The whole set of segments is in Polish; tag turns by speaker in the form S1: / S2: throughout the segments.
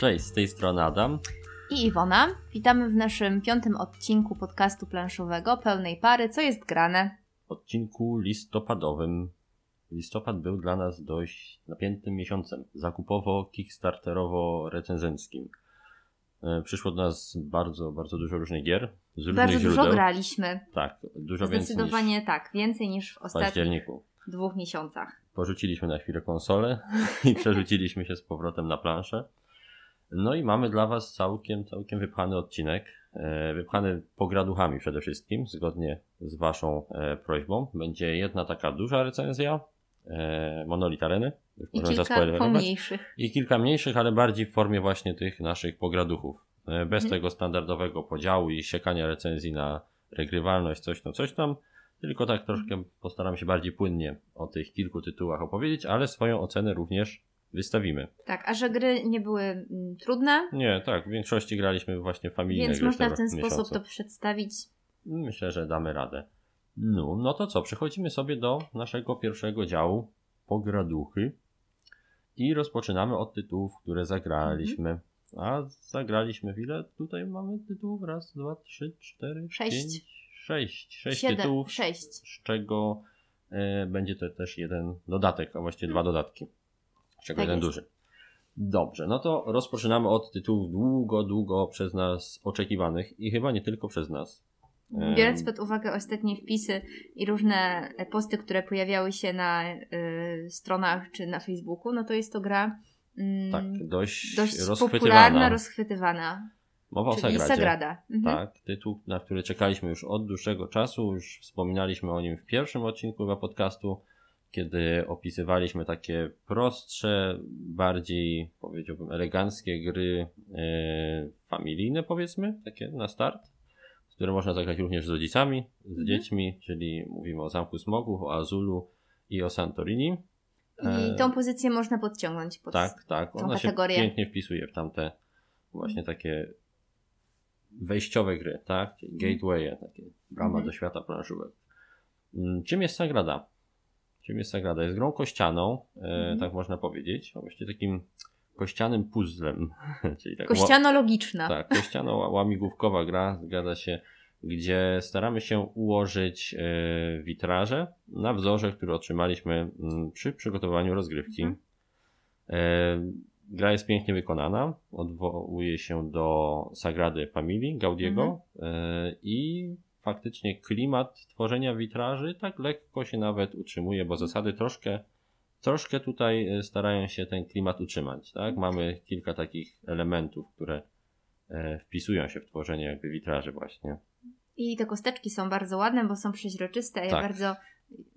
S1: Cześć, z tej strony Adam.
S2: I Iwona. Witamy w naszym piątym odcinku podcastu planszowego pełnej pary. Co jest grane?
S1: Odcinku listopadowym. Listopad był dla nas dość napiętym miesiącem. Zakupowo, kickstarterowo-recenzenckim. E, Przyszło do nas bardzo, bardzo dużo różnych gier. Z różnych
S2: Bardzo
S1: źródeł.
S2: dużo graliśmy.
S1: Tak, dużo więcej
S2: Zdecydowanie tak. Więcej niż w ostatnich dwóch miesiącach.
S1: Porzuciliśmy na chwilę konsolę i przerzuciliśmy się z powrotem na planszę. No i mamy dla Was całkiem, całkiem wypchany odcinek. E, Wypchany pograduchami przede wszystkim, zgodnie z Waszą e, prośbą. Będzie jedna taka duża recenzja e, Monolith Areny. Już
S2: I kilka pomniejszych.
S1: I kilka mniejszych, ale bardziej w formie właśnie tych naszych pograduchów. Bez
S2: Mhm.
S1: tego standardowego podziału i siekania recenzji na regrywalność, coś tam, coś tam. Tylko tak troszkę postaram się bardziej płynnie o tych kilku tytułach opowiedzieć, ale swoją ocenę również wystawimy.
S2: Tak, a że gry nie były mm, trudne,
S1: Nie, tak, w większości graliśmy właśnie familijne
S2: więc można w ten sposób to przedstawić.
S1: Myślę, że damy radę. No, no to co, przechodzimy sobie do naszego pierwszego działu, pograduchy. I rozpoczynamy od tytułów, które zagraliśmy.
S2: Mhm.
S1: A zagraliśmy ile? Tutaj mamy tytułów? Raz, dwa, trzy, cztery,
S2: Sześć.
S1: pięć, sześć. Sześć
S2: Siedem,
S1: tytułów,
S2: sześć.
S1: z czego e, będzie to też jeden dodatek, a właściwie dwa dodatki. Czego
S2: Tak jest.
S1: duży. Dobrze, no to rozpoczynamy od tytułów długo, długo przez nas oczekiwanych i chyba nie tylko przez nas.
S2: Biorąc pod uwagę ostatnie wpisy i różne posty, które pojawiały się na y, stronach czy na Facebooku, no to jest to gra mm,
S1: Tak, dość,
S2: dość
S1: rozchwytywana.
S2: popularna, rozchwytywana.
S1: Mowa o
S2: czyli
S1: Sagradzie.
S2: Sagrada. Mhm.
S1: Tak, tytuł, na który czekaliśmy już od dłuższego czasu. Już wspominaliśmy o nim w pierwszym odcinku chyba podcastu, kiedy opisywaliśmy takie prostsze, bardziej powiedziałbym eleganckie gry e, familijne powiedzmy, takie na start, które można zagrać również z rodzicami, z
S2: Mhm.
S1: dziećmi, czyli mówimy o Zamku Smogów, o Azulu i o Santorini. E,
S2: I tą pozycję można podciągnąć pod
S1: tak, tak.
S2: tą
S1: Ona się
S2: kategorię.
S1: pięknie wpisuje w tamte właśnie takie wejściowe gry, tak? Czyli Gateway, takie brama
S2: Mhm.
S1: do świata planszówek. Mm, Czym jest Sagrada? Czym jest Sagrada? Jest grą kościaną, e,
S2: Mhm.
S1: tak można powiedzieć, a właściwie takim kościanym puzzlem. Czyli tak,
S2: Kościano-logiczna.
S1: tak, kościano-łamigłówkowa gra, zgadza się, gdzie staramy się ułożyć e, witraże na wzorze, który otrzymaliśmy mm, przy przygotowaniu rozgrywki.
S2: Mhm.
S1: E, gra jest pięknie wykonana, odwołuje się do Sagrady Familii Gaudiego e, i faktycznie klimat tworzenia witraży tak lekko się nawet utrzymuje, bo zasady troszkę troszkę tutaj e, starają się ten klimat utrzymać, tak? Mamy kilka takich elementów, które e, wpisują się w tworzenie jakby witraży właśnie.
S2: I te kosteczki są bardzo ładne, bo są przeźroczyste. Ja
S1: Tak.
S2: bardzo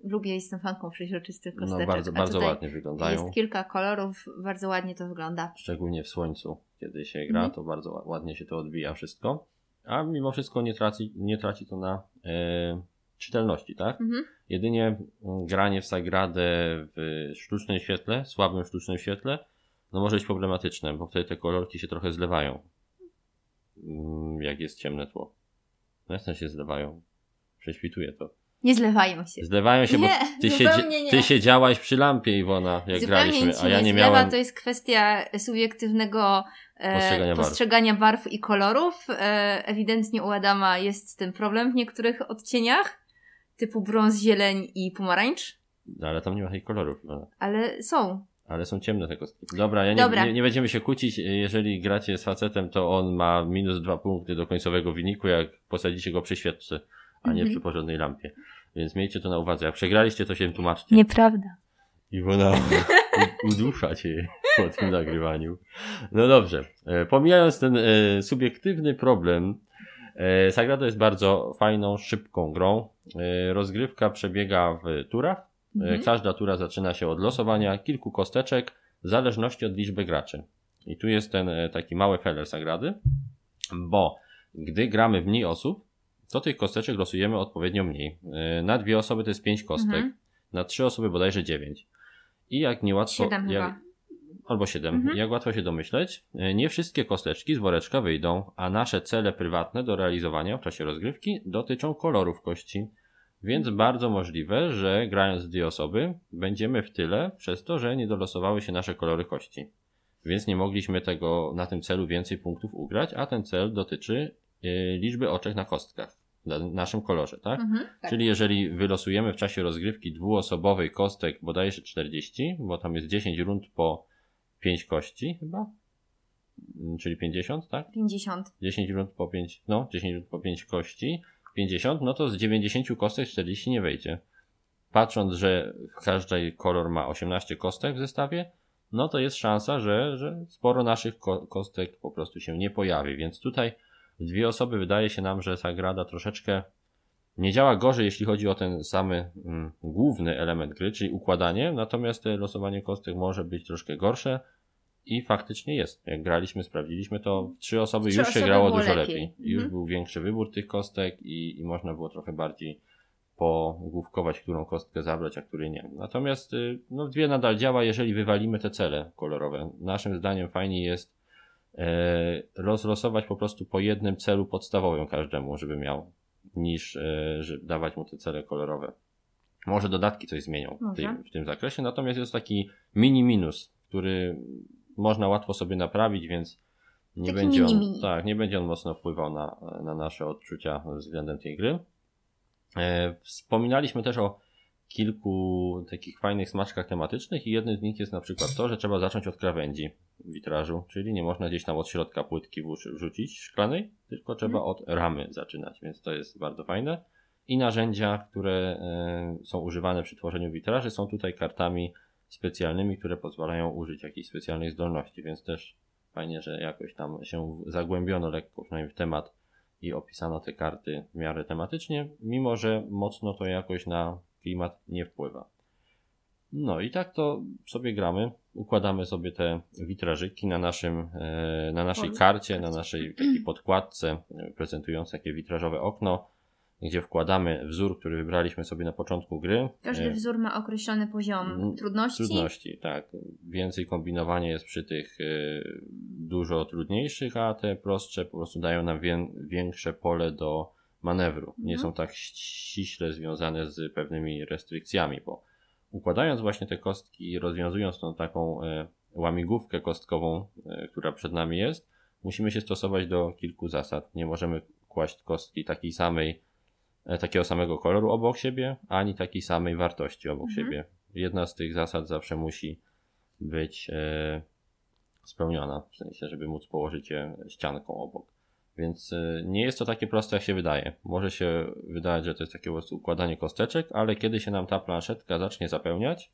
S2: lubię, jestem fanką przeźroczystych
S1: No
S2: kosteczek.
S1: bardzo,
S2: a
S1: bardzo
S2: tutaj
S1: ładnie wyglądają.
S2: Jest kilka kolorów, bardzo ładnie to wygląda.
S1: Szczególnie w słońcu, kiedy się gra,
S2: Mhm.
S1: to bardzo ła- ładnie się to odbija wszystko. A mimo wszystko nie traci, nie traci to na e, czytelności, tak?
S2: Mhm.
S1: Jedynie mm, granie w Sagradę w sztucznym świetle, słabym sztucznym świetle, no może być problematyczne, bo wtedy te kolorki się trochę zlewają. Mm, Jak jest ciemne tło. No jasne się zlewają. Prześwituje to.
S2: Nie zlewają się.
S1: Zlewają się, bo
S2: Nie,
S1: ty,
S2: zupełnie
S1: siedzi-
S2: nie.
S1: ty siedziałaś przy lampie, Iwona, jak
S2: Zupełnie
S1: graliśmy, a ja nie
S2: zlewa,
S1: miałem...
S2: To jest kwestia subiektywnego e,
S1: Postrzegania barw.
S2: postrzegania barw i kolorów. E, ewidentnie u Adama jest tym problem w niektórych odcieniach, typu brąz, zieleń i pomarańcz,
S1: No, ale tam nie ma tych kolorów, Iwona.
S2: ale są.
S1: Ale są ciemne te kostki. Dobra, ja nie,
S2: Dobra.
S1: Nie, nie będziemy się kłócić. Jeżeli gracie z facetem, to on ma minus dwa punkty do końcowego wyniku, jak posadzicie go przy świeczce, a nie
S2: Mhm.
S1: przy porządnej lampie. Więc miejcie to na uwadze. Jak przegraliście, to się tłumaczcie.
S2: Nieprawda.
S1: Iwona udusza cię po tym nagrywaniu. No dobrze. E, Pomijając ten e, subiektywny problem, e, Sagrada jest bardzo fajną, szybką grą. Rozgrywka przebiega w turach.
S2: Mhm.
S1: Każda tura zaczyna się od losowania kilku kosteczek w zależności od liczby graczy. I tu jest ten taki mały feller Sagrady, bo gdy gramy w mniej osób, to tych kosteczek losujemy odpowiednio mniej. E, Na dwie osoby to jest pięć kostek,
S2: Mhm.
S1: na trzy osoby bodajże dziewięć. I jak niełatwo...
S2: Siedem
S1: jak,
S2: chyba.
S1: Albo siedem.
S2: Mhm.
S1: Jak łatwo się domyśleć, e, nie wszystkie kosteczki z woreczka wyjdą, a nasze cele prywatne do realizowania w czasie rozgrywki dotyczą kolorów kości. Więc bardzo możliwe, że grając dwie osoby będziemy w tyle przez to, że nie dolosowały się nasze kolory kości. więc nie mogliśmy tego na tym celu więcej punktów ugrać, a ten cel dotyczy y, liczby oczek na kostkach na naszym kolorze, tak?
S2: Mhm, tak.
S1: Czyli jeżeli wylosujemy w czasie rozgrywki dwuosobowej kostek bodajże 40, bo tam jest 10 rund po 5 kości chyba, Mm, czyli 50, tak?
S2: 50.
S1: 10 rund po 5, no 10 rund po 5 kości, 50, no to z 90 kostek 40 nie wejdzie. Patrząc, że każdy kolor ma 18 kostek w zestawie, no to jest szansa, że, że sporo naszych ko kostek po prostu się nie pojawi, więc tutaj w dwie osoby wydaje się nam, że Sagrada troszeczkę nie działa gorzej, jeśli chodzi o ten samy mm, główny element gry, czyli układanie, natomiast losowanie kostek może być troszkę gorsze i faktycznie jest. Jak graliśmy, sprawdziliśmy to, w trzy osoby
S2: Trzy
S1: już się
S2: osoby
S1: grało
S2: było
S1: dużo
S2: lepiej.
S1: lepiej. Już
S2: Mhm.
S1: był większy wybór tych kostek i, i można było trochę bardziej pogłówkować, którą kostkę zabrać, a której nie. Natomiast y, no, dwie nadal działa, jeżeli wywalimy te cele kolorowe. Naszym zdaniem fajniej jest rozlosować po prostu po jednym celu podstawowym każdemu, żeby miał, niż e, żeby dawać mu te cele kolorowe. Może dodatki coś zmienią w tym, w tym zakresie, natomiast jest taki mini minus, który można łatwo sobie naprawić, więc nie
S2: Taki
S1: będzie, on,
S2: mini-mini.
S1: tak, nie będzie on mocno wpływał na, na nasze odczucia względem tej gry. E, wspominaliśmy też o kilku takich fajnych smaczkach tematycznych i jednym z nich jest na przykład to, że trzeba zacząć od krawędzi witrażu, czyli nie można gdzieś tam od środka płytki wrzuci- wrzucić szklanej, tylko trzeba
S2: Mhm.
S1: od ramy zaczynać, więc to jest bardzo fajne. I narzędzia, które e, są używane przy tworzeniu witraży są tutaj kartami specjalnymi, które pozwalają użyć jakichś specjalnych zdolności, więc też fajnie, że jakoś tam się zagłębiono lekko przynajmniej w temat i opisano te karty w miarę tematycznie, mimo że mocno to jakoś na klimat nie wpływa. No i tak to sobie gramy, układamy sobie te witrażyki na naszym, e, na naszej karcie, na naszej podkładce e, prezentującej takie witrażowe okno, gdzie wkładamy wzór, który wybraliśmy sobie na początku gry.
S2: Każdy
S1: E,
S2: wzór ma określony poziom trudności.
S1: Trudności, tak. Więcej kombinowania jest przy tych dużo trudniejszych, a te prostsze po prostu dają nam wię, większe pole do manewru. Nie
S2: Mhm.
S1: są tak ściśle związane z pewnymi restrykcjami, bo układając właśnie te kostki i rozwiązując tą taką e, łamigłówkę kostkową, e, która przed nami jest, musimy się stosować do kilku zasad. Nie możemy kłaść kostki takiej samej, e, takiego samego koloru obok siebie, ani takiej samej wartości obok
S2: Mhm.
S1: siebie. Jedna z tych zasad zawsze musi być spełniona, w sensie, żeby móc położyć je ścianką obok. Więc e, nie jest to takie proste, jak się wydaje. Może się wydawać, że to jest takie po prostu układanie kosteczek, ale kiedy się nam ta planszetka zacznie zapełniać,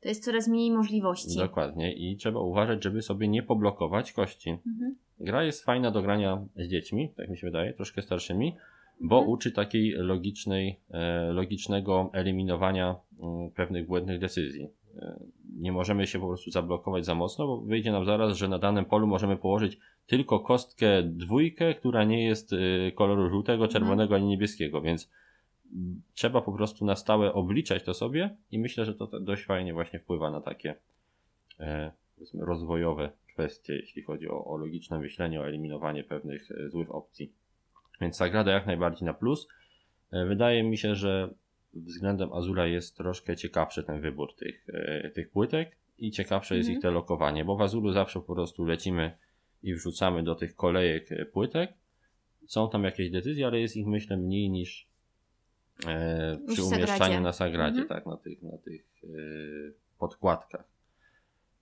S2: To jest coraz mniej możliwości.
S1: dokładnie, i trzeba uważać, żeby sobie nie poblokować kości.
S2: Mhm.
S1: Gra jest fajna do grania z dziećmi, tak mi się wydaje, troszkę starszymi, bo
S2: Mhm.
S1: uczy takiej logicznej, e, logicznego eliminowania mm, pewnych błędnych decyzji. E, nie możemy się po prostu zablokować za mocno, bo wyjdzie nam zaraz, że na danym polu możemy położyć tylko kostkę dwójkę, która nie jest e, koloru żółtego, czerwonego ani niebieskiego, więc trzeba po prostu na stałe obliczać to sobie i myślę, że to dość fajnie właśnie wpływa na takie e, rozwojowe kwestie, jeśli chodzi o, o logiczne myślenie, o eliminowanie pewnych e, złych opcji. Więc Sagrada jak najbardziej na plus. E, Wydaje mi się, że względem Azula jest troszkę ciekawszy ten wybór tych, tych płytek i ciekawsze jest
S2: Mhm.
S1: ich te lokowanie, bo w Azulu zawsze po prostu lecimy i wrzucamy do tych kolejek e, płytek. Są tam jakieś decyzje, ale jest ich myślę mniej niż e, przy
S2: w Sagradzie.
S1: umieszczaniu na Sagradzie,
S2: Mhm.
S1: tak, na tych, na tych e, podkładkach.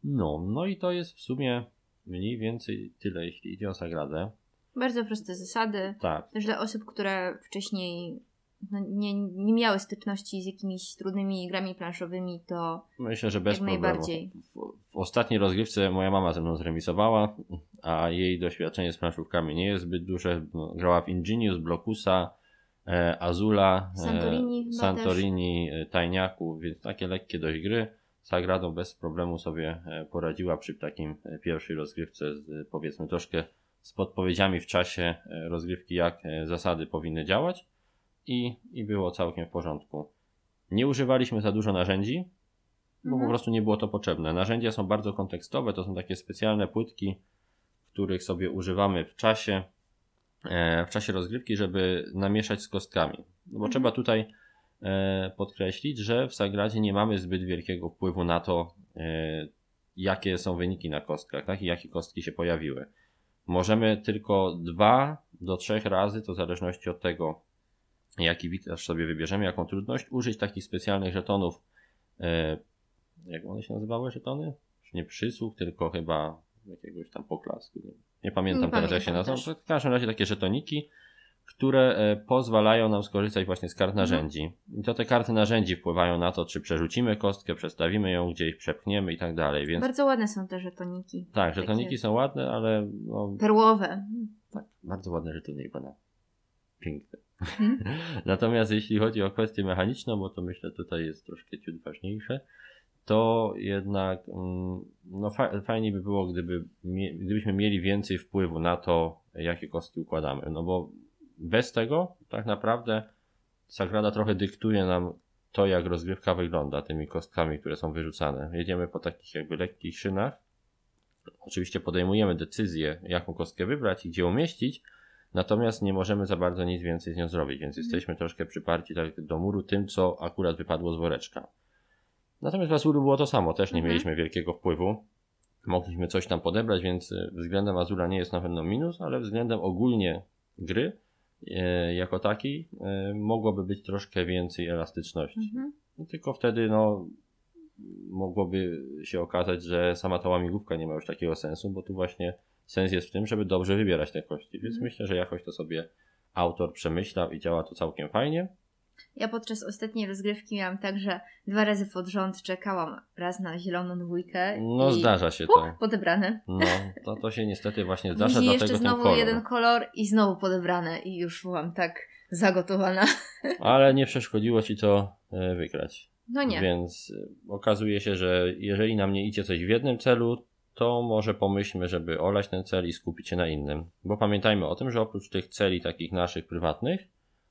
S1: No, no i to jest w sumie mniej więcej tyle, jeśli idzie o Sagradę.
S2: Bardzo proste zasady.
S1: Tak,
S2: dla osób, które wcześniej no, nie, nie miały styczności z jakimiś trudnymi grami planszowymi, to
S1: myślę, że bez
S2: Jak
S1: problemu.
S2: najbardziej.
S1: W, w ostatniej rozgrywce moja mama ze mną zremisowała, a jej doświadczenie z planszówkami nie jest zbyt duże. No, grała w Ingenius, Blokusa, e, Azula,
S2: Santorini
S1: e, Santorini, e, Tajniaku, więc takie lekkie dość gry. Sagradą bez problemu sobie e, poradziła przy takim e, pierwszej rozgrywce z powiedzmy troszkę z podpowiedziami w czasie rozgrywki, jak zasady powinny działać i, i było całkiem w porządku. Nie używaliśmy za dużo narzędzi, bo po
S2: Mhm.
S1: prostu nie było to potrzebne. Narzędzia są bardzo kontekstowe, to są takie specjalne płytki, których sobie używamy w czasie, e, w czasie rozgrywki, żeby namieszać z kostkami. No bo
S2: Mhm.
S1: trzeba tutaj e, podkreślić, że w Sagradzie nie mamy zbyt wielkiego wpływu na to, e, jakie są wyniki na kostkach, tak? I jakie kostki się pojawiły. Możemy tylko dwa do trzech razy, to w zależności od tego, jaki witraż sobie wybierzemy, jaką trudność, użyć takich specjalnych żetonów. E, jak one się nazywały żetony? Nie przysług, tylko chyba jakiegoś tam poklasku. Nie, nie pamiętam
S2: Nie
S1: teraz jak się nazywa. W każdym razie takie żetoniki, które e, pozwalają nam skorzystać właśnie z kart narzędzi. I to te karty narzędzi wpływają na to, czy przerzucimy kostkę, przestawimy ją gdzieś, przepchniemy i tak dalej. Więc
S2: Bardzo ładne są te żetoniki.
S1: tak, żetoniki
S2: takie-
S1: są ładne, ale no,
S2: Perłowe.
S1: tak, bardzo ładne żetony pana. Piękne.
S2: Mhm.
S1: Natomiast jeśli chodzi o kwestię mechaniczną, bo to myślę tutaj jest troszkę ciut ważniejsze, to jednak mm, no fa fajnie by było, gdyby gdybyśmy mieli więcej wpływu na to, jakie kostki układamy. No bo bez tego tak naprawdę Sagrada trochę dyktuje nam to, jak rozgrywka wygląda tymi kostkami, które są wyrzucane. Jedziemy po takich jakby lekkich szynach. Oczywiście podejmujemy decyzję, jaką kostkę wybrać i gdzie umieścić, natomiast nie możemy za bardzo nic więcej z nią zrobić, więc jesteśmy troszkę przyparci tak do muru tym, co akurat wypadło z woreczka. Natomiast w Azulu było to samo, też nie
S2: Mhm.
S1: mieliśmy wielkiego wpływu. Mogliśmy coś tam podebrać, więc y, względem Azula nie jest na pewno minus, ale względem ogólnie gry e, jako takiej e, mogłoby być troszkę więcej elastyczności.
S2: Mhm.
S1: No, tylko wtedy no, mogłoby się okazać, że sama ta łamigłówka nie ma już takiego sensu, bo tu właśnie sens jest w tym, żeby dobrze wybierać te kości. Więc
S2: Mhm.
S1: myślę, że jakoś to sobie autor przemyślał i działa to całkiem fajnie.
S2: Ja podczas ostatniej rozgrywki miałam tak, że dwa razy pod rząd czekałam raz na zieloną dwójkę.
S1: No
S2: i
S1: zdarza się to.
S2: podebrane.
S1: No, to, to się niestety właśnie zdarza, dlatego
S2: jeszcze znowu
S1: kolor.
S2: jeden kolor i znowu podebrane i już byłam tak zagotowana.
S1: Ale nie przeszkodziło ci to e, wygrać.
S2: No nie.
S1: Więc y, okazuje się, że jeżeli nam nie idzie coś w jednym celu, to może pomyślmy, żeby olać ten cel i skupić się na innym. Bo pamiętajmy o tym, że oprócz tych celi takich naszych prywatnych,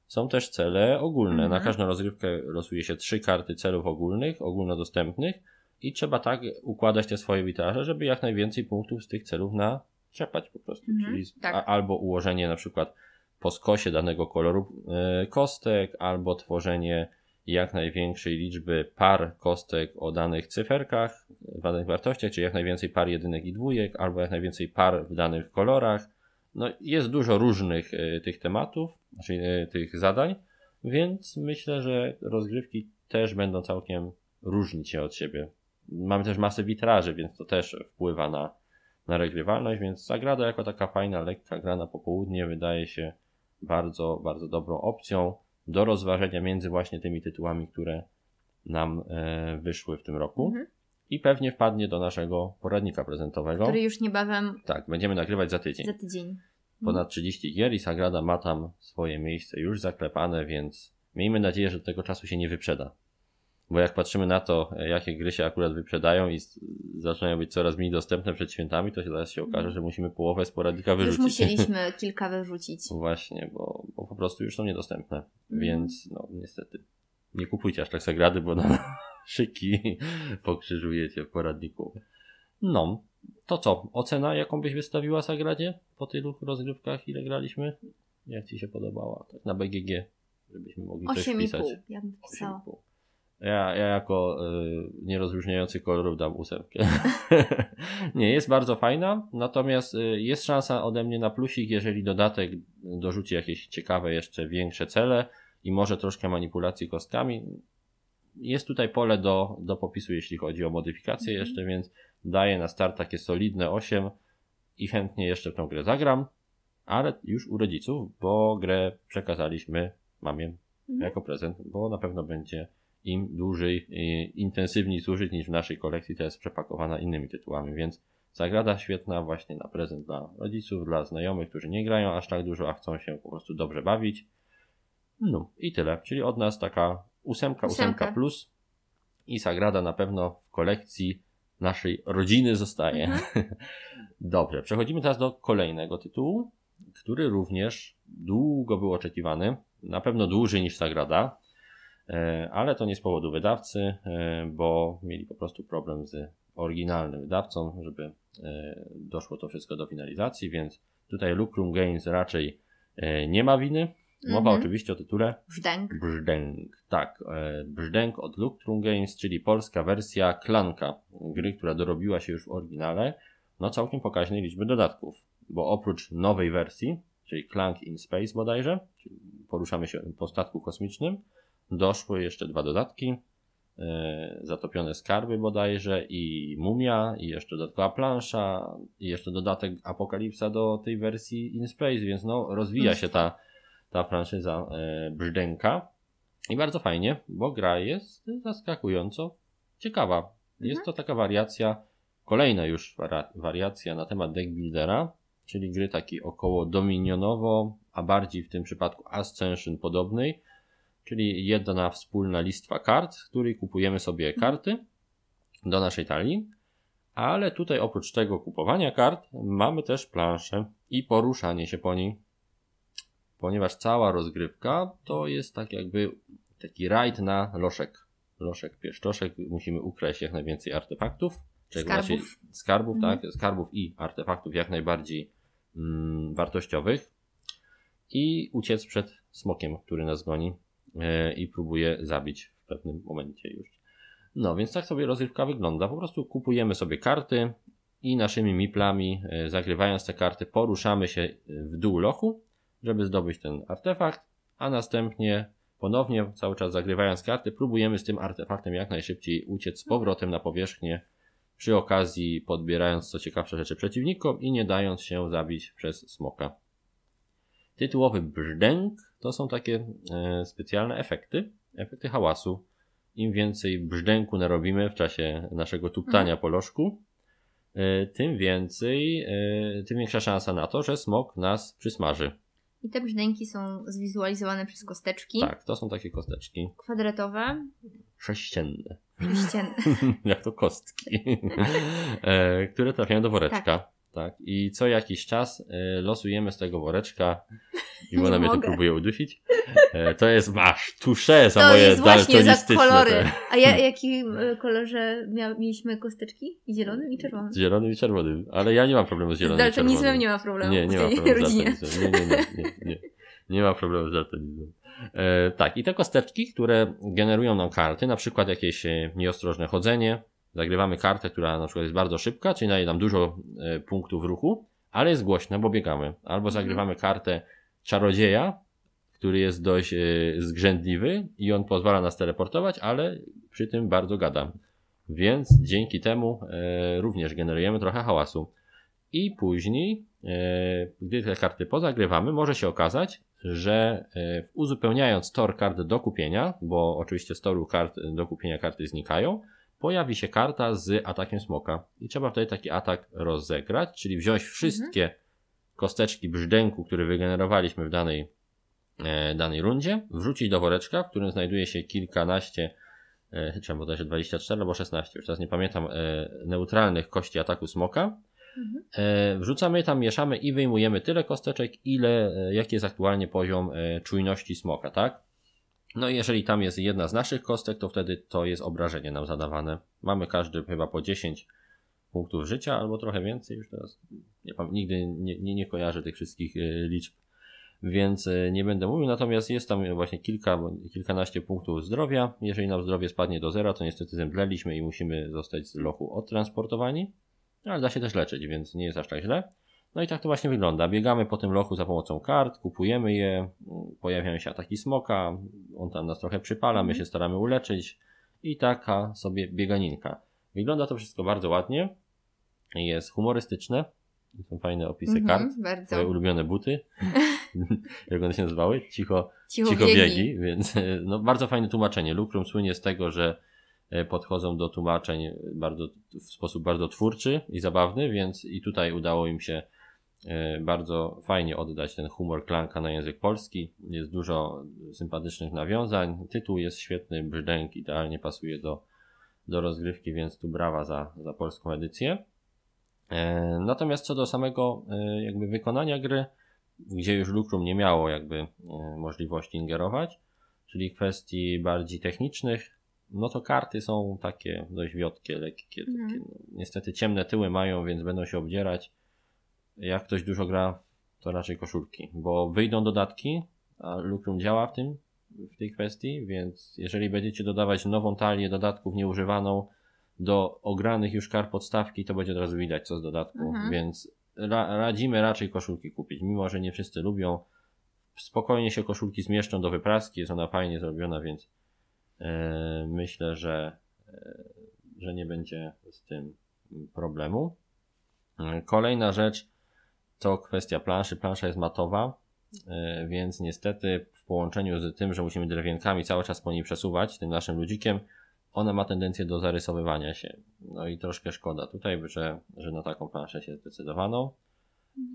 S1: są też cele ogólne.
S2: Mhm.
S1: Na każdą rozgrywkę losuje się trzy karty celów ogólnych, ogólnodostępnych i trzeba tak układać te swoje witraże, żeby jak najwięcej punktów z tych celów naczepać po prostu.
S2: Mhm,
S1: Czyli
S2: tak.
S1: a, albo ułożenie na przykład po skosie danego koloru e, kostek, albo tworzenie jak największej liczby par kostek o danych cyferkach, w danych wartościach, czyli jak najwięcej par jedynek i dwójek, albo jak najwięcej par w danych kolorach. No, jest dużo różnych e, tych tematów, czyli e, tych zadań, więc myślę, że rozgrywki też będą całkiem różnić się od siebie. Mamy też masę witraży, więc to też wpływa na, na regrywalność, więc zagrada jako taka fajna, lekka gra na popołudnie wydaje się bardzo, bardzo dobrą opcją do rozważenia między właśnie tymi tytułami, które nam e, wyszły w tym roku.
S2: Mhm.
S1: I pewnie wpadnie do naszego poradnika prezentowego.
S2: Który już niebawem
S1: Tak, będziemy nagrywać za tydzień.
S2: za tydzień.
S1: Ponad 30 gier i Sagrada ma tam swoje miejsce już zaklepane, więc miejmy nadzieję, że do tego czasu się nie wyprzeda. Bo jak patrzymy na to, jakie gry się akurat wyprzedają i zaczynają być coraz mniej dostępne przed świętami, to się zaraz się okaże, że musimy połowę z poradnika
S2: Już
S1: wyrzucić.
S2: musieliśmy kilka wyrzucić.
S1: Właśnie, bo, bo po prostu już są niedostępne.
S2: Mhm.
S1: Więc no niestety nie kupujcie aż tak Sagrady, bo nam szyki pokrzyżujecie w poradniku. No, to co? Ocena jaką byś wystawiła Sagradzie po tylu rozgrywkach, ile graliśmy? Jak ci się podobała? Tak na BGG, żebyśmy mogli coś wpisać.
S2: 8,5 ja bym pisała.
S1: 8,5. Ja, ja jako y, nierozróżniający kolorów dam ósemkę. nie, jest bardzo fajna, natomiast y, jest szansa ode mnie na plusik, jeżeli dodatek dorzuci jakieś ciekawe, jeszcze większe cele i może troszkę manipulacji kostkami. Jest tutaj pole do, do popisu, jeśli chodzi o modyfikacje
S2: Mhm.
S1: jeszcze, więc daję na start takie solidne 8 i chętnie jeszcze w tą grę zagram, ale już u rodziców, bo grę przekazaliśmy mamie
S2: Mhm.
S1: jako prezent, bo na pewno będzie im dłużej i intensywniej służyć niż w naszej kolekcji, to jest przepakowana innymi tytułami, więc zagrada świetna właśnie na prezent dla rodziców, dla znajomych, którzy nie grają aż tak dużo, a chcą się po prostu dobrze bawić. No i tyle, czyli od nas taka ósemka, ósemka plus. I Sagrada na pewno w kolekcji naszej rodziny zostaje. Dobrze, przechodzimy teraz do kolejnego tytułu, który również długo był oczekiwany, na pewno dłużej niż Sagrada, e, ale to nie z powodu wydawcy, e, bo mieli po prostu problem z oryginalnym wydawcą, żeby e, doszło to wszystko do finalizacji, więc tutaj Lucrum Games raczej e, nie ma winy Mowa
S2: Mhm.
S1: oczywiście o tytule
S2: Brzdęk.
S1: Brzdęk. Tak, e, Brzdęk od Luctrum Games, czyli polska wersja Klanka, gry, która dorobiła się już w oryginale, no całkiem pokaźnej liczby dodatków, bo oprócz nowej wersji, czyli Clank in Space bodajże, czyli poruszamy się po statku kosmicznym, doszły jeszcze dwa dodatki, e, zatopione skarby bodajże i mumia i jeszcze dodatkowa plansza i jeszcze dodatek Apokalipsa do tej wersji in Space, więc no rozwija się ta, ta franszyza e, Brzdęka. I bardzo fajnie, bo gra jest zaskakująco ciekawa. Jest to taka wariacja, kolejna już wariacja na temat deck buildera, czyli gry takiej około dominionowo, a bardziej w tym przypadku Ascension podobnej, czyli jedna wspólna listwa kart, z której kupujemy sobie karty do naszej talii, ale tutaj oprócz tego kupowania kart mamy też planszę i poruszanie się po niej, ponieważ cała rozgrywka to jest tak jakby taki rajd na loszek. Loszek, pieszczoszek, musimy ukraść jak najwięcej artefaktów, czy
S2: Skarbów.
S1: raczej skarbów,
S2: Mhm.
S1: tak, skarbów i artefaktów jak najbardziej mm, wartościowych i uciec przed smokiem, który nas goni i próbuje zabić w pewnym momencie już. No, więc tak sobie rozrywka wygląda. Po prostu kupujemy sobie karty i naszymi miplami, e, zagrywając te karty, poruszamy się w dół lochu, żeby zdobyć ten artefakt, a następnie ponownie, cały czas zagrywając karty, próbujemy z tym artefaktem jak najszybciej uciec z powrotem na powierzchnię, przy okazji podbierając co ciekawsze rzeczy przeciwnikom i nie dając się zabić przez smoka. Tytułowy brzdęk to są takie e, specjalne efekty, efekty hałasu. Im więcej brzdęku narobimy w czasie naszego tuptania po lożku, e, tym więcej, e, tym większa szansa na to, że smok nas przysmaży.
S2: I te brzdęki są zwizualizowane przez kosteczki
S1: Tak, to są takie kosteczki
S2: kwadratowe,
S1: sześcienne,
S2: sześcienne.
S1: jak to kostki, które trafiają do woreczka. Tak. I co jakiś czas e, losujemy z tego woreczka. Iwona
S2: Nie
S1: mnie
S2: mogę.
S1: próbuje udusić. E, to jest masz tusze za
S2: To
S1: moje
S2: jest właśnie za kolory.
S1: te.
S2: A ja, jakim e, kolorze mia, mieliśmy kosteczki? Zielonym i czerwonym.
S1: Z zielonym i czerwonym. Ale ja nie mam problemu z
S2: Z
S1: zielonym i czerwonym.
S2: daltonizmem nie ma problemu
S1: Nie, nie ma problemu z daltonizmem. Nie, nie, nie, nie, nie. Ma problemu z daltonizmem. E, tak, i te kosteczki, które generują nam karty, na przykład jakieś nieostrożne chodzenie, zagrywamy kartę, która na przykład jest bardzo szybka, czyli daje nam dużo e, punktów ruchu, ale jest głośna, bo biegamy. Albo zagrywamy kartę czarodzieja, który jest dość e, zgrzędliwy i on pozwala nas teleportować, ale przy tym bardzo gada. Więc dzięki temu e, również generujemy trochę hałasu. I później, gdy te karty pozagrywamy, może się okazać, że uzupełniając tor kart do kupienia, bo oczywiście z toru kart do kupienia karty znikają, pojawi się karta z atakiem smoka. I trzeba wtedy taki atak rozegrać, czyli wziąć wszystkie kosteczki brzdęku, które wygenerowaliśmy w danej, e, danej rundzie, wrzucić do woreczka, w którym znajduje się kilkanaście, e, czy bodajże 24 albo 16, już teraz nie pamiętam, e, neutralnych kości ataku smoka.
S2: Mhm.
S1: E, wrzucamy je tam, mieszamy i wyjmujemy tyle kosteczek, ile, e, jaki jest aktualnie poziom e, czujności smoka, tak? No i jeżeli tam jest jedna z naszych kostek, to wtedy to jest obrażenie nam zadawane. Mamy każdy chyba po 10 punktów życia, albo trochę więcej już teraz. Nie, nigdy nie, nie, nie kojarzę tych wszystkich e, liczb, więc e, nie będę mówił. Natomiast jest tam właśnie kilka, kilkanaście punktów zdrowia. Jeżeli nam zdrowie spadnie do zera, to niestety zemdleliśmy i musimy zostać z lochu odtransportowani. Ale da się też leczyć, więc nie jest aż tak źle. No i tak to właśnie wygląda. Biegamy po tym lochu za pomocą kart, kupujemy je, mm, pojawiają się ataki smoka, on tam nas trochę przypala, my się staramy uleczyć i taka sobie bieganinka. Wygląda to wszystko bardzo ładnie, jest humorystyczne, są fajne opisy
S2: Mhm,
S1: kart,
S2: Bardzo.
S1: moje ulubione buty, jak one się nazywały, cicho,
S2: Cicho,
S1: cicho
S2: biegi.
S1: biegi, więc e, no, bardzo fajne tłumaczenie. Lucrum słynie z tego, że e, podchodzą do tłumaczeń bardzo, w sposób bardzo twórczy i zabawny, więc i tutaj udało im się bardzo fajnie oddać ten humor klanka na język polski. Jest dużo sympatycznych nawiązań. Tytuł jest świetny, brzdęk idealnie pasuje do, do rozgrywki, więc tu brawa za, za polską edycję. E, Natomiast co do samego e, jakby wykonania gry, gdzie już Lucrum nie miało jakby e, możliwości ingerować, czyli kwestii bardziej technicznych, no to karty są takie dość wiotkie, lekkie,
S2: Mhm.
S1: takie, no, niestety ciemne tyły mają, więc będą się obdzierać. Jak ktoś dużo gra, to raczej koszulki, bo wyjdą dodatki, a Lucrum działa w tym, w tej kwestii, więc jeżeli będziecie dodawać nową talię dodatków nieużywaną do ogranych już kart podstawki, to będzie od razu widać co z dodatku,
S2: Mhm.
S1: więc ra radzimy raczej koszulki kupić, mimo że nie wszyscy lubią. Spokojnie się koszulki zmieszczą do wypraski, jest ona fajnie zrobiona, więc e, myślę, że, e, że nie będzie z tym problemu. E, Kolejna rzecz to kwestia planszy. Plansza jest matowa, e, więc niestety w połączeniu z tym, że musimy drewienkami cały czas po niej przesuwać, tym naszym ludzikiem, ona ma tendencję do zarysowywania się. No i troszkę szkoda tutaj, że, że na taką planszę się zdecydowano.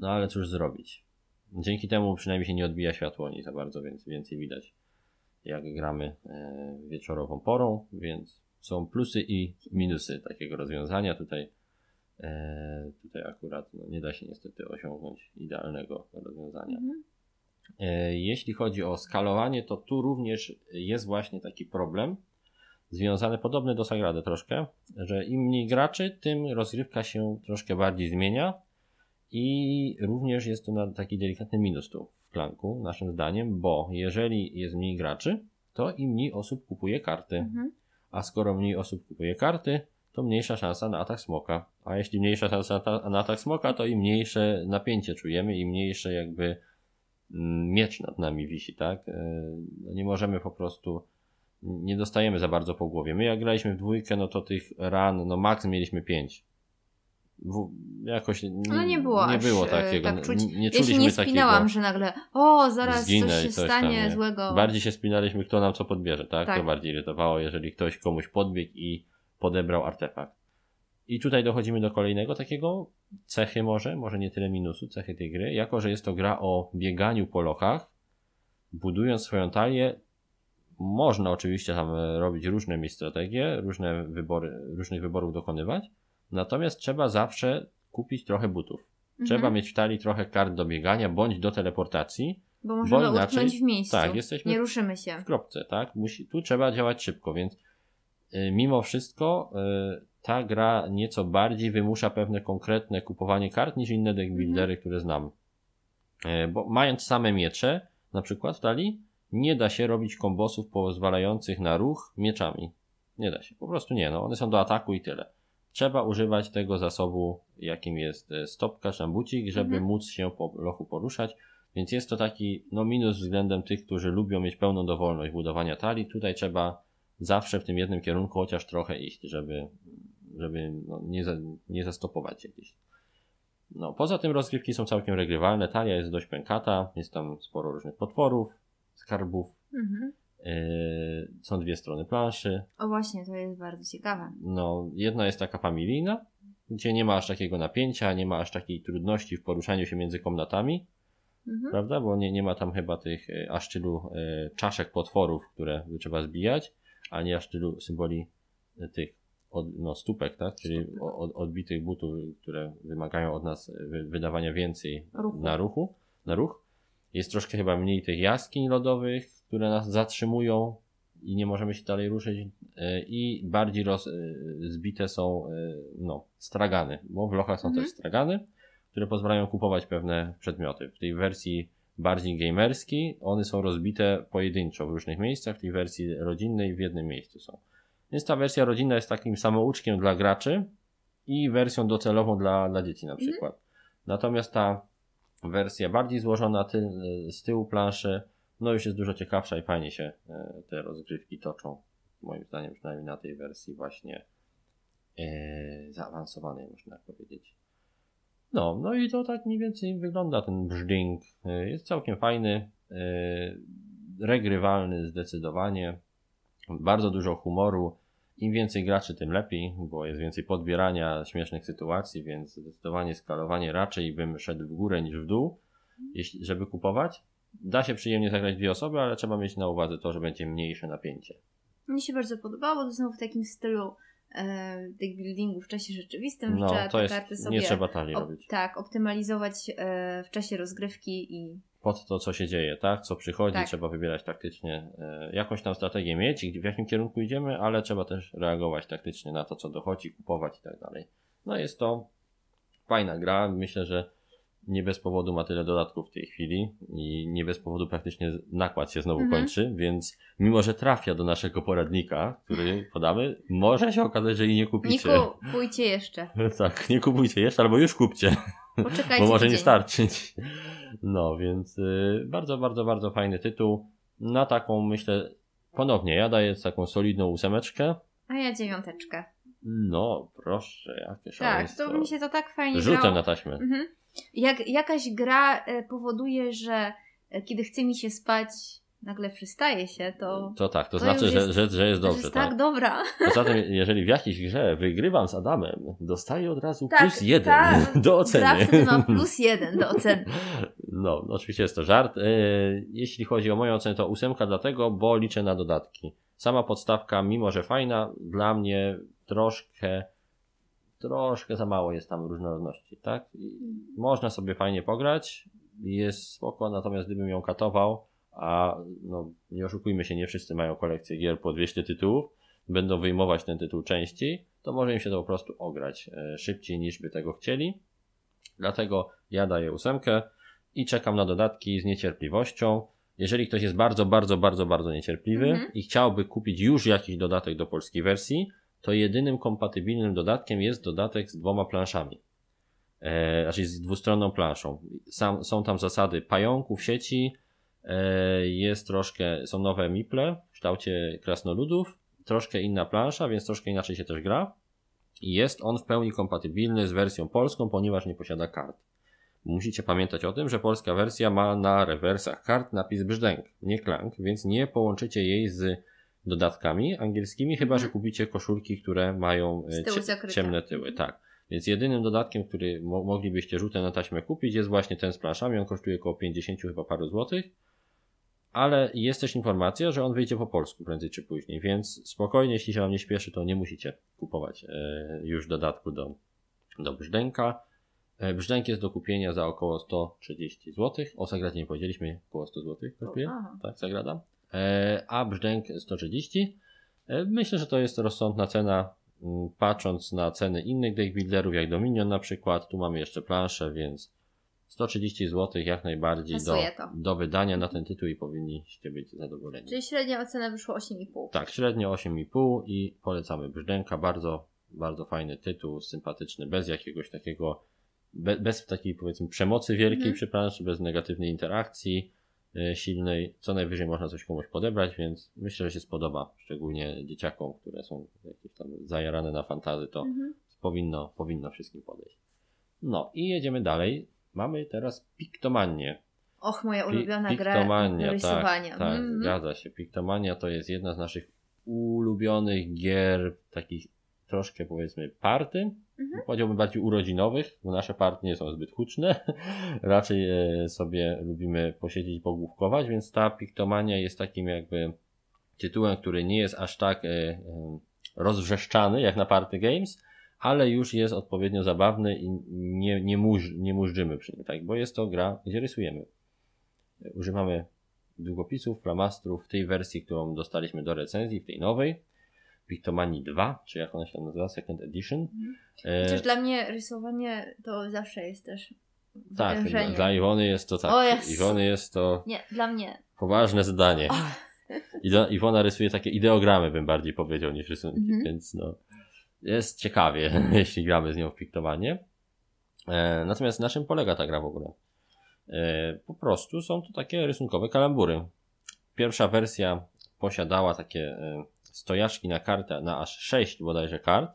S1: No ale cóż zrobić. Dzięki temu przynajmniej się nie odbija światło niej za bardzo, więc więcej widać jak gramy e, wieczorową porą, więc są plusy i minusy takiego rozwiązania. Tutaj, e, tutaj akurat no, nie da się niestety osiągnąć idealnego rozwiązania.
S2: Mhm.
S1: E, Jeśli chodzi o skalowanie, to tu również jest właśnie taki problem związany podobny do Sagrady troszkę, że im mniej graczy, tym rozgrywka się troszkę bardziej zmienia i również jest to taki delikatny minus tu w klanku, naszym zdaniem, bo jeżeli jest mniej graczy, to i mniej osób kupuje karty.
S2: Mhm.
S1: A skoro mniej osób kupuje karty, to mniejsza szansa na atak smoka. A jeśli mniejsza szansa na, ta- na atak smoka, to i mniejsze napięcie czujemy i mniejsze jakby mm, miecz nad nami wisi, tak? E, no Nie możemy po prostu, nie dostajemy za bardzo po głowie. My jak graliśmy w dwójkę, no to tych ran, no max mieliśmy pięć. W, jakoś
S2: No nie było
S1: nie było
S2: e,
S1: takiego.
S2: tak czuć.
S1: nie, nie
S2: Ja
S1: czuliśmy
S2: się nie
S1: takiego.
S2: spinałam, że nagle o, zaraz
S1: zginę
S2: coś się
S1: coś tam,
S2: stanie
S1: nie.
S2: złego.
S1: Bardziej się spinaliśmy, kto nam co podbierze, tak?
S2: Tak.
S1: To bardziej irytowało, jeżeli ktoś komuś podbiegł i podebrał artefakt. I tutaj dochodzimy do kolejnego takiego cechy może, może nie tyle minusu, cechy tej gry, jako że jest to gra o bieganiu po lochach, budując swoją talię, można oczywiście tam robić różne mi strategie, różne wybory, różnych wyborów dokonywać, natomiast trzeba zawsze kupić trochę butów.
S2: Mhm.
S1: Trzeba mieć w talii trochę kart do biegania bądź do teleportacji,
S2: Bo możemy
S1: inaczej-
S2: utknąć w miejscu.
S1: tak, jesteśmy
S2: Nie ruszymy się.
S1: w kropce, tak? Musi, tu trzeba działać szybko, więc mimo wszystko y, ta gra nieco bardziej wymusza pewne konkretne kupowanie kart niż inne deck buildery, które znam. Y, bo mając same miecze, na przykład w talii, nie da się robić kombosów pozwalających na ruch mieczami. Nie da się, po prostu nie, no one są do ataku i tyle. Trzeba używać tego zasobu, jakim jest e, stopka, szambucik, żeby
S2: Mhm.
S1: móc się po lochu poruszać. Więc jest to taki no, minus względem tych, którzy lubią mieć pełną dowolność budowania talii. Tutaj trzeba zawsze w tym jednym kierunku chociaż trochę iść, żeby, żeby no, nie, za, nie zastopować się gdzieś. No, poza tym rozgrywki są całkiem regrywalne. Talia jest dość pękata, jest tam sporo różnych potworów, skarbów.
S2: Mhm.
S1: Yy, są dwie strony planszy.
S2: O właśnie, to jest bardzo ciekawe.
S1: No, jedna jest taka familijna, gdzie nie ma aż takiego napięcia, nie ma aż takiej trudności w poruszaniu się między komnatami,
S2: Mhm.
S1: prawda? Bo nie, nie ma tam chyba tych e, aż tylu e, czaszek potworów, które trzeba zbijać, ani aż tylu symboli e, tych od, no, stópek, tak? Czyli od, odbitych butów, które wymagają od nas e, wy, wydawania więcej
S2: Ruchu.
S1: na ruchu, na ruch. Jest troszkę chyba mniej tych jaskiń lodowych, które nas zatrzymują i nie możemy się dalej ruszyć e, i bardziej roz, zbite są no, stragany, bo w lochach są
S2: Mhm.
S1: też stragany, które pozwalają kupować pewne przedmioty. W tej wersji bardziej gamerskiej one są rozbite pojedynczo w różnych miejscach, w tej wersji rodzinnej w jednym miejscu są. Więc ta wersja rodzinna jest takim samouczkiem dla graczy i wersją docelową dla, dla dzieci na
S2: Mhm.
S1: przykład. Natomiast ta wersja bardziej złożona tyl, z tyłu planszy, no już jest dużo ciekawsza i fajnie się e, te rozgrywki toczą. Moim zdaniem przynajmniej na tej wersji właśnie e, zaawansowanej, można powiedzieć. No, no i to tak mniej więcej wygląda ten brzding. E, Jest całkiem fajny, e, regrywalny zdecydowanie. Bardzo dużo humoru. Im więcej graczy, tym lepiej, bo jest więcej podbierania śmiesznych sytuacji, więc zdecydowanie skalowanie raczej bym szedł w górę niż w dół, żeby kupować. Da się przyjemnie zagrać dwie osoby, ale trzeba mieć na uwadze to, że będzie mniejsze napięcie.
S2: Mi się bardzo podobało, to znowu w takim stylu tych buildingów w czasie rzeczywistym,
S1: No,
S2: że trzeba te
S1: jest,
S2: karty sobie
S1: nie trzeba talii robić.
S2: tak, optymalizować e, w czasie rozgrywki i
S1: Pod to, co się dzieje, tak? Co przychodzi,
S2: Tak.
S1: trzeba wybierać taktycznie, e, jakąś tam strategię mieć, w jakim kierunku idziemy, ale trzeba też reagować taktycznie na to, co dochodzi, kupować i tak dalej. No jest to fajna gra, myślę, że nie bez powodu ma tyle dodatków w tej chwili i nie bez powodu praktycznie nakład się znowu mhm. kończy, więc mimo, że trafia do naszego poradnika, który podamy, może się okazać, że i nie kupicie.
S2: Nie kupujcie jeszcze.
S1: tak, nie kupujcie jeszcze, albo już kupcie.
S2: Poczekajcie
S1: bo może nie starczyć. No, więc y, bardzo, bardzo, bardzo fajny tytuł. Na taką myślę, ponownie, ja daję taką solidną ósemeczkę.
S2: A ja dziewiąteczkę.
S1: No, proszę, jakie
S2: Tak, to mi się to tak fajnie
S1: Rzutem
S2: grało.
S1: na taśmę. Mhm.
S2: Jak jakaś gra e, powoduje, że e, kiedy chce mi się spać, nagle przystaje się, to.
S1: To tak, to, to znaczy, jest, że, że, jest dobrze.
S2: Jest tak, tak dobra.
S1: Poza tym, jeżeli w jakiejś grze wygrywam z Adamem, dostaję od razu tak, plus jeden tak, do oceny.
S2: Gra wtedy mam plus jeden do oceny.
S1: No, oczywiście jest to żart. E, jeśli chodzi o moją ocenę, to ósemka dlatego, bo liczę na dodatki. Sama podstawka, mimo że fajna, dla mnie troszkę troszkę za mało jest tam różnorodności, tak? I można sobie fajnie pograć, jest spoko, natomiast gdybym ją katował, a no, nie oszukujmy się, nie wszyscy mają kolekcję gier po 200 tytułów, będą wyjmować ten tytuł częściej, to może im się to po prostu ograć e, szybciej niż by tego chcieli. Dlatego ja daję ósemkę i czekam na dodatki z niecierpliwością. Jeżeli ktoś jest bardzo, bardzo, bardzo, bardzo niecierpliwy mm -hmm. i chciałby kupić już jakiś dodatek do polskiej wersji, to jedynym kompatybilnym dodatkiem jest dodatek z dwoma planszami. E, znaczy z dwustronną planszą. Sam, są tam zasady pająków, sieci, e, jest troszkę, są nowe miple w kształcie krasnoludów, troszkę inna plansza, więc troszkę inaczej się też gra. I jest on w pełni kompatybilny z wersją polską, ponieważ nie posiada kart. Musicie pamiętać o tym, że polska wersja ma na rewersach kart napis brzdęk, nie klank, więc nie połączycie jej z dodatkami angielskimi, chyba że kupicie koszulki, które mają e, ciemne tyły. Tak. Więc jedynym dodatkiem, który mo moglibyście rzutem na taśmę kupić jest właśnie ten z planszami. On kosztuje około 50 chyba paru złotych. Ale jest też informacja, że on wyjdzie po polsku prędzej czy później, więc spokojnie, jeśli się wam nie śpieszy, to nie musicie kupować e, już dodatku do, do brzdęka. E, brzdęk jest do kupienia za około 130 zł. O Sagradzie nie powiedzieliśmy, około 100 zł kosztuje. Tak, Sagrada. E, a brzdęk 130. E, myślę, że to jest rozsądna cena, mm, patrząc na ceny innych deck builderów, jak Dominion na przykład. Tu mamy jeszcze planszę, więc 130 zł jak najbardziej do, do wydania na ten tytuł i powinniście być zadowoleni.
S2: Czyli średnia ocena wyszła 8,5.
S1: Tak, średnio 8,5 i polecamy Brzdęka. Bardzo, bardzo fajny tytuł, sympatyczny, bez jakiegoś takiego, be, bez takiej powiedzmy przemocy wielkiej mhm. przy planszy, bez negatywnej interakcji silnej, co najwyżej można coś komuś podebrać, więc myślę, że się spodoba, szczególnie dzieciakom, które są jakieś tam zajarane na fantazy, to mhm. powinno, powinno wszystkim podejść. No i jedziemy dalej. Mamy teraz Piktomanię.
S2: Och, moja ulubiona Pi gra do rysowania.
S1: Tak, tak mm -hmm. zgadza się. Piktomania to jest jedna z naszych ulubionych gier, takich troszkę powiedzmy party, Mhm. Powiedziałbym bardziej urodzinowych, bo nasze partie nie są zbyt huczne. Raczej e, sobie lubimy posiedzieć i pogłówkować, więc ta piktomania jest takim jakby tytułem, który nie jest aż tak e, e, rozwrzeszczany jak na Party Games, ale już jest odpowiednio zabawny i nie, nie, murz, nie murzymy przy nim, tak? bo jest to gra, gdzie rysujemy. Używamy długopisów, flamastrów w tej wersji, którą dostaliśmy do recenzji, w tej nowej Pictomanii 2, czy jak ona się tam nazywa, Second Edition. Mhm.
S2: Chociaż e... dla mnie rysowanie to zawsze jest też
S1: Tak, dla, dla Iwony jest to tak. O jest. Iwony jest to...
S2: Nie, dla mnie.
S1: Poważne zdanie. Oh. Iwona rysuje takie ideogramy, bym bardziej powiedział, niż rysunki, mhm. więc no... Jest ciekawie, jeśli gramy z nią w Pictomanie. E, natomiast na czym polega ta gra w ogóle? E, po prostu są to takie rysunkowe kalambury. Pierwsza wersja posiadała takie e, stojaczki na kartę, na aż 6 bodajże kart.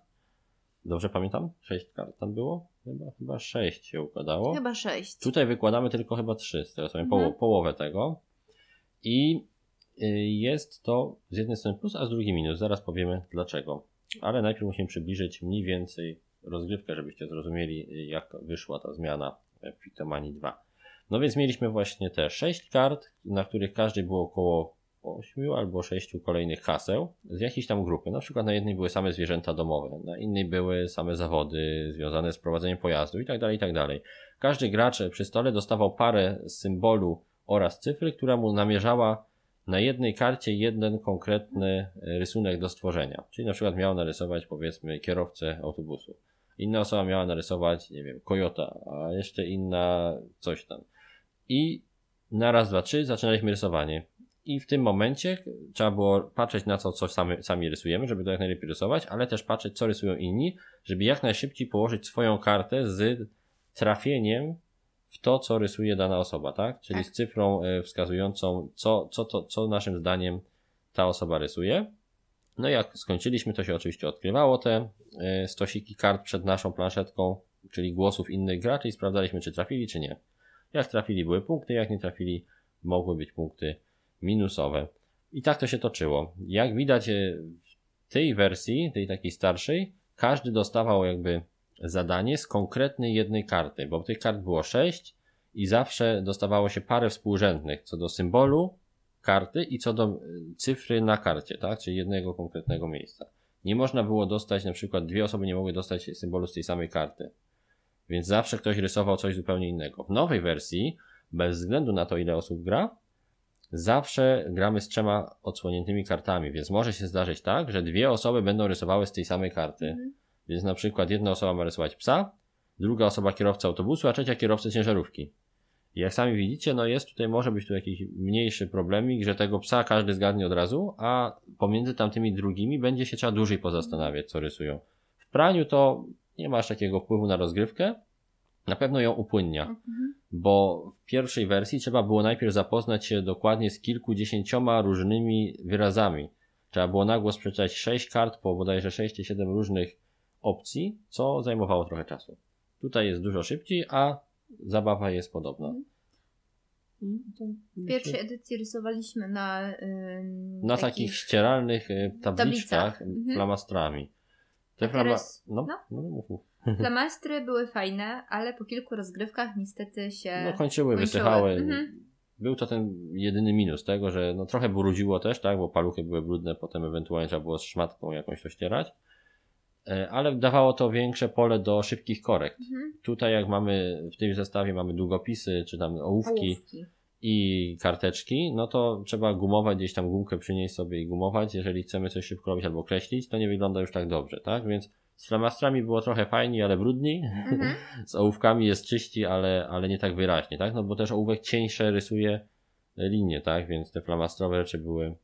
S1: Dobrze pamiętam? 6 kart tam było? Chyba, chyba 6 się układało.
S2: Chyba 6.
S1: Tutaj wykładamy tylko chyba 3, z tego sobie mhm. poło połowę tego. I y, jest to z jednej strony plus, a z drugiej minus. Zaraz powiemy dlaczego. Ale najpierw musimy przybliżyć mniej więcej rozgrywkę, żebyście zrozumieli, jak wyszła ta zmiana w Pictomanii 2. No więc mieliśmy właśnie te 6 kart, na których każdy było około ośmiu albo sześciu kolejnych haseł z jakiejś tam grupy. Na przykład na jednej były same zwierzęta domowe, na innej były same zawody związane z prowadzeniem pojazdu i tak dalej, i tak dalej. Każdy gracz przy stole dostawał parę symbolu oraz cyfry, która mu namierzała na jednej karcie jeden konkretny rysunek do stworzenia. Czyli na przykład miał narysować powiedzmy kierowcę autobusu. inna osoba miała narysować, nie wiem, kojota, a jeszcze inna coś tam. I na raz, dwa, trzy zaczynaliśmy rysowanie. I w tym momencie trzeba było patrzeć na to, co sami, sami rysujemy, żeby to jak najlepiej rysować, ale też patrzeć, co rysują inni, żeby jak najszybciej położyć swoją kartę z trafieniem w to, co rysuje dana osoba, tak? Czyli
S2: Tak.
S1: z cyfrą e, wskazującą, co, co, to, co naszym zdaniem ta osoba rysuje. No i jak skończyliśmy, to się oczywiście odkrywało te e, stosiki kart przed naszą planszetką, czyli głosów innych graczy i sprawdzaliśmy, czy trafili, czy nie. Jak trafili, były punkty, jak nie trafili, mogły być punkty minusowe. I tak to się toczyło. Jak widać e, w tej wersji, tej takiej starszej, każdy dostawał jakby zadanie z konkretnej jednej karty, bo tych kart było sześć i zawsze dostawało się parę współrzędnych co do symbolu karty i co do y, cyfry na karcie, tak? Czyli jednego konkretnego miejsca. Nie można było dostać, na przykład dwie osoby nie mogły dostać symbolu z tej samej karty. Więc zawsze ktoś rysował coś zupełnie innego. W nowej wersji, bez względu na to, ile osób gra, zawsze gramy z trzema odsłoniętymi kartami, więc może się zdarzyć tak, że dwie osoby będą rysowały z tej samej karty.
S2: Mhm.
S1: Więc na przykład jedna osoba ma rysować psa, druga osoba kierowca autobusu, a trzecia kierowca ciężarówki. I jak sami widzicie, no jest tutaj, może być tu jakiś mniejszy problemik, że tego psa każdy zgadnie od razu, a pomiędzy tamtymi drugimi będzie się trzeba dłużej pozastanawiać, co rysują. W praniu to nie masz takiego wpływu na rozgrywkę, na pewno ją upłynnia,
S2: Mhm.
S1: bo w pierwszej wersji trzeba było najpierw zapoznać się dokładnie z kilkudziesięcioma różnymi wyrazami. Trzeba było na głos przeczytać sześć kart po bodajże 6 czy 7 różnych opcji, co zajmowało trochę czasu. Tutaj jest dużo szybciej, a zabawa jest podobna.
S2: Mhm.
S1: I
S2: W pierwszej edycji rysowaliśmy na. ym,
S1: Na takich ścieralnych y, tabliczkach
S2: Tablicach. Mhm.
S1: flamastrami. Te flama...
S2: teraz-
S1: No,
S2: no.
S1: no, mów, mów.
S2: Flamastry były fajne, ale po kilku rozgrywkach niestety się.
S1: no kończyły,
S2: kończyły.
S1: wysychały.
S2: Mhm.
S1: Był to ten jedyny minus tego, że no trochę brudziło też, tak, bo paluchy były brudne, potem ewentualnie trzeba było z szmatką jakąś to ścierać. E, Ale dawało to większe pole do szybkich korekt.
S2: Mhm.
S1: Tutaj jak mamy, w tym zestawie mamy długopisy, czy tam ołówki
S2: Ołówki.
S1: i karteczki, no to trzeba gumować, gdzieś tam gumkę przynieść sobie i gumować. Jeżeli chcemy coś szybko robić albo kreślić, to nie wygląda już tak dobrze, tak? Więc z flamastrami było trochę fajniej, ale brudniej.
S2: Mhm.
S1: Z ołówkami jest czyści, ale, ale nie tak wyraźnie, tak? No bo też ołówek cieńsze rysuje linie, tak? Więc te flamastrowe rzeczy były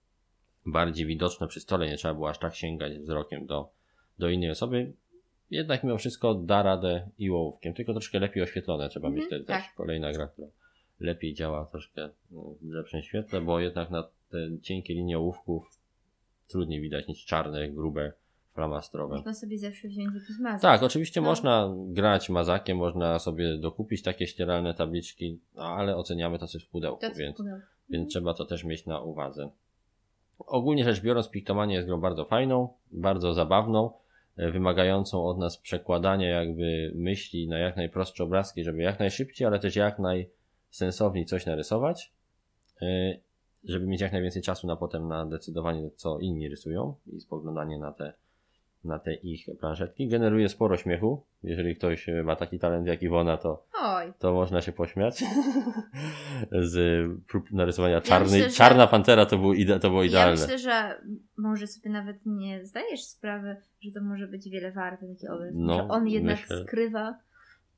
S1: bardziej widoczne przy stole, nie trzeba było aż tak sięgać wzrokiem do, do innej osoby. Jednak mimo wszystko da radę i ołówkiem, tylko troszkę lepiej oświetlone trzeba mieć
S2: Mhm,
S1: wtedy też.
S2: tak.
S1: Kolejna gra, która lepiej działa troszkę w lepszym świetle, bo jednak na te cienkie linie ołówków trudniej widać niż czarne, grube, flamastrowe.
S2: Można sobie zawsze wziąć jakiś mazak.
S1: Tak, oczywiście
S2: No.
S1: można grać mazakiem, można sobie dokupić takie ścieralne tabliczki, no, ale oceniamy to coś w pudełku,
S2: To co
S1: więc,
S2: pudełko.
S1: więc trzeba to też mieć na uwadze. Ogólnie rzecz biorąc, Piktomania jest grą bardzo fajną, bardzo zabawną, e, wymagającą od nas przekładania jakby myśli na jak najprostsze obrazki, żeby jak najszybciej, ale też jak najsensowniej coś narysować, e, żeby mieć jak najwięcej czasu na potem na decydowanie, co inni rysują i spoglądanie na te na te ich planszetki. Generuje sporo śmiechu. Jeżeli ktoś ma taki talent jak Iwona, to,
S2: Oj,
S1: to można się pośmiać. Z prób narysowania czarnej.
S2: myślę, że-
S1: Czarna pantera to było, ide, to było
S2: ja
S1: idealne.
S2: myślę, że może sobie nawet nie zdajesz sprawy, że to może być wiele warte taki obraz.
S1: No,
S2: że on jednak
S1: myślę.
S2: skrywa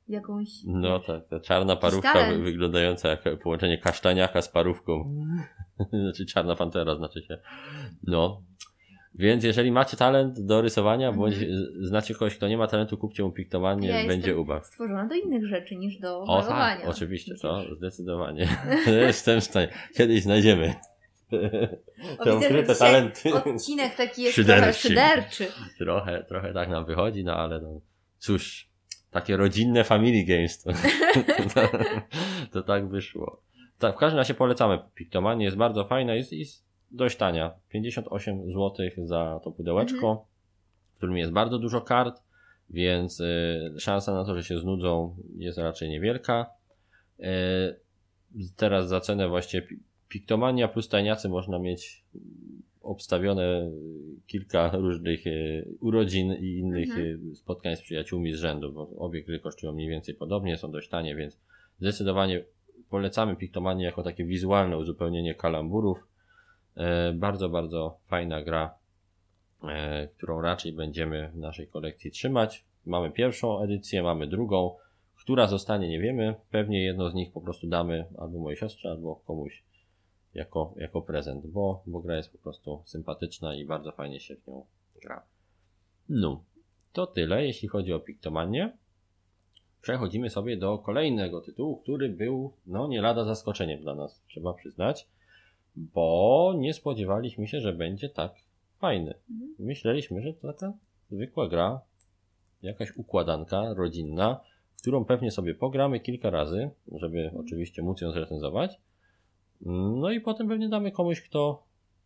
S2: jakąś.
S1: No tak, ta czarna parówka
S2: talent.
S1: wyglądająca jak połączenie kasztaniaka z parówką. znaczy czarna pantera znaczy się. No. Więc jeżeli macie talent do rysowania,
S2: Mhm.
S1: bądź znacie kogoś, kto nie ma talentu, kupcie mu piktowanie,
S2: Ja
S1: będzie ubaw.
S2: Stworzona do innych rzeczy niż do
S1: O
S2: malowania.
S1: tak, oczywiście, to zdecydowanie. Jestem w stanie. Kiedyś znajdziemy.
S2: O,
S1: Te ukryte talenty.
S2: Odcinek taki jest
S1: Szyderczy.
S2: trochę szyderczy.
S1: Trochę, trochę tak nam wychodzi, no ale no, cóż, takie rodzinne family games to, to, to tak wyszło. Tak, w każdym razie polecamy Piktomanię, jest bardzo fajna, jest, jest dość tania. 58 zł za to pudełeczko, w którym jest bardzo dużo kart, więc y, szansa na to, że się znudzą jest raczej niewielka. Y, teraz za cenę właśnie Pi- Piktomania plus tajniacy można mieć obstawione kilka różnych e, urodzin i innych
S2: Mhm.
S1: spotkań z przyjaciółmi z rzędu, bo obie gry kosztują mniej więcej podobnie, są dość tanie, więc zdecydowanie polecamy Piktomanię jako takie wizualne uzupełnienie kalamburów. E, Bardzo, bardzo fajna gra, e, którą raczej będziemy w naszej kolekcji trzymać. mamy pierwszą edycję, mamy drugą. Która zostanie, nie wiemy. Pewnie jedno z nich po prostu damy albo mojej siostrze, albo komuś jako, jako prezent, bo, bo gra jest po prostu sympatyczna i bardzo fajnie się w nią gra. No, to tyle, jeśli chodzi o Piktomanię. Przechodzimy sobie do kolejnego tytułu, który był, no, nie lada zaskoczeniem dla nas, trzeba przyznać, bo nie spodziewaliśmy się, że będzie tak fajny.
S2: Mhm.
S1: Myśleliśmy, że to taka zwykła gra, jakaś układanka rodzinna, w którą pewnie sobie pogramy kilka razy, żeby oczywiście móc ją zrecenzować. No i potem pewnie damy komuś, kto,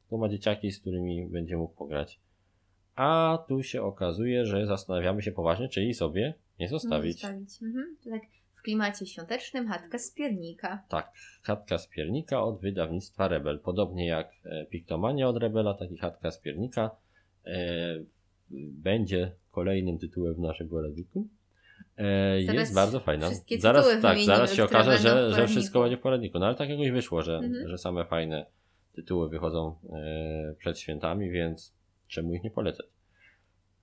S1: kto ma dzieciaki, z którymi będzie mógł pograć. A tu się okazuje, że zastanawiamy się poważnie, czy jej sobie nie zostawić.
S2: Zostawić. Mhm. Tak w klimacie świątecznym chatka z piernika.
S1: Tak, chatka z piernika od wydawnictwa Rebel. Podobnie jak e, Piktomania od Rebela, tak i chatka z piernika e, będzie kolejnym tytułem w naszym poradniku. E,
S2: Zaraz
S1: jest bardzo fajna. Zaraz, tak,
S2: wymienimy,
S1: zaraz się okaże, że, że wszystko będzie w poradniku. No ale tak jakoś wyszło, że,
S2: Mhm.
S1: że same fajne tytuły wychodzą e, przed świętami, więc czemu ich nie polecać?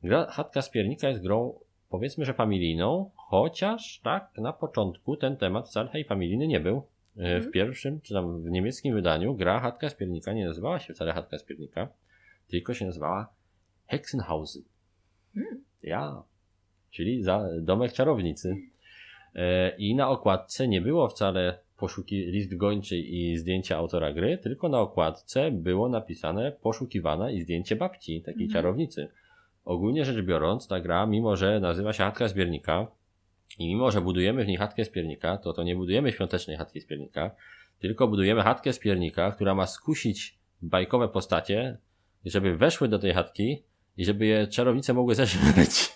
S1: Gra Chatka z piernika jest grą powiedzmy, że familijną, chociaż tak na początku ten temat wcale hej familijny nie był. E, W
S2: Mhm.
S1: pierwszym, czy tam w niemieckim wydaniu gra Chatka z piernika nie nazywała się wcale Chatka z piernika, tylko się nazywała Hexenhausen.
S2: Hmm.
S1: Ja, czyli za domek czarownicy. E, I na okładce nie było wcale poszuki list gończy i zdjęcie autora gry, tylko na okładce było napisane poszukiwana i zdjęcie babci, takiej
S2: Mhm.
S1: czarownicy. Ogólnie rzecz biorąc, ta gra, mimo że nazywa się chatka z piernika i mimo że budujemy w niej chatkę z piernika, to to nie budujemy świątecznej chatki z piernika, tylko budujemy chatkę z piernika, która ma skusić bajkowe postacie, żeby weszły do tej chatki i żeby je czarownice mogły zeżreć.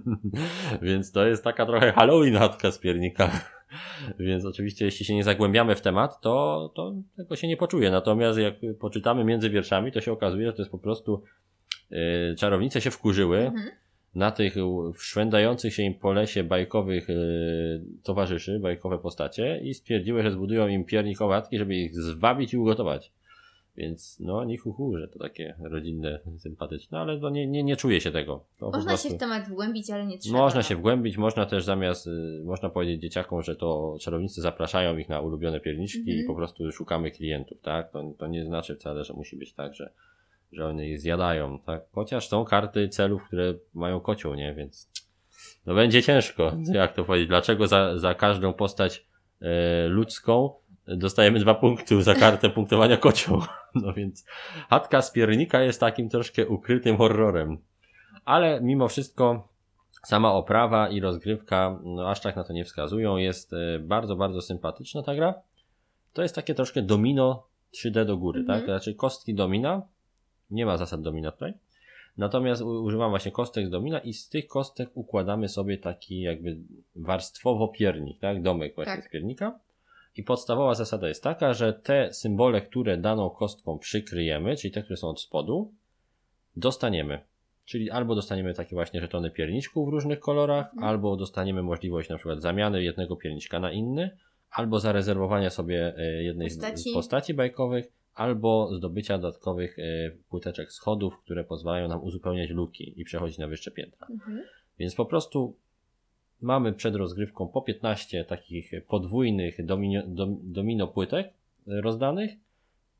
S1: Więc to jest taka trochę Halloween chatka z piernika. Więc oczywiście, jeśli się nie zagłębiamy w temat, to, to tego się nie poczuje. Natomiast jak poczytamy między wierszami, to się okazuje, że to jest po prostu yy, czarownice się wkurzyły
S2: Mhm.
S1: Na tych szwendających się im po lesie bajkowych yy, towarzyszy, bajkowe postacie i stwierdziły, że zbudują im piernikowe chatki, żeby ich zwabić i ugotować. Więc no, nie huhu, że to takie rodzinne, sympatyczne, ale to nie, nie, nie czuje się tego. To
S2: Można
S1: prostu-
S2: się w temat wgłębić, ale nie trzeba.
S1: można się wgłębić, można też zamiast, y, można powiedzieć dzieciakom, że to czarownicy zapraszają ich na ulubione pierniczki
S2: Mhm.
S1: i po prostu szukamy klientów, tak? To, to nie znaczy wcale, że musi być tak, że, że one je zjadają, tak? Chociaż są karty celów, które mają kocioł, nie? Więc no będzie ciężko. Jak to powiedzieć? Dlaczego za, za każdą postać e, ludzką dostajemy dwa punkty za kartę punktowania kocioł? No więc chatka z piernika jest takim troszkę ukrytym horrorem. Ale mimo wszystko sama oprawa i rozgrywka, no aż tak na to nie wskazują. Jest e, bardzo, bardzo sympatyczna ta gra. To jest takie troszkę domino 3D do góry,
S2: Mhm.
S1: tak? To znaczy kostki domina. Nie ma zasad domina tutaj. Natomiast używam właśnie kostek z domina i z tych kostek układamy sobie taki jakby warstwowo piernik, tak? Domek właśnie
S2: Tak.
S1: z piernika. I podstawowa zasada jest taka, że te symbole, które daną kostką przykryjemy, czyli te, które są od spodu, dostaniemy. Czyli albo dostaniemy takie właśnie żetony pierniczków w różnych kolorach,
S2: Mhm.
S1: albo dostaniemy możliwość na przykład zamiany jednego pierniczka na inny, albo zarezerwowania sobie e, jednej
S2: Postaci.
S1: z postaci bajkowych, albo zdobycia dodatkowych e, płyteczek schodów, które pozwalają nam uzupełniać luki i przechodzić na wyższe piętra.
S2: Mhm.
S1: Więc po prostu mamy przed rozgrywką po 15 takich podwójnych domino, dom, domino płytek e, rozdanych.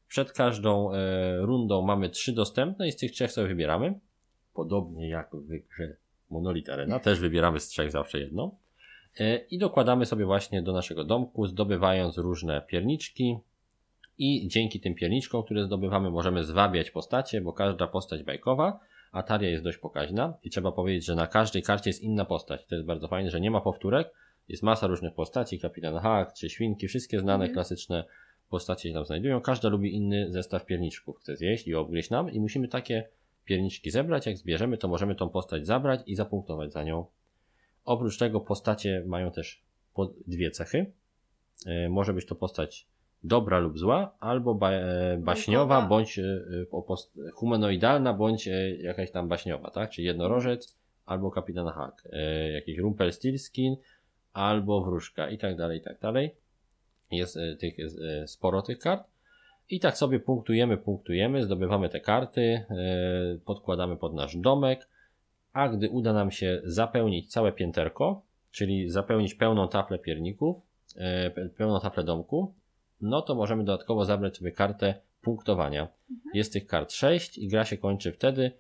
S1: Przed każdą e, rundą mamy trzy dostępne i z tych trzech sobie wybieramy. Podobnie jak w grze Monolith Arena, też wybieramy z trzech zawsze jedno. E, I dokładamy sobie właśnie do naszego domku, zdobywając różne pierniczki. I dzięki tym pierniczkom, które zdobywamy, możemy zwabiać postacie, bo każda postać bajkowa a talia jest dość pokaźna i trzeba powiedzieć, że na każdej karcie jest inna postać. To jest bardzo fajne, że nie ma powtórek. Jest masa różnych postaci, kapitan Hack, czy świnki, wszystkie znane,
S2: Mhm.
S1: klasyczne postacie się tam znajdują. Każda lubi inny zestaw pierniczków. Chce zjeść i obgryźć nam i musimy takie pierniczki zebrać. Jak zbierzemy, to możemy tą postać zabrać i zapunktować za nią. Oprócz tego postacie mają też dwie cechy. E, Może być to postać dobra lub zła, albo ba e, baśniowa, bądź e, e, humanoidalna, bądź jakaś tam baśniowa, tak? Czyli jednorożec, albo kapitan Hack, jakiś Rumpelstiltskin, albo wróżka i tak dalej, i tak dalej. Jest tych sporo tych kart. I tak sobie punktujemy, punktujemy, zdobywamy te karty, podkładamy pod nasz domek, a gdy uda nam się zapełnić całe pięterko, czyli zapełnić pełną taplę pierników, pełną taplę domku, no to możemy dodatkowo zabrać sobie kartę punktowania.
S2: Mhm.
S1: Jest tych kart 6 i gra się kończy wtedy,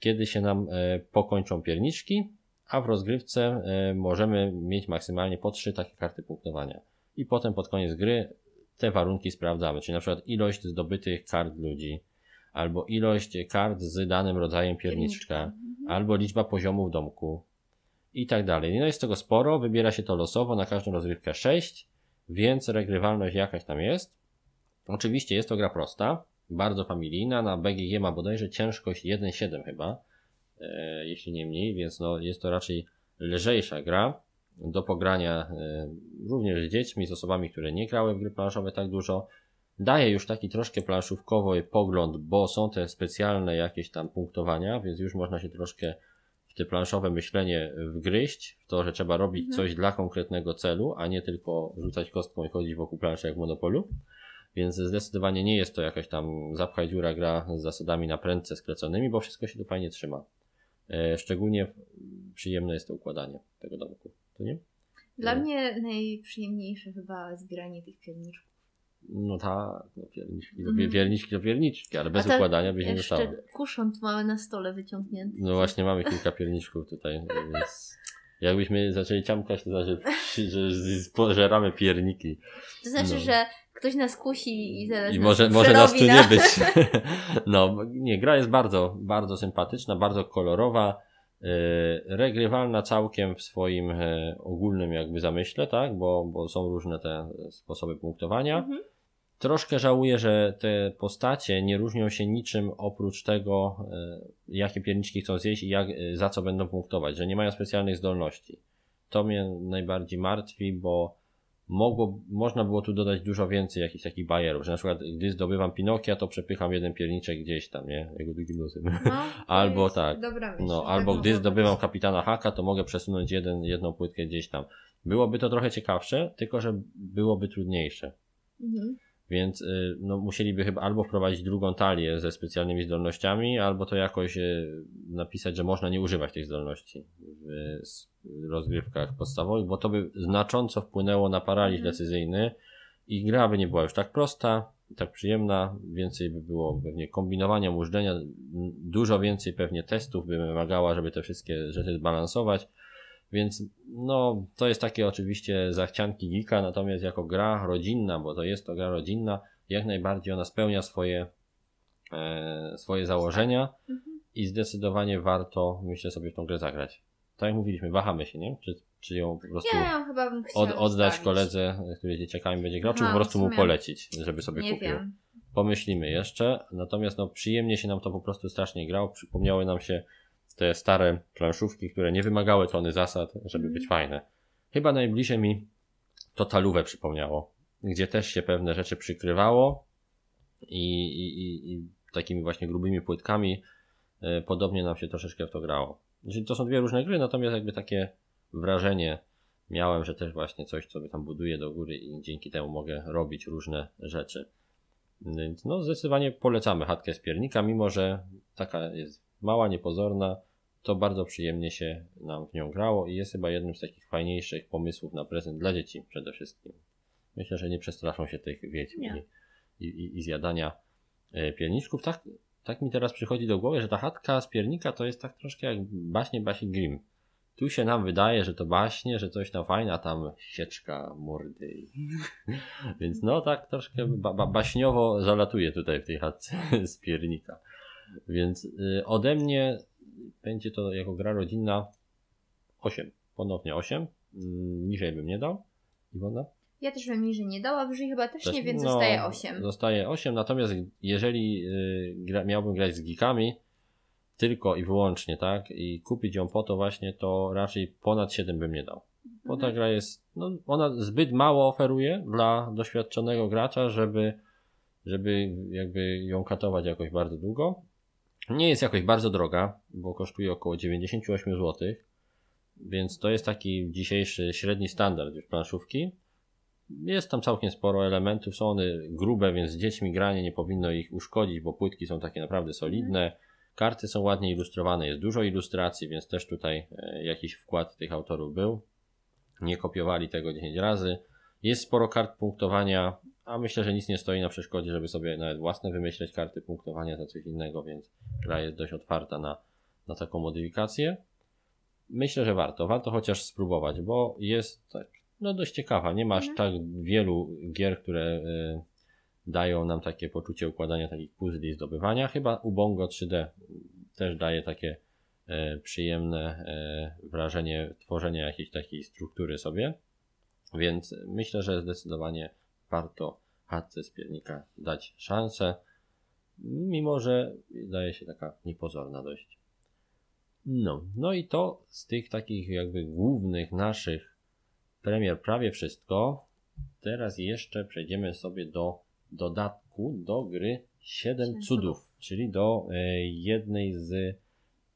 S1: kiedy się nam e, pokończą pierniczki, a w rozgrywce e, możemy mieć maksymalnie po 3 takie karty punktowania. I potem pod koniec gry te warunki sprawdzamy, czyli na przykład ilość zdobytych kart ludzi, albo ilość kart z danym rodzajem pierniczka,
S2: Mhm.
S1: albo liczba poziomów domku i tak dalej. No jest tego sporo, wybiera się to losowo, na każdą rozgrywkę 6, więc regrywalność jakaś tam jest. Oczywiście jest to gra prosta, bardzo familijna, na BGG ma bodajże ciężkość 1,7 chyba, e, jeśli nie mniej, więc no jest to raczej lżejsza gra do pogrania e, również z dziećmi, z osobami, które nie grały w gry planszowe tak dużo. Daje już taki troszkę planszówkowy pogląd, bo są te specjalne jakieś tam punktowania, więc już można się troszkę te planszowe myślenie wgryźć, w to, że trzeba robić
S2: Mhm.
S1: coś dla konkretnego celu, a nie tylko rzucać kostką i chodzić wokół planszy jak w Monopolu. Więc zdecydowanie nie jest to jakaś tam zapchaj dziura gra z zasadami na prędce skleconymi, bo wszystko się tu fajnie trzyma. E, szczególnie przyjemne jest to układanie tego domku. To nie?
S2: Dla
S1: No.
S2: mnie najprzyjemniejsze chyba zbieranie tych pierniczków.
S1: No tak, no pierniczki, to
S2: Mhm.
S1: pierniczki to pierniczki, ale bez
S2: tak
S1: układania by się nie
S2: Jeszcze
S1: stało.
S2: kusząt mamy na stole wyciągnięty.
S1: No właśnie mamy kilka pierniczków tutaj, więc jakbyśmy zaczęli ciamkać, to znaczy, że pożeramy pierniki.
S2: To znaczy,
S1: No.
S2: że ktoś nas kusi i zaraz
S1: I
S2: nas
S1: może, może nas tu nie być. No, nie, gra jest bardzo, bardzo sympatyczna, bardzo kolorowa, yy, regrywalna całkiem w swoim e, ogólnym jakby zamyśle, tak, bo, bo są różne te sposoby punktowania.
S2: Mhm.
S1: Troszkę żałuję, że te postacie nie różnią się niczym oprócz tego, e, jakie pierniczki chcą zjeść i jak, e, za co będą punktować, że nie mają specjalnych zdolności. To mnie najbardziej martwi, bo mogło, można było tu dodać dużo więcej jakichś takich bajerów, że na przykład gdy zdobywam Pinokia, to przepycham jeden pierniczek gdzieś tam, nie? Jego drugim nosem.
S2: No, to
S1: Albo
S2: jest
S1: tak.
S2: Myśl,
S1: No,
S2: tak
S1: albo gdy
S2: być.
S1: zdobywam kapitana Haka, to mogę przesunąć jeden, jedną płytkę gdzieś tam. Byłoby to trochę ciekawsze, tylko że byłoby trudniejsze.
S2: Mhm.
S1: Więc y, no, musieliby chyba albo wprowadzić drugą talię ze specjalnymi zdolnościami, albo to jakoś y, napisać, że można nie używać tych zdolności w rozgrywkach podstawowych, bo to by znacząco wpłynęło na paraliż
S2: Mhm.
S1: decyzyjny i gra by nie była już tak prosta, tak przyjemna, więcej by było pewnie kombinowania, mużdżenia, dużo więcej pewnie testów by wymagała, żeby te wszystkie rzeczy zbalansować. Więc no, to jest takie oczywiście zachcianki geeka, natomiast jako gra rodzinna, bo to jest to gra rodzinna, jak najbardziej ona spełnia swoje, e, swoje założenia
S2: Mhm.
S1: i zdecydowanie warto, myślę, sobie w tą grę zagrać. Tak jak mówiliśmy, wahamy się, nie? Czy, czy ją po prostu
S2: ja chyba bym
S1: od, oddać
S2: zostawić.
S1: koledze, który dzieciakami będzie grał, czy
S2: Aha,
S1: po prostu mu polecić, żeby sobie
S2: Nie
S1: kupił.
S2: wiem.
S1: Pomyślimy jeszcze, natomiast no przyjemnie się nam to po prostu strasznie grało, przypomniały nam się te stare planszówki, które nie wymagały tony zasad, żeby być fajne. Chyba najbliżej mi to talówę przypomniało, gdzie też się pewne rzeczy przykrywało i, i, i, takimi właśnie grubymi płytkami e, podobnie nam się troszeczkę w to grało. Czyli to są dwie różne gry, natomiast jakby takie wrażenie miałem, że też właśnie coś sobie tam buduję do góry i dzięki temu mogę robić różne rzeczy. Więc no zdecydowanie polecamy chatkę z piernika, mimo że taka jest mała, niepozorna, to bardzo przyjemnie się nam w nią grało i jest chyba jednym z takich fajniejszych pomysłów na prezent dla dzieci przede wszystkim. Myślę, że nie przestraszą się tych wiedźm i, i, i zjadania e, pierniczków. Tak, tak mi teraz przychodzi do głowy, że ta chatka z piernika to jest tak troszkę jak baśnie Basi Grimm. Tu się nam wydaje, że to baśnie, że coś tam fajne, a tam sieczka, mordy. Więc no tak troszkę ba ba baśniowo zalatuje tutaj w tej chatce z piernika. Więc y, ode mnie będzie to jako gra rodzinna 8. Ponownie 8. Mm, niżej bym nie dał. Iwona?
S2: Ja też bym niżej nie dała, wyżej chyba też,
S1: Też-
S2: nie, więc
S1: no,
S2: zostaje 8.
S1: Zostaje 8, natomiast jeżeli y, gra, miałbym grać z geekami, tylko i wyłącznie, tak, i kupić ją po to właśnie, to raczej ponad 7 bym nie dał. Bo ta
S2: Mhm.
S1: gra jest, no, ona zbyt mało oferuje dla doświadczonego gracza, żeby, żeby jakby ją katować jakoś bardzo długo. Nie jest jakoś bardzo droga, bo kosztuje około 98 zł, więc to jest taki dzisiejszy średni standard już planszówki. Jest tam całkiem sporo elementów, są one grube, więc z dziećmi granie nie powinno ich uszkodzić, bo płytki są takie naprawdę solidne. Karty są ładnie ilustrowane, jest dużo ilustracji, więc też tutaj e, jakiś wkład tych autorów był. Nie kopiowali tego 10 razy. Jest sporo kart punktowania, a myślę, że nic nie stoi na przeszkodzie, żeby sobie nawet własne wymyśleć karty punktowania za coś innego, więc gra jest dość otwarta na, na taką modyfikację. Myślę, że warto, warto chociaż spróbować, bo jest tak, no dość ciekawa. Nie ma aż
S2: Mhm.
S1: tak wielu gier, które y, dają nam takie poczucie układania takich puzli i zdobywania. Chyba Ubongo 3D też daje takie e, przyjemne e, wrażenie tworzenia jakiejś takiej struktury sobie. Więc myślę, że zdecydowanie warto chatce z piernika dać szansę, mimo że daje się taka niepozorna dość. No, no i to z tych takich jakby głównych naszych premier prawie wszystko. Teraz jeszcze przejdziemy sobie do dodatku do gry 7
S2: Siedem
S1: cudów, czyli do e, jednej z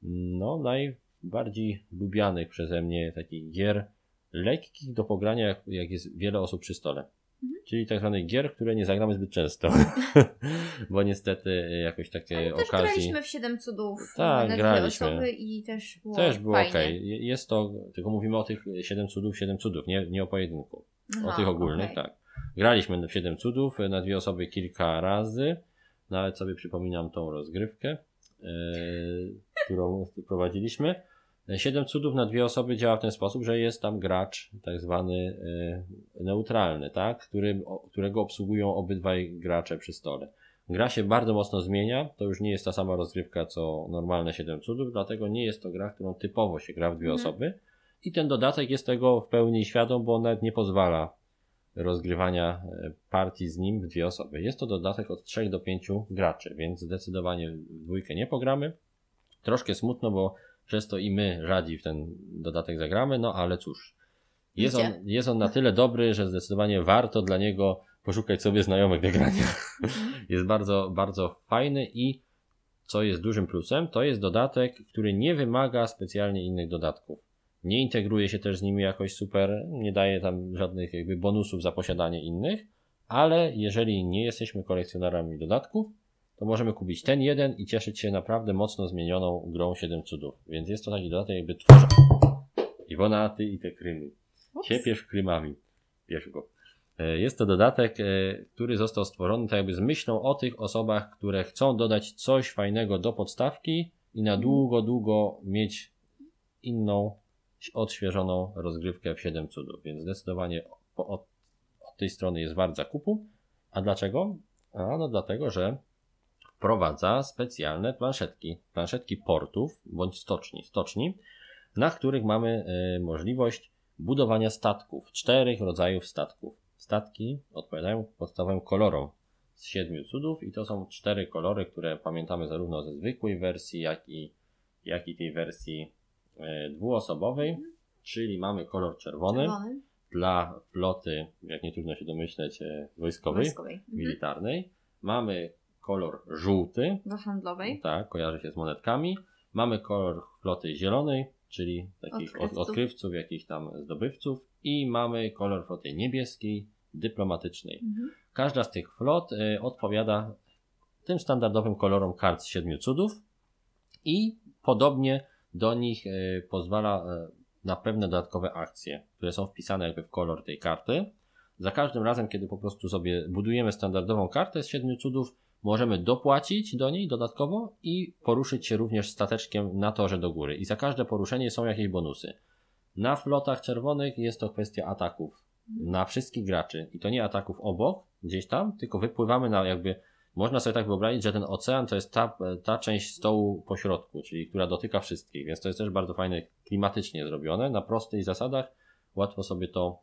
S1: no, najbardziej lubianych przeze mnie takich gier lekkich do pogrania, jak, jak jest wiele osób przy stole.
S2: Mhm.
S1: Czyli tak zwanych gier, które nie zagramy zbyt często. Bo niestety jakoś takie
S2: Ale też
S1: okazji.
S2: graliśmy w Siedem Cudów
S1: Tak,
S2: na dwie
S1: graliśmy.
S2: osoby i też było
S1: Też było
S2: fajnie.
S1: ok. Jest to, tylko mówimy o tych 7 cudów, 7 cudów, nie, nie o pojedynku. o
S2: Aha,
S1: tych ogólnych,
S2: okej.
S1: tak. Graliśmy w 7 cudów na dwie osoby kilka razy. Nawet sobie przypominam tą rozgrywkę, e, którą prowadziliśmy. 7 cudów na dwie osoby działa w ten sposób, że jest tam gracz tak zwany e, neutralny, tak? Który, którego obsługują obydwaj gracze przy stole. Gra się bardzo mocno zmienia, to już nie jest ta sama rozgrywka co normalne 7 cudów, dlatego nie jest to gra, którą typowo się gra w dwie
S2: Mhm.
S1: osoby. I ten dodatek jest tego w pełni świadom, bo on nawet nie pozwala rozgrywania e, partii z nim w dwie osoby. Jest to dodatek od 3 do 5 graczy, więc zdecydowanie w dwójkę nie pogramy. Troszkę smutno, bo przez to i my rzadziej w ten dodatek zagramy, no ale cóż. Jest on, jest on na tyle dobry, że zdecydowanie warto dla niego poszukać sobie znajomych do grania. Jest bardzo, bardzo fajny i co jest dużym plusem, to jest dodatek, który nie wymaga specjalnie innych dodatków. Nie integruje się też z nimi jakoś super, nie daje tam żadnych jakby bonusów za posiadanie innych, ale jeżeli nie jesteśmy kolekcjonerami dodatków, to możemy kupić ten jeden i cieszyć się naprawdę mocno zmienioną grą 7 cudów. Więc jest to taki dodatek jakby tworzę. Iwona, ty i te krymy.
S2: Ups.
S1: Siepiesz krymami. Bierz go. E, Jest to dodatek, e, który został stworzony tak jakby z myślą o tych osobach, które chcą dodać coś fajnego do podstawki i na długo, długo mieć inną, odświeżoną rozgrywkę w 7 cudów. Więc zdecydowanie od, od tej strony jest wart zakupu. A dlaczego? A no dlatego, że wprowadza specjalne planszetki, planszetki portów bądź stoczni, stoczni, na których mamy e, możliwość budowania statków, czterech rodzajów statków. Statki odpowiadają podstawowym kolorom z siedmiu cudów i to są cztery kolory, które pamiętamy zarówno ze zwykłej wersji, jak i, jak i tej wersji e, dwuosobowej, czyli mamy kolor czerwony,
S2: Czerwony.
S1: dla floty, jak nie trudno się domyśleć, e, wojskowej,
S2: Wojskowej. Mhm.
S1: militarnej. Mamy kolor żółty,
S2: Do handlowej.
S1: tak, kojarzy się z monetkami. Mamy kolor floty zielonej, czyli takich odkrywców,
S2: Odkrywców.
S1: odkrywców jakichś tam zdobywców. I mamy kolor floty niebieskiej, dyplomatycznej.
S2: Mhm.
S1: Każda z tych flot y, odpowiada tym standardowym kolorom kart z siedmiu cudów i podobnie do nich y, pozwala y, na pewne dodatkowe akcje, które są wpisane jakby w kolor tej karty. Za każdym razem, kiedy po prostu sobie budujemy standardową kartę z siedmiu cudów, możemy dopłacić do niej dodatkowo i poruszyć się również stateczkiem na torze do góry. I za każde poruszenie są jakieś bonusy. Na flotach czerwonych jest to kwestia ataków. Na wszystkich graczy. I to nie ataków obok, gdzieś tam, tylko wypływamy na jakby. Można sobie tak wyobrazić, że ten ocean to jest ta, ta część stołu po środku, czyli która dotyka wszystkich, więc to jest też bardzo fajne, klimatycznie zrobione, na prostych zasadach. Łatwo sobie to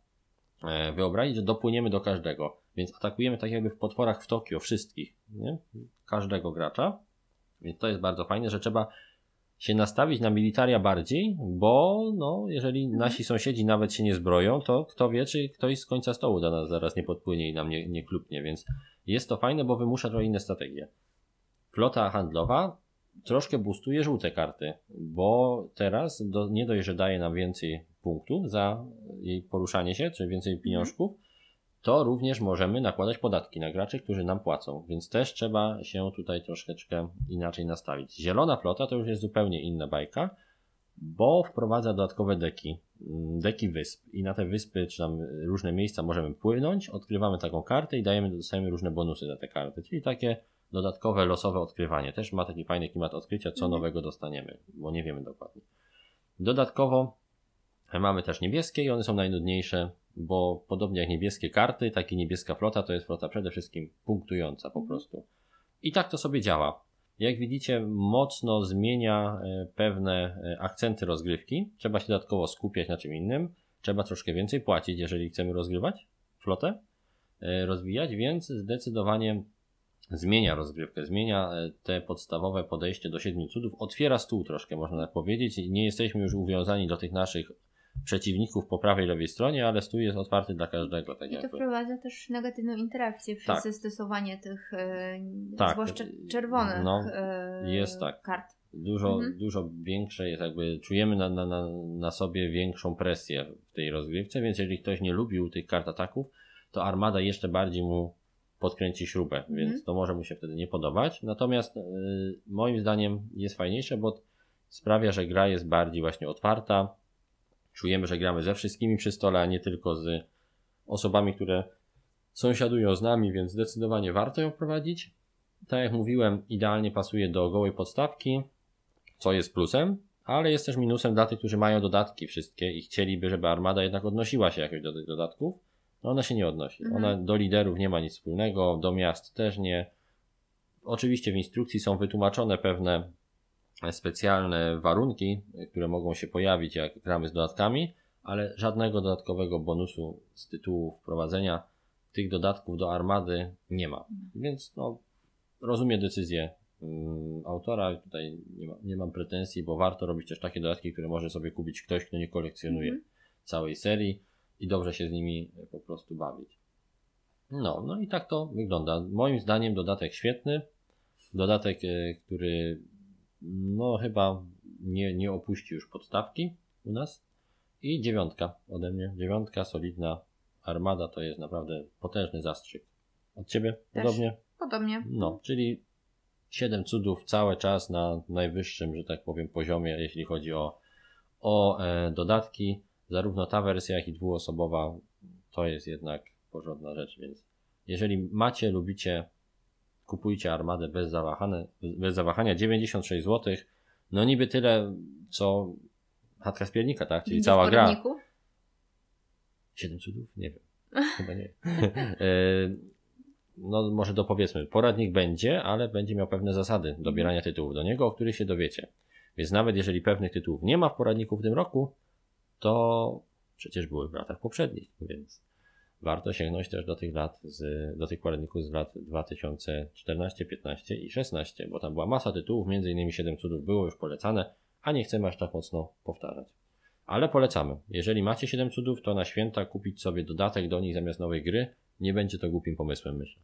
S1: e, wyobrazić, że dopłyniemy do każdego. Więc atakujemy tak jakby w potworach w Tokio wszystkich, nie? Każdego gracza. Więc to jest bardzo fajne, że trzeba się nastawić na militaria bardziej, bo no, jeżeli nasi sąsiedzi nawet się nie zbroją, to kto wie, czy ktoś z końca stołu do nas zaraz nie podpłynie i nam nie, nie klupnie, więc jest to fajne, bo wymusza trochę inne strategie. Flota handlowa troszkę boostuje żółte karty, bo teraz do, nie dość, że daje nam więcej punktów za jej poruszanie się, czy więcej pieniążków, to również możemy nakładać podatki na graczy, którzy nam płacą, więc też trzeba się tutaj troszeczkę inaczej nastawić. Zielona flota to już jest zupełnie inna bajka, bo wprowadza dodatkowe deki, mm, deki wysp i na te wyspy czy tam różne miejsca możemy płynąć, odkrywamy taką kartę i dajemy, dostajemy różne bonusy za te karty, czyli takie dodatkowe losowe odkrywanie. Też ma taki fajny klimat odkrycia, co
S2: Mhm.
S1: nowego dostaniemy, bo nie wiemy dokładnie. Dodatkowo mamy też niebieskie i one są najnudniejsze, bo podobnie jak niebieskie karty, tak i niebieska flota to jest flota przede wszystkim punktująca po
S2: Mhm.
S1: prostu. I tak to sobie działa. Jak widzicie, mocno zmienia e, pewne e, akcenty rozgrywki. Trzeba się dodatkowo skupiać na czym innym. Trzeba troszkę więcej płacić, jeżeli chcemy rozgrywać flotę, e, rozwijać, więc zdecydowanie zmienia rozgrywkę, zmienia te podstawowe podejście do siedmiu cudów, otwiera stół troszkę, można tak powiedzieć. Nie jesteśmy już uwiązani do tych naszych przeciwników po prawej i lewej stronie, ale stół jest otwarty dla każdego. Tak
S2: I to
S1: jakby.
S2: wprowadza też negatywną interakcję przez
S1: Tak.
S2: zastosowanie tych, e,
S1: Tak.
S2: zwłaszcza czerwonych
S1: No,
S2: e,
S1: jest tak.
S2: kart.
S1: Dużo,
S2: Mhm.
S1: dużo większe jest jakby, czujemy na, na, na, na sobie większą presję w tej rozgrywce, więc jeżeli ktoś nie lubił tych kart ataków, to armada jeszcze bardziej mu podkręci śrubę,
S2: Mhm.
S1: więc to może mu się wtedy nie podobać. Natomiast y, moim zdaniem jest fajniejsze, bo sprawia, że gra jest bardziej właśnie otwarta. Czujemy, że gramy ze wszystkimi przy stole, a nie tylko z osobami, które sąsiadują z nami, więc zdecydowanie warto ją prowadzić. Tak jak mówiłem, idealnie pasuje do gołej podstawki, co jest plusem, ale jest też minusem dla tych, którzy mają dodatki wszystkie i chcieliby, żeby armada jednak odnosiła się jakoś do tych dodatków. No ona się nie odnosi.
S2: Mhm.
S1: Ona do liderów nie ma nic wspólnego, do miast też nie. Oczywiście w instrukcji są wytłumaczone pewne specjalne warunki, które mogą się pojawić, jak gramy z dodatkami, ale żadnego dodatkowego bonusu z tytułu wprowadzenia tych dodatków do armady nie ma. Więc no, rozumiem decyzję mm, autora. Tutaj nie, ma, nie mam pretensji, bo warto robić też takie dodatki, które może sobie kupić ktoś, kto nie kolekcjonuje
S2: Mhm.
S1: całej serii i dobrze się z nimi po prostu bawić. No, no i tak to wygląda. Moim zdaniem dodatek świetny. Dodatek, e, który no chyba nie, nie opuści już podstawki u nas. I dziewiątka ode mnie. Dziewiątka, solidna armada to jest naprawdę potężny zastrzyk. Od ciebie
S2: Też.
S1: podobnie?
S2: Podobnie.
S1: No, czyli 7 cudów cały czas na najwyższym, że tak powiem, poziomie, jeśli chodzi o, o e, dodatki. Zarówno ta wersja, jak i dwuosobowa to jest jednak porządna rzecz, więc jeżeli macie, lubicie, kupujcie armadę bez zawahania, bez zawahania 96 zł. No niby tyle, co chatka z piernika, tak? Czyli cała gra. 7 cudów? Nie wiem. Chyba nie. E, no może dopowiedzmy, poradnik będzie, ale będzie miał pewne zasady dobierania tytułów do niego, o których się dowiecie. Więc nawet jeżeli pewnych tytułów nie ma w poradniku w tym roku, to przecież były w latach poprzednich, więc warto sięgnąć też do tych lat, z, do tych poradników z lat 2014, 15 i 16, bo tam była masa tytułów, innymi 7 cudów było już polecane, a nie chcemy aż tak mocno powtarzać. Ale polecamy. Jeżeli macie 7 cudów, to na święta kupić sobie dodatek do nich zamiast nowej gry. Nie będzie to głupim pomysłem, myślę.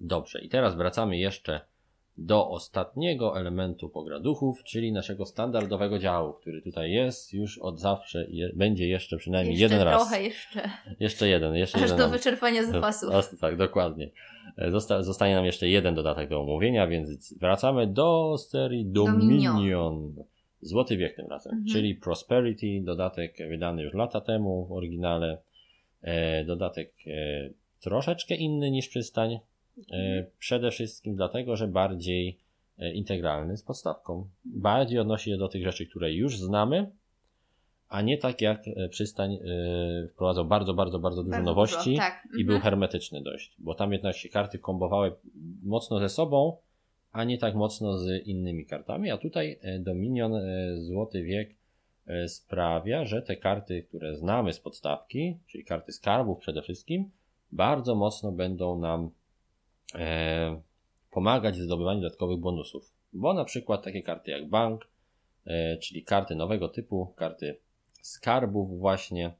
S1: Dobrze, i teraz wracamy jeszcze do ostatniego elementu pograduchów, czyli naszego standardowego działu, który tutaj jest już od zawsze i je, będzie jeszcze przynajmniej
S2: Jeszcze
S1: jeden raz.
S2: trochę jeszcze.
S1: Jeszcze jeden, jeszcze
S2: Aż
S1: jeden.
S2: do
S1: nam-
S2: wyczerpania zapasów.
S1: Os- Tak, dokładnie. E, Zosta- zostanie nam jeszcze jeden dodatek do omówienia, więc wracamy do serii Dominion.
S2: Dominion.
S1: Złoty wiek tym razem,
S2: Mhm.
S1: czyli Prosperity, dodatek wydany już lata temu w oryginale. E, dodatek e, troszeczkę inny niż przystań. E, przede wszystkim dlatego, że bardziej e, integralny z podstawką. Bardziej odnosi się do tych rzeczy, które już znamy, a nie tak jak e, przystań wprowadzał bardzo, bardzo, bardzo dużo
S2: Bardzo
S1: nowości
S2: dużo, tak.
S1: i był
S2: Mhm.
S1: hermetyczny dość, bo tam jednak się karty kombowały mocno ze sobą, a nie tak mocno z innymi kartami, a tutaj Dominion Złoty Wiek sprawia, że te karty, które znamy z podstawki, czyli karty skarbów przede wszystkim, bardzo mocno będą nam pomagać w zdobywaniu dodatkowych bonusów, bo na przykład takie karty jak bank, e, czyli karty nowego typu, karty skarbów właśnie,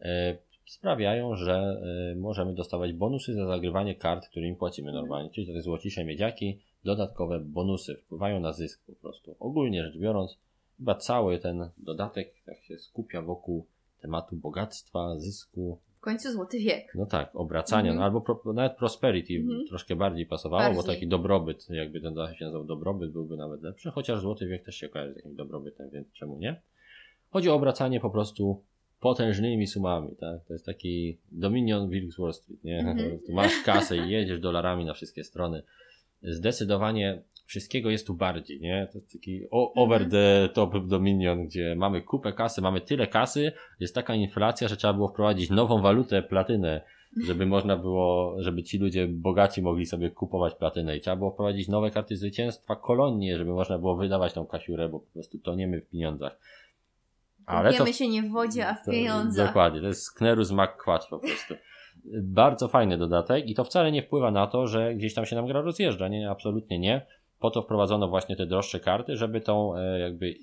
S1: e, sprawiają, że możemy dostawać bonusy za zagrywanie kart, którymi płacimy normalnie. Czyli te złocisze miedziaki, dodatkowe bonusy wpływają na zysk po prostu. Ogólnie rzecz biorąc, chyba cały ten dodatek tak się skupia wokół tematu bogactwa, zysku,
S2: W końcu złoty wiek.
S1: No tak, obracania,
S2: Mhm.
S1: no albo pro, nawet prosperity
S2: Mhm.
S1: troszkę bardziej pasowało, bo
S2: Bardziej.
S1: taki dobrobyt, jakby ten da się nazywał dobrobyt, byłby nawet lepszy, chociaż złoty wiek też się kojarzy z jakimś dobrobytem, więc czemu nie? Chodzi o obracanie po prostu potężnymi sumami, tak? To jest taki Dominion Wilkes Wall Street, nie?
S2: Mhm.
S1: Po prostu Masz kasę i jedziesz dolarami na wszystkie strony. Zdecydowanie wszystkiego jest tu bardziej, nie? To jest taki o, over
S2: Mhm.
S1: the top Dominion, gdzie mamy kupę kasy, mamy tyle kasy, jest taka inflacja, że trzeba było wprowadzić nową walutę, platynę, żeby można było, żeby ci ludzie bogaci mogli sobie kupować platynę i trzeba było wprowadzić nowe karty zwycięstwa, kolonie, żeby można było wydawać tą kasiurę, bo po prostu toniemy w pieniądzach.
S2: Kąpiemy się nie w wodzie, a w
S1: to-
S2: pieniądzach.
S1: Dokładnie, to jest sknerus McQuatch po prostu. Bardzo fajny dodatek i to wcale nie wpływa na to, że gdzieś tam się nam gra rozjeżdża, nie, absolutnie nie. Po to wprowadzono właśnie te droższe karty, żeby tą e, jakby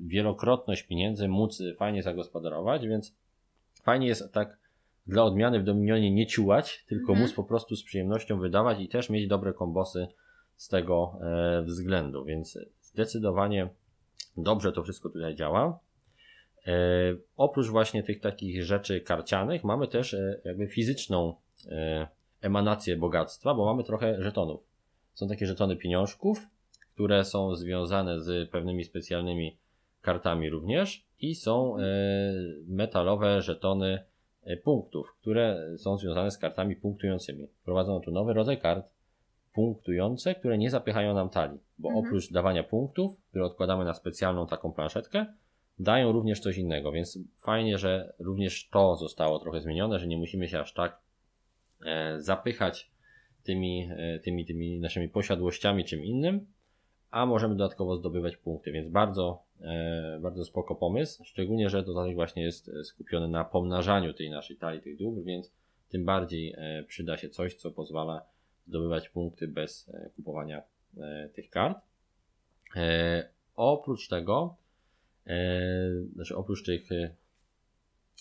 S1: wielokrotność pieniędzy móc fajnie zagospodarować, więc fajnie jest tak dla odmiany w Dominionie nie ciułać, tylko
S2: Mhm.
S1: móc po prostu z przyjemnością wydawać i też mieć dobre kombosy z tego e, względu, więc zdecydowanie dobrze to wszystko tutaj działa. E, oprócz właśnie tych takich rzeczy karcianych, mamy też jakby fizyczną emanację bogactwa, bo mamy trochę żetonów. Są takie żetony pieniążków, które są związane z pewnymi specjalnymi kartami również i są e, metalowe żetony e, punktów, które są związane z kartami punktującymi. Wprowadzono tu nowy rodzaj kart punktujące, które nie zapychają nam talii, bo
S2: Mhm.
S1: oprócz dawania punktów, które odkładamy na specjalną taką planszetkę, dają również coś innego, więc fajnie, że również to zostało trochę zmienione, że nie musimy się aż tak e, zapychać tymi, e, tymi, tymi naszymi posiadłościami czym innym, a możemy dodatkowo zdobywać punkty, więc bardzo, e, bardzo spoko pomysł, szczególnie, że dodatek właśnie jest e, skupiony na pomnażaniu tej naszej talii tych dóbr, więc tym bardziej przyda się coś, co pozwala zdobywać punkty bez kupowania tych kart. Oprócz tego, znaczy oprócz tych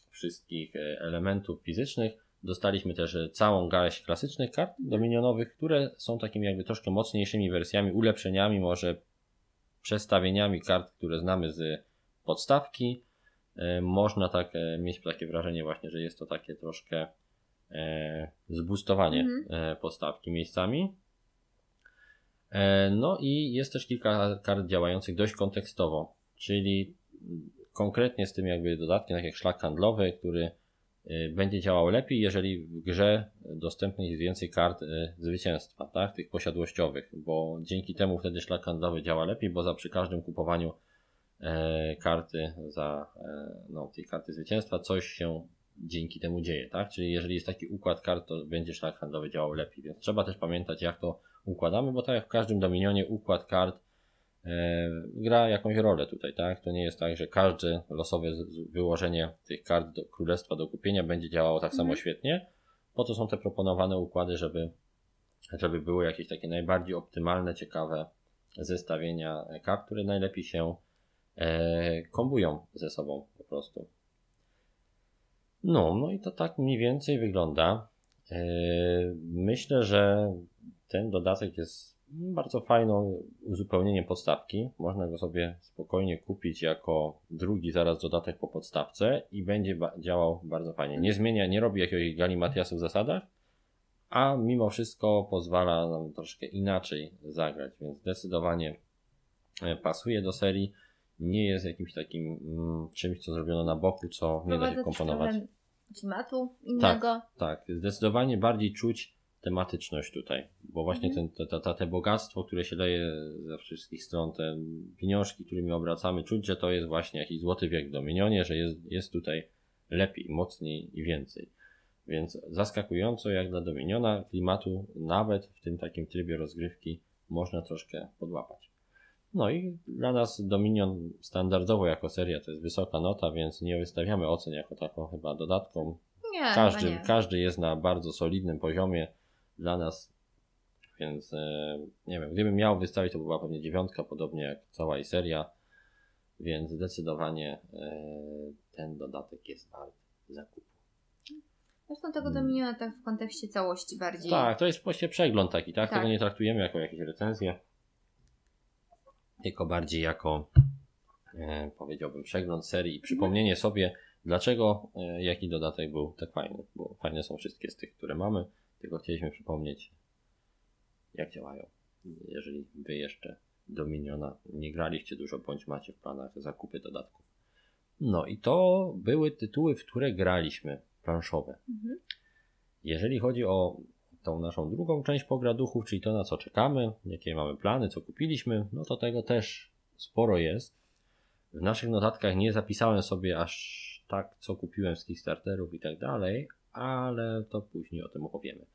S1: wszystkich elementów fizycznych, dostaliśmy też e, całą garść klasycznych kart dominionowych, które są takimi jakby troszkę mocniejszymi wersjami, ulepszeniami, może przestawieniami kart, które znamy z podstawki. E, Można tak e, mieć takie wrażenie właśnie, że jest to takie troszkę e, zboostowanie
S2: Mhm.
S1: e, podstawki miejscami. E, No i jest też kilka kart działających dość kontekstowo, czyli mm, konkretnie z tym jakby dodatkiem, tak jak szlak handlowy, który będzie działał lepiej, jeżeli w grze dostępnych jest więcej kart y, zwycięstwa, tak, tych posiadłościowych, bo dzięki temu wtedy szlak handlowy działa lepiej, bo za przy każdym kupowaniu e, karty za e, no, tej karty zwycięstwa coś się dzięki temu dzieje, tak? Czyli jeżeli jest taki układ kart, to będzie szlak handlowy działał lepiej, więc trzeba też pamiętać, jak to układamy, bo tak jak w każdym dominionie układ kart gra jakąś rolę tutaj, tak? To nie jest tak, że każde losowe wyłożenie tych kart do królestwa do kupienia będzie działało tak samo
S2: Mhm.
S1: świetnie. Po to są te proponowane układy, żeby, żeby były jakieś takie najbardziej optymalne, ciekawe zestawienia kart, które najlepiej się e, kombują ze sobą po prostu. No, no i to tak mniej więcej wygląda. E, myślę, że ten dodatek jest bardzo fajną uzupełnieniem podstawki. Można go sobie spokojnie kupić jako drugi zaraz dodatek po podstawce i będzie działał bardzo fajnie. Nie zmienia, nie robi jakiegoś galimatiasu w zasadach, a mimo wszystko pozwala nam troszkę inaczej zagrać, więc zdecydowanie e, pasuje do serii. Nie jest jakimś takim mm, czymś, co zrobiono na boku, co nie da się komponować.
S2: klimatu innego.
S1: Tak, zdecydowanie bardziej czuć tematyczność tutaj, bo właśnie
S2: Mhm.
S1: ten, te, te, te bogactwo, które się daje ze wszystkich stron, te pieniążki, którymi obracamy, czuć, że to jest właśnie jakiś złoty wiek w Dominionie, że jest, jest tutaj lepiej, mocniej i więcej. Więc zaskakująco jak dla Dominiona klimatu nawet w tym takim trybie rozgrywki można troszkę podłapać. No i dla nas Dominion standardowo jako seria to jest wysoka nota, więc nie wystawiamy ocen jako taką chyba dodatką.
S2: Nie,
S1: Każdy,
S2: nie.
S1: każdy jest na bardzo solidnym poziomie dla nas, więc e, nie wiem, gdybym miał wystawić, to była pewnie dziewiątka, podobnie jak cała jej seria, więc zdecydowanie e, ten dodatek jest wart zakupu.
S2: Zresztą tego
S1: Mm.
S2: Dominiona tak w kontekście całości bardziej.
S1: Tak, to jest właściwie przegląd taki, tak?
S2: Tak.
S1: Tego nie traktujemy jako jakieś recenzje, tylko bardziej jako e, powiedziałbym przegląd serii i przypomnienie sobie Dlaczego e, jaki dodatek był tak fajny? Bo fajne są wszystkie z tych, które mamy, tylko chcieliśmy przypomnieć, jak działają. Jeżeli wy jeszcze Dominiona nie graliście dużo, bądź macie w planach zakupy dodatków. No i to były tytuły, w które graliśmy, planszowe.
S2: Mhm.
S1: Jeżeli chodzi o tą naszą drugą część pograduchów, czyli to na co czekamy, jakie mamy plany, co kupiliśmy, no to tego też sporo jest. W naszych notatkach nie zapisałem sobie aż tak, co kupiłem z Kickstarterów i tak dalej, ale to później o tym opowiemy.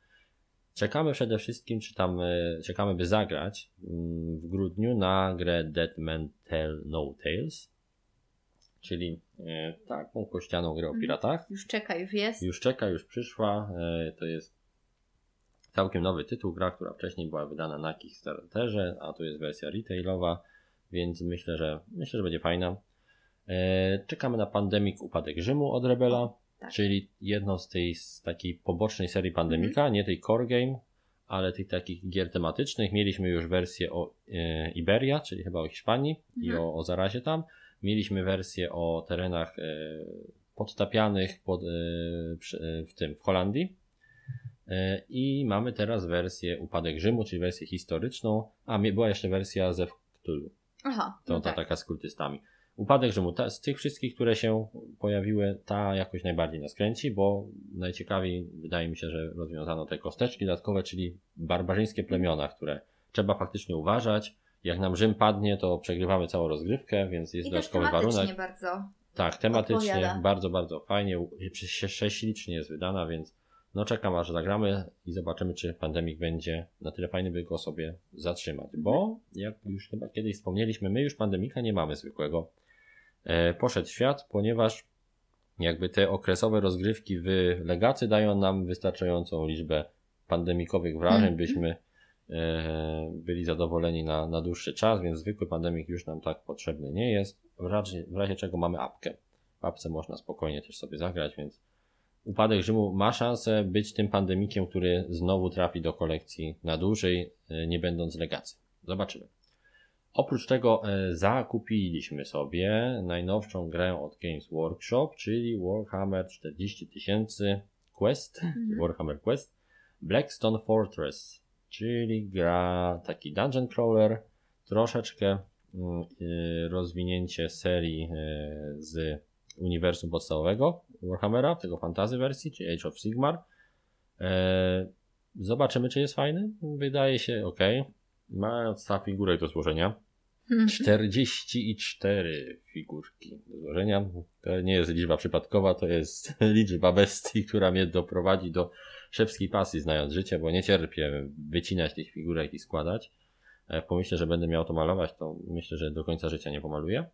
S1: Czekamy przede wszystkim, czy tam e, czekamy, by zagrać mm, w grudniu na grę Dead Man Tell No Tales, czyli e, taką kościaną grę o
S2: Mhm.
S1: piratach.
S2: Już czeka, już jest.
S1: Już czeka, już przyszła. e, To jest całkiem nowy tytuł, gra, która wcześniej była wydana na Kickstarterze, a to jest wersja retailowa, więc myślę, że myślę, że będzie fajna. E, Czekamy na Pandemic Upadek Rzymu od Rebela,
S2: tak.
S1: czyli jedną z tej z takiej pobocznej serii Pandemika, nie tej core game, ale tych takich gier tematycznych. Mieliśmy już wersję o e, Iberia, czyli chyba o Hiszpanii i
S2: Mhm.
S1: o, o zarazie tam. Mieliśmy wersję o terenach e, podtapianych pod, e, przy, w tym w Holandii. I mamy teraz wersję Upadek Rzymu, czyli wersję historyczną, a była jeszcze wersja ze Cthulhu,
S2: Aha, no
S1: to
S2: tak.
S1: taka z kultystami. Upadek Rzymu, ta, z tych wszystkich, które się pojawiły, ta jakoś najbardziej nas kręci, bo najciekawiej wydaje mi się, że rozwiązano te kosteczki dodatkowe, czyli barbarzyńskie plemiona, które trzeba faktycznie uważać. Jak nam Rzym padnie, to przegrywamy całą rozgrywkę, więc jest
S2: I też
S1: dodatkowy
S2: tematycznie
S1: warunek.
S2: bardzo.
S1: Tak, tematycznie
S2: odpowiada.
S1: bardzo, bardzo fajnie. Sześcilicznie jest wydana, więc no czekam aż zagramy i zobaczymy, czy Pandemic będzie na tyle fajny, by go sobie zatrzymać. Bo jak już chyba kiedyś wspomnieliśmy, my już Pandemika nie mamy zwykłego. E, poszedł w świat, ponieważ jakby te okresowe rozgrywki w legacy dają nam wystarczającą liczbę pandemikowych wrażeń,
S2: Mhm.
S1: byśmy e, byli zadowoleni na, na dłuższy czas, więc zwykły pandemik już nam tak potrzebny nie jest. W razie, w razie czego mamy apkę. W apce można spokojnie też sobie zagrać, więc Upadek Rzymu ma szansę być tym pandemikiem, który znowu trafi do kolekcji na dłużej, e, nie będąc legacy. Zobaczymy. Oprócz tego e, zakupiliśmy sobie najnowszą grę od Games Workshop, czyli Warhammer 40 tysięcy Quest,
S2: Mhm.
S1: Warhammer Quest, Blackstone Fortress, czyli gra taki dungeon crawler, troszeczkę mm, y, rozwinięcie serii y, z uniwersum podstawowego Warhammera, tego fantasy wersji, czyli Age of Sigmar. E, Zobaczymy, czy jest fajny. Wydaje się ok. Ma sta figurek do złożenia.
S2: Mhm.
S1: 44 figurki do złożenia. To nie jest liczba przypadkowa, to jest liczba bestii, która mnie doprowadzi do szewskiej pasji, znając życie, bo nie cierpię wycinać tych figurek i składać. E, Pomyślę, że będę miał to malować, to myślę, że do końca życia nie pomaluję.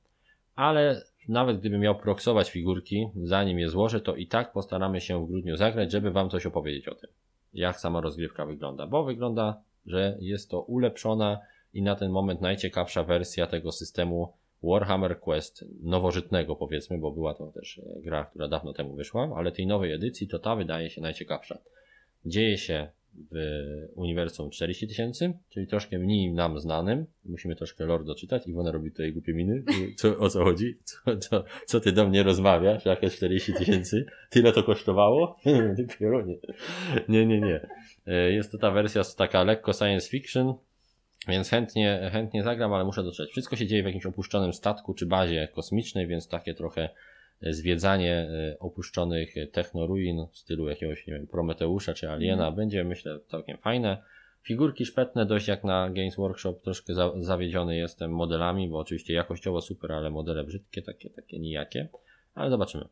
S1: Ale nawet gdybym miał proksować figurki, zanim je złożę, to i tak postaramy się w grudniu zagrać, żeby Wam coś opowiedzieć o tym. Jak sama rozgrywka wygląda. Bo wygląda, że jest to ulepszona i na ten moment najciekawsza wersja tego systemu Warhammer Quest nowożytnego powiedzmy, bo była to też e, gra, która dawno temu wyszła, ale tej nowej edycji to ta wydaje się najciekawsza. Dzieje się w uniwersum 40 tysięcy, czyli troszkę mniej nam znanym. Musimy troszkę lore doczytać. Iwona robi tutaj głupie miny. Co, o co chodzi? Co, co, co ty do mnie rozmawiasz? Jakieś 40 tysięcy? Tyle to kosztowało? Ty pierunie. Nie, nie, nie. E, Jest to ta wersja taka lekko science fiction, więc chętnie, chętnie zagram, ale muszę dotrzeć. Wszystko się dzieje w jakimś opuszczonym statku czy bazie kosmicznej, więc takie trochę zwiedzanie e, opuszczonych technoruin w stylu jakiegoś, nie wiem, Prometeusza czy Aliena będzie, myślę, całkiem fajne. Figurki szpetne, dość jak na Games Workshop, troszkę za, zawiedziony jestem modelami, bo oczywiście jakościowo super, ale modele brzydkie, takie, takie nijakie, ale zobaczymy.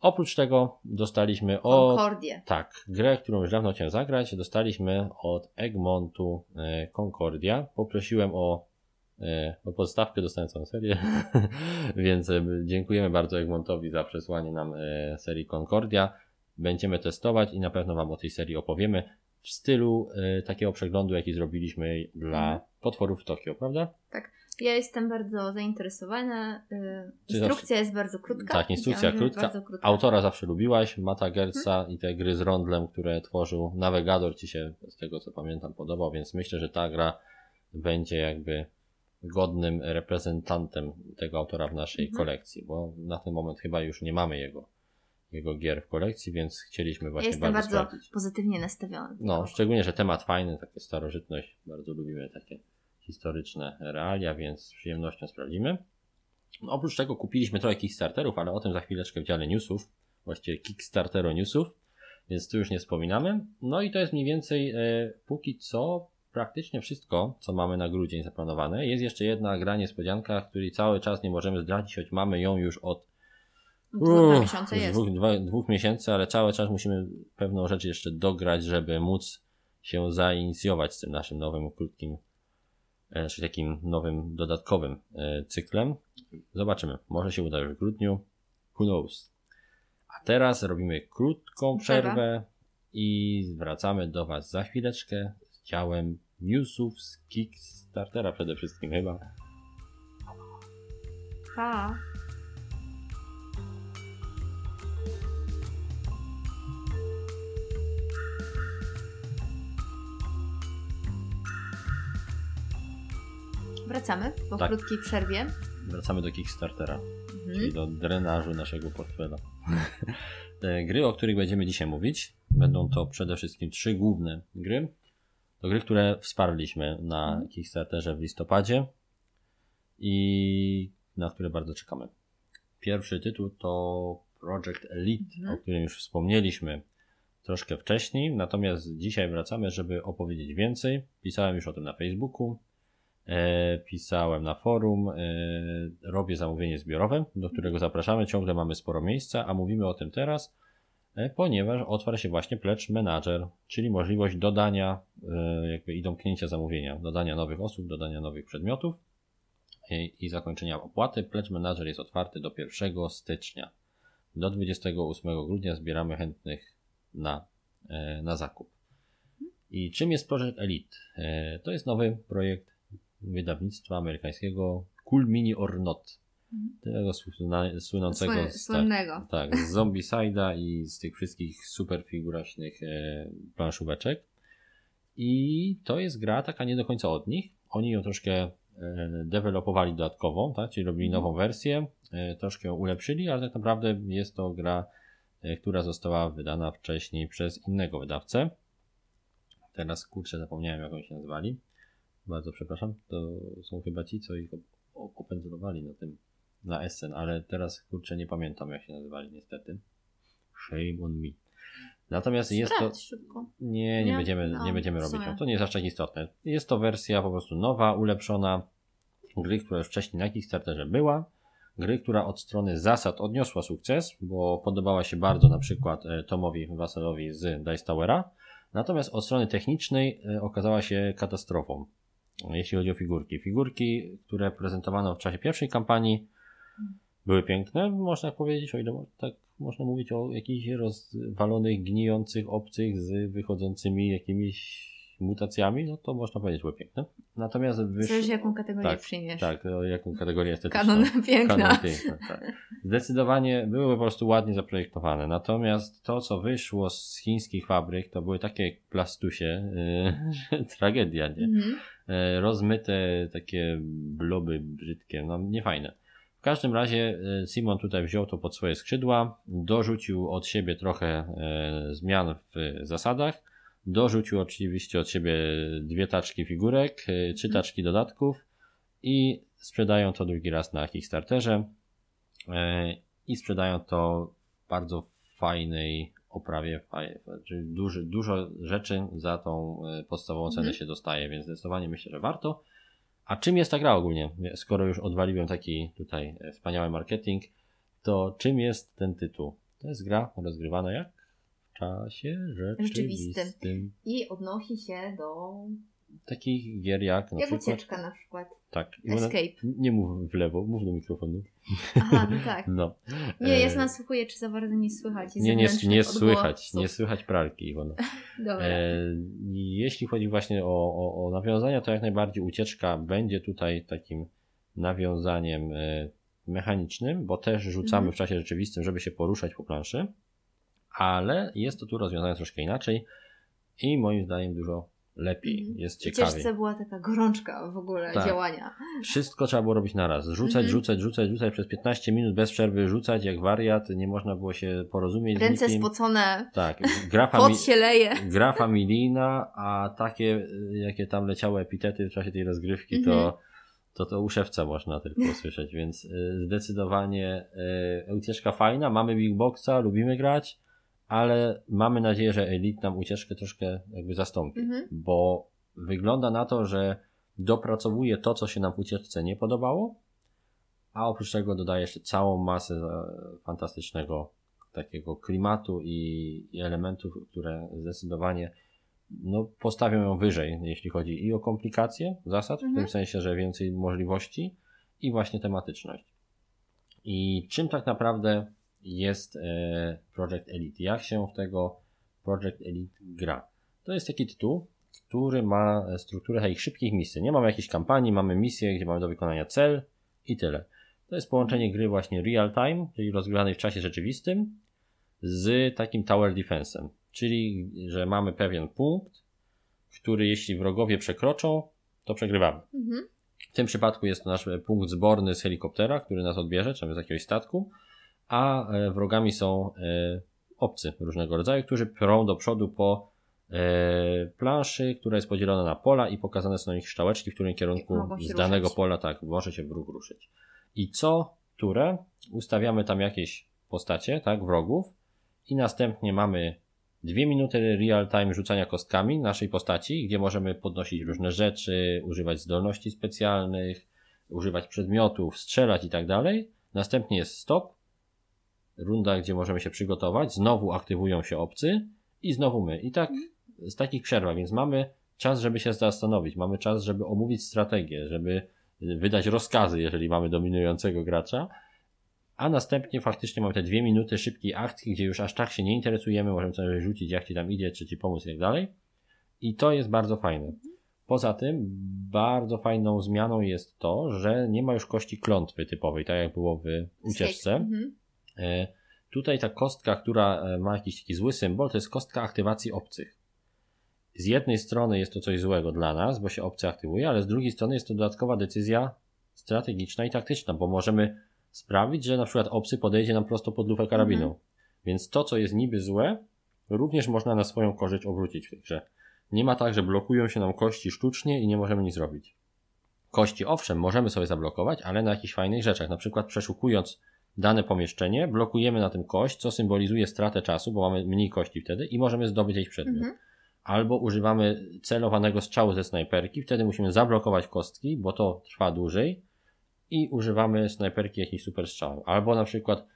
S1: Oprócz tego dostaliśmy od
S2: Concordię.
S1: tak, grę, którą już dawno chciałem zagrać, dostaliśmy od Egmontu e, Concordia. Poprosiłem o, e, o podstawkę, dostałem całą serię, więc e, dziękujemy bardzo Egmontowi za przesłanie nam e, serii Concordia. Będziemy testować i na pewno Wam o tej serii opowiemy w stylu takiego przeglądu, jaki zrobiliśmy dla
S2: Mhm.
S1: potworów w Tokio, prawda?
S2: Ja jestem bardzo zainteresowana. Instrukcja jest bardzo krótka.
S1: Tak, instrukcja krótka.
S2: Krótka.
S1: Autora zawsze lubiłaś, Mata Gerca i te gry z rondlem, które tworzył Navigator ci się z tego co pamiętam podobał, więc myślę, że ta gra będzie jakby godnym reprezentantem tego autora w naszej
S2: Mhm.
S1: kolekcji, bo na ten moment chyba już nie mamy jego, jego gier w kolekcji, więc chcieliśmy
S2: Ja
S1: właśnie
S2: jestem
S1: bardzo,
S2: bardzo
S1: sprawdzić.
S2: pozytywnie nastawiona.
S1: No, szczególnie, że temat fajny, takie starożytność, bardzo lubimy takie historyczne realia, więc z przyjemnością sprawdzimy. No, oprócz tego kupiliśmy trochę Kickstarterów, ale o tym za chwileczkę w dziale newsów, właściwie Kickstartero newsów, więc tu już nie wspominamy. No i to jest mniej więcej e, póki co praktycznie wszystko, co mamy na grudzień zaplanowane. Jest jeszcze jedna gra niespodzianka, której cały czas nie możemy zdradzić, choć mamy ją już od
S2: jest.
S1: Dwóch, dwa, dwóch miesięcy, ale cały czas musimy pewną rzecz jeszcze dograć, żeby móc się zainicjować z tym naszym nowym, krótkim, e, czy takim nowym, dodatkowym e, cyklem. Zobaczymy. Może się uda już w grudniu. Who knows? A teraz robimy krótką przerwę i wracamy do Was za chwileczkę z działem newsów z Kickstartera przede wszystkim chyba.
S2: Pa. Wracamy po
S1: Tak.
S2: krótkiej przerwie.
S1: Wracamy do Kickstartera.
S2: Mhm.
S1: czyli do drenażu naszego portfela. Te gry, o których będziemy dzisiaj mówić, będą to przede wszystkim trzy główne gry. To gry, które wsparliśmy na
S2: Mhm.
S1: Kickstarterze w listopadzie i na które bardzo czekamy. Pierwszy tytuł to Project Elite,
S2: Mhm.
S1: o którym już wspomnieliśmy troszkę wcześniej, natomiast dzisiaj wracamy, żeby opowiedzieć więcej. Pisałem już o tym na Facebooku, E, pisałem na forum, e, robię zamówienie zbiorowe, do którego zapraszamy, ciągle mamy sporo miejsca, a mówimy o tym teraz, ponieważ otwarł się właśnie Pledge Manager, czyli możliwość dodania e, jakby i domknięcia zamówienia, dodania nowych osób, dodania nowych przedmiotów e, i zakończenia opłaty. Pledge Manager jest otwarty do 1 stycznia. Do 28 grudnia zbieramy chętnych na, e, na zakup. I czym jest Project Elite? E, To jest nowy projekt wydawnictwa amerykańskiego Cool Mini or Not. Tego słynna- słynącego
S2: Sły-
S1: z,
S2: Słynnego.
S1: tak, tak, z Zombicide'a i z tych wszystkich super figuraśnych e, planszóweczek. I to jest gra taka nie do końca od nich. Oni ją troszkę e, dewelopowali dodatkowo, tak? czyli robili
S2: Mhm.
S1: nową wersję, e, troszkę ją ulepszyli, ale tak naprawdę jest to gra, e, która została wydana wcześniej przez innego wydawcę. Teraz kurczę zapomniałem jak oni się nazywali. Bardzo przepraszam. To są chyba ci, co ich op- op- opędzlowali na tym, na Essen, ale teraz kurczę nie pamiętam jak się nazywali niestety. Shame on me. Natomiast jest to...
S2: Sprawdź szybko.
S1: Nie, nie,
S2: Nie?
S1: będziemy,
S2: No,
S1: nie będziemy robić. No, to nie jest aż tak istotne. Jest to wersja po prostu nowa, ulepszona gry, która już wcześniej na Kickstarterze była. Gry, która od strony zasad odniosła sukces, bo podobała się bardzo na przykład e, Tomowi Wasalowi z Dice Towera. Natomiast od strony technicznej e, okazała się katastrofą, jeśli chodzi o figurki. Figurki, które prezentowano w czasie pierwszej kampanii, były piękne, można powiedzieć, o ile tak można mówić o jakichś rozwalonych, gnijących obcych z wychodzącymi jakimiś mutacjami, no to można powiedzieć, były piękne. Natomiast wyszło...
S2: Zależy jaką kategorię
S1: tak,
S2: przyjmiesz.
S1: Tak, o jaką kategorię estetyczną.
S2: Kanon piękna.
S1: Kanon piękna, tak. Zdecydowanie były po prostu ładnie zaprojektowane. Natomiast to, co wyszło z chińskich fabryk, to były takie plastusie, yy, tragedia, nie?
S2: Mhm.
S1: E, rozmyte takie bloby brzydkie, no niefajne. W każdym razie e, Simon tutaj wziął to pod swoje skrzydła, dorzucił od siebie trochę e, zmian w zasadach, dorzucił oczywiście od siebie dwie taczki figurek, e, trzy taczki dodatków i sprzedają to drugi raz na Kickstarterze i sprzedają to w bardzo fajnej oprawie, czyli duży, dużo rzeczy za tą podstawową cenę
S2: Mhm.
S1: się dostaje, więc zdecydowanie myślę, że warto. A czym jest ta gra ogólnie? Skoro już odwaliłem taki tutaj e, wspaniały marketing, to czym jest ten tytuł? To jest gra rozgrywana jak? W czasie rzeczywistym.
S2: Rzeczywistym. I odnosi się do...
S1: Takich gier jak na
S2: Jak
S1: przykład...
S2: ucieczka na przykład.
S1: Tak.
S2: Escape.
S1: Nie mów w lewo, mów do mikrofonu.
S2: Aha, no tak.
S1: No.
S2: Nie, ja
S1: E,
S2: nasłuchuję, czy za bardzo nie słychać.
S1: Nie, nie, nie słychać, nie słychać pralki, Iwona.
S2: Dobra.
S1: E, jeśli chodzi właśnie o, o, o nawiązania, to jak najbardziej ucieczka będzie tutaj takim nawiązaniem e, mechanicznym, bo też rzucamy
S2: Mhm.
S1: w czasie rzeczywistym, żeby się poruszać po planszy, ale jest to tu rozwiązane troszkę inaczej i moim zdaniem dużo lepiej,
S2: Mhm.
S1: jest
S2: W
S1: ciekawiej.
S2: ucieczce była taka gorączka w ogóle
S1: Tak.
S2: działania.
S1: Wszystko trzeba było robić naraz. Rzucać,
S2: Mhm.
S1: rzucać, rzucać, rzucać przez 15 minut bez przerwy, rzucać jak wariat. Nie można było się porozumieć
S2: Ręce
S1: z nikim.
S2: spocone,
S1: Tak, gra, fami-
S2: się leje.
S1: gra familijna, a takie, y, jakie tam leciały epitety w czasie tej rozgrywki,
S2: Mhm.
S1: to, to to u szewca można tylko usłyszeć, więc y, zdecydowanie y, ucieczka fajna. Mamy Big Boxa, lubimy grać, ale mamy nadzieję, że Elite nam ucieczkę troszkę jakby zastąpi,
S2: Mhm.
S1: bo wygląda na to, że dopracowuje to, co się nam w ucieczce nie podobało, a oprócz tego dodaje jeszcze całą masę e, fantastycznego takiego klimatu i, i elementów, które zdecydowanie no, postawią ją wyżej, jeśli chodzi i o komplikacje zasad, w
S2: Mhm.
S1: tym sensie, że więcej możliwości i właśnie tematyczność. I czym tak naprawdę jest e, Project Elite? Jak się w tego Project Elite gra? To jest taki tytuł, który ma e, strukturę takich szybkich misji. Nie mamy jakiejś kampanii, mamy misję, gdzie mamy do wykonania cel i tyle. To jest połączenie gry właśnie real time, czyli rozgrywanej w czasie rzeczywistym, z takim tower defense'em. Czyli, że mamy pewien punkt, który jeśli wrogowie przekroczą, to przegrywamy.
S2: Mhm.
S1: W tym przypadku jest to nasz punkt zborny z helikoptera, który nas odbierze, czy z jakiegoś statku, a e, wrogami są e, obcy różnego rodzaju, którzy prą do przodu po e, planszy, która jest podzielona na pola i pokazane są na nich strzałeczki, w którym kierunku z danego
S2: ruszać.
S1: pola tak może się w ruch ruszyć. I co turę ustawiamy tam jakieś postacie, tak, wrogów i następnie mamy dwie minuty real time rzucania kostkami naszej postaci, gdzie możemy podnosić różne rzeczy, używać zdolności specjalnych, używać przedmiotów, strzelać i tak dalej. Następnie jest stop, runda, gdzie możemy się przygotować, znowu aktywują się obcy i znowu my. I tak z takich przerw, więc mamy czas, żeby się zastanowić, mamy czas, żeby omówić strategię, żeby wydać rozkazy, jeżeli mamy dominującego gracza, a następnie faktycznie mamy te dwie minuty szybkiej akcji, gdzie już aż tak się nie interesujemy, możemy sobie rzucić, jak ci tam idzie, czy ci pomóc i tak dalej. I to jest bardzo fajne. Poza tym, bardzo fajną zmianą jest to, że nie ma już kości klątwy typowej, tak jak było w ucieczce.
S2: Mhm.
S1: E, Tutaj ta kostka, która e, ma jakiś taki zły symbol, to jest kostka aktywacji obcych. Z jednej strony jest to coś złego dla nas, bo się obcy aktywuje, ale z drugiej strony jest to dodatkowa decyzja strategiczna i taktyczna, bo możemy sprawić, że na przykład obcy podejdzie nam prosto pod lufę karabinu.
S2: Mhm.
S1: Więc to, co jest niby złe, również można na swoją korzyść obrócić w tej grze. Nie ma tak, że blokują się nam kości sztucznie i nie możemy nic zrobić. Kości, owszem, możemy sobie zablokować, ale na jakichś fajnych rzeczach. Na przykład przeszukując dane pomieszczenie, blokujemy na tym kość, co symbolizuje stratę czasu, bo mamy mniej kości wtedy i możemy zdobyć jakiś przedmiot.
S2: Mhm.
S1: Albo używamy celowanego strzału ze snajperki, wtedy musimy zablokować kostki, bo to trwa dłużej i używamy snajperki jakiś super strzał. Albo na przykład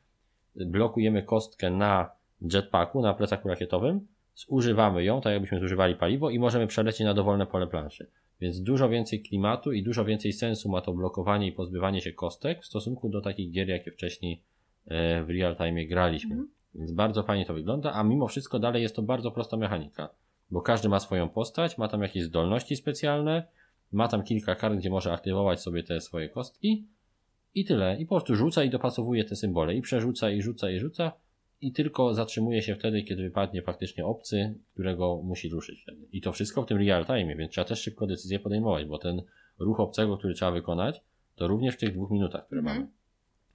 S1: blokujemy kostkę na jetpacku, na plecaku rakietowym, zużywamy ją, tak jakbyśmy zużywali paliwo i możemy przelecieć na dowolne pole planszy. Więc dużo więcej klimatu i dużo więcej sensu ma to blokowanie i pozbywanie się kostek w stosunku do takich gier, jakie wcześniej e, w real time graliśmy.
S2: Mhm.
S1: Więc bardzo fajnie to wygląda, a mimo wszystko dalej jest to bardzo prosta mechanika, bo każdy ma swoją postać, ma tam jakieś zdolności specjalne, ma tam kilka kart, gdzie może aktywować sobie te swoje kostki i tyle. I po prostu rzuca i dopasowuje te symbole i przerzuca i rzuca i rzuca i tylko zatrzymuje się wtedy, kiedy wypadnie faktycznie obcy, którego musi ruszyć wtedy. I to wszystko w tym real time, więc trzeba też szybko decyzję podejmować, bo ten ruch obcego, który trzeba wykonać, to również w tych dwóch minutach, które
S2: Mhm.
S1: mamy.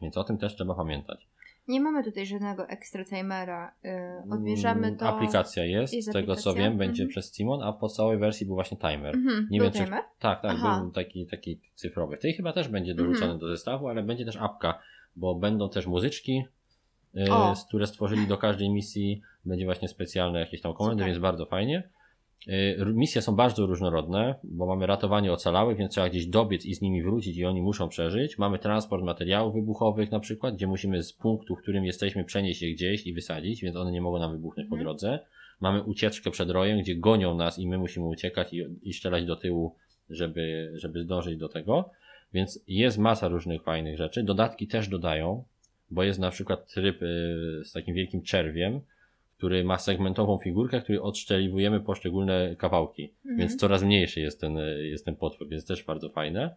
S1: Więc o tym też trzeba pamiętać.
S2: Nie mamy tutaj żadnego extra timera. Yy, odbierzemy
S1: Mm,
S2: to.
S1: Aplikacja jest,
S2: jest
S1: z tego co
S2: aplikacja?
S1: wiem, będzie
S2: Mhm.
S1: przez Simon, a w podstawowej wersji był właśnie timer.
S2: Mhm.
S1: Nie
S2: Był
S1: wiem, czy-
S2: timer?
S1: Tak, tak,
S2: Aha.
S1: był taki, taki cyfrowy. W tej chyba też będzie dorzucony
S2: Mhm.
S1: do zestawu, ale będzie też apka, bo będą też muzyczki,
S2: O.
S1: z- które stworzyli do każdej misji. Będzie właśnie specjalne jakieś tam komendy,
S2: Super.
S1: więc bardzo fajnie. Y, Misje są bardzo różnorodne, bo mamy ratowanie ocalałych, więc trzeba gdzieś dobiec i z nimi wrócić i oni muszą przeżyć. Mamy transport materiałów wybuchowych na przykład, gdzie musimy z punktu, w którym jesteśmy, przenieść je gdzieś i wysadzić, więc one nie mogą nam wybuchnąć po
S2: Mhm.
S1: drodze. Mamy ucieczkę przed rojem, gdzie gonią nas i my musimy uciekać i, i strzelać do tyłu, żeby, żeby zdążyć do tego. Więc jest masa różnych fajnych rzeczy. Dodatki też dodają, bo jest na przykład tryb y, z takim wielkim czerwiem, który ma segmentową figurkę, który odszczeliwujemy poszczególne kawałki.
S2: Mhm.
S1: Więc coraz mniejszy jest ten, y, jest ten potwór, więc też bardzo fajne.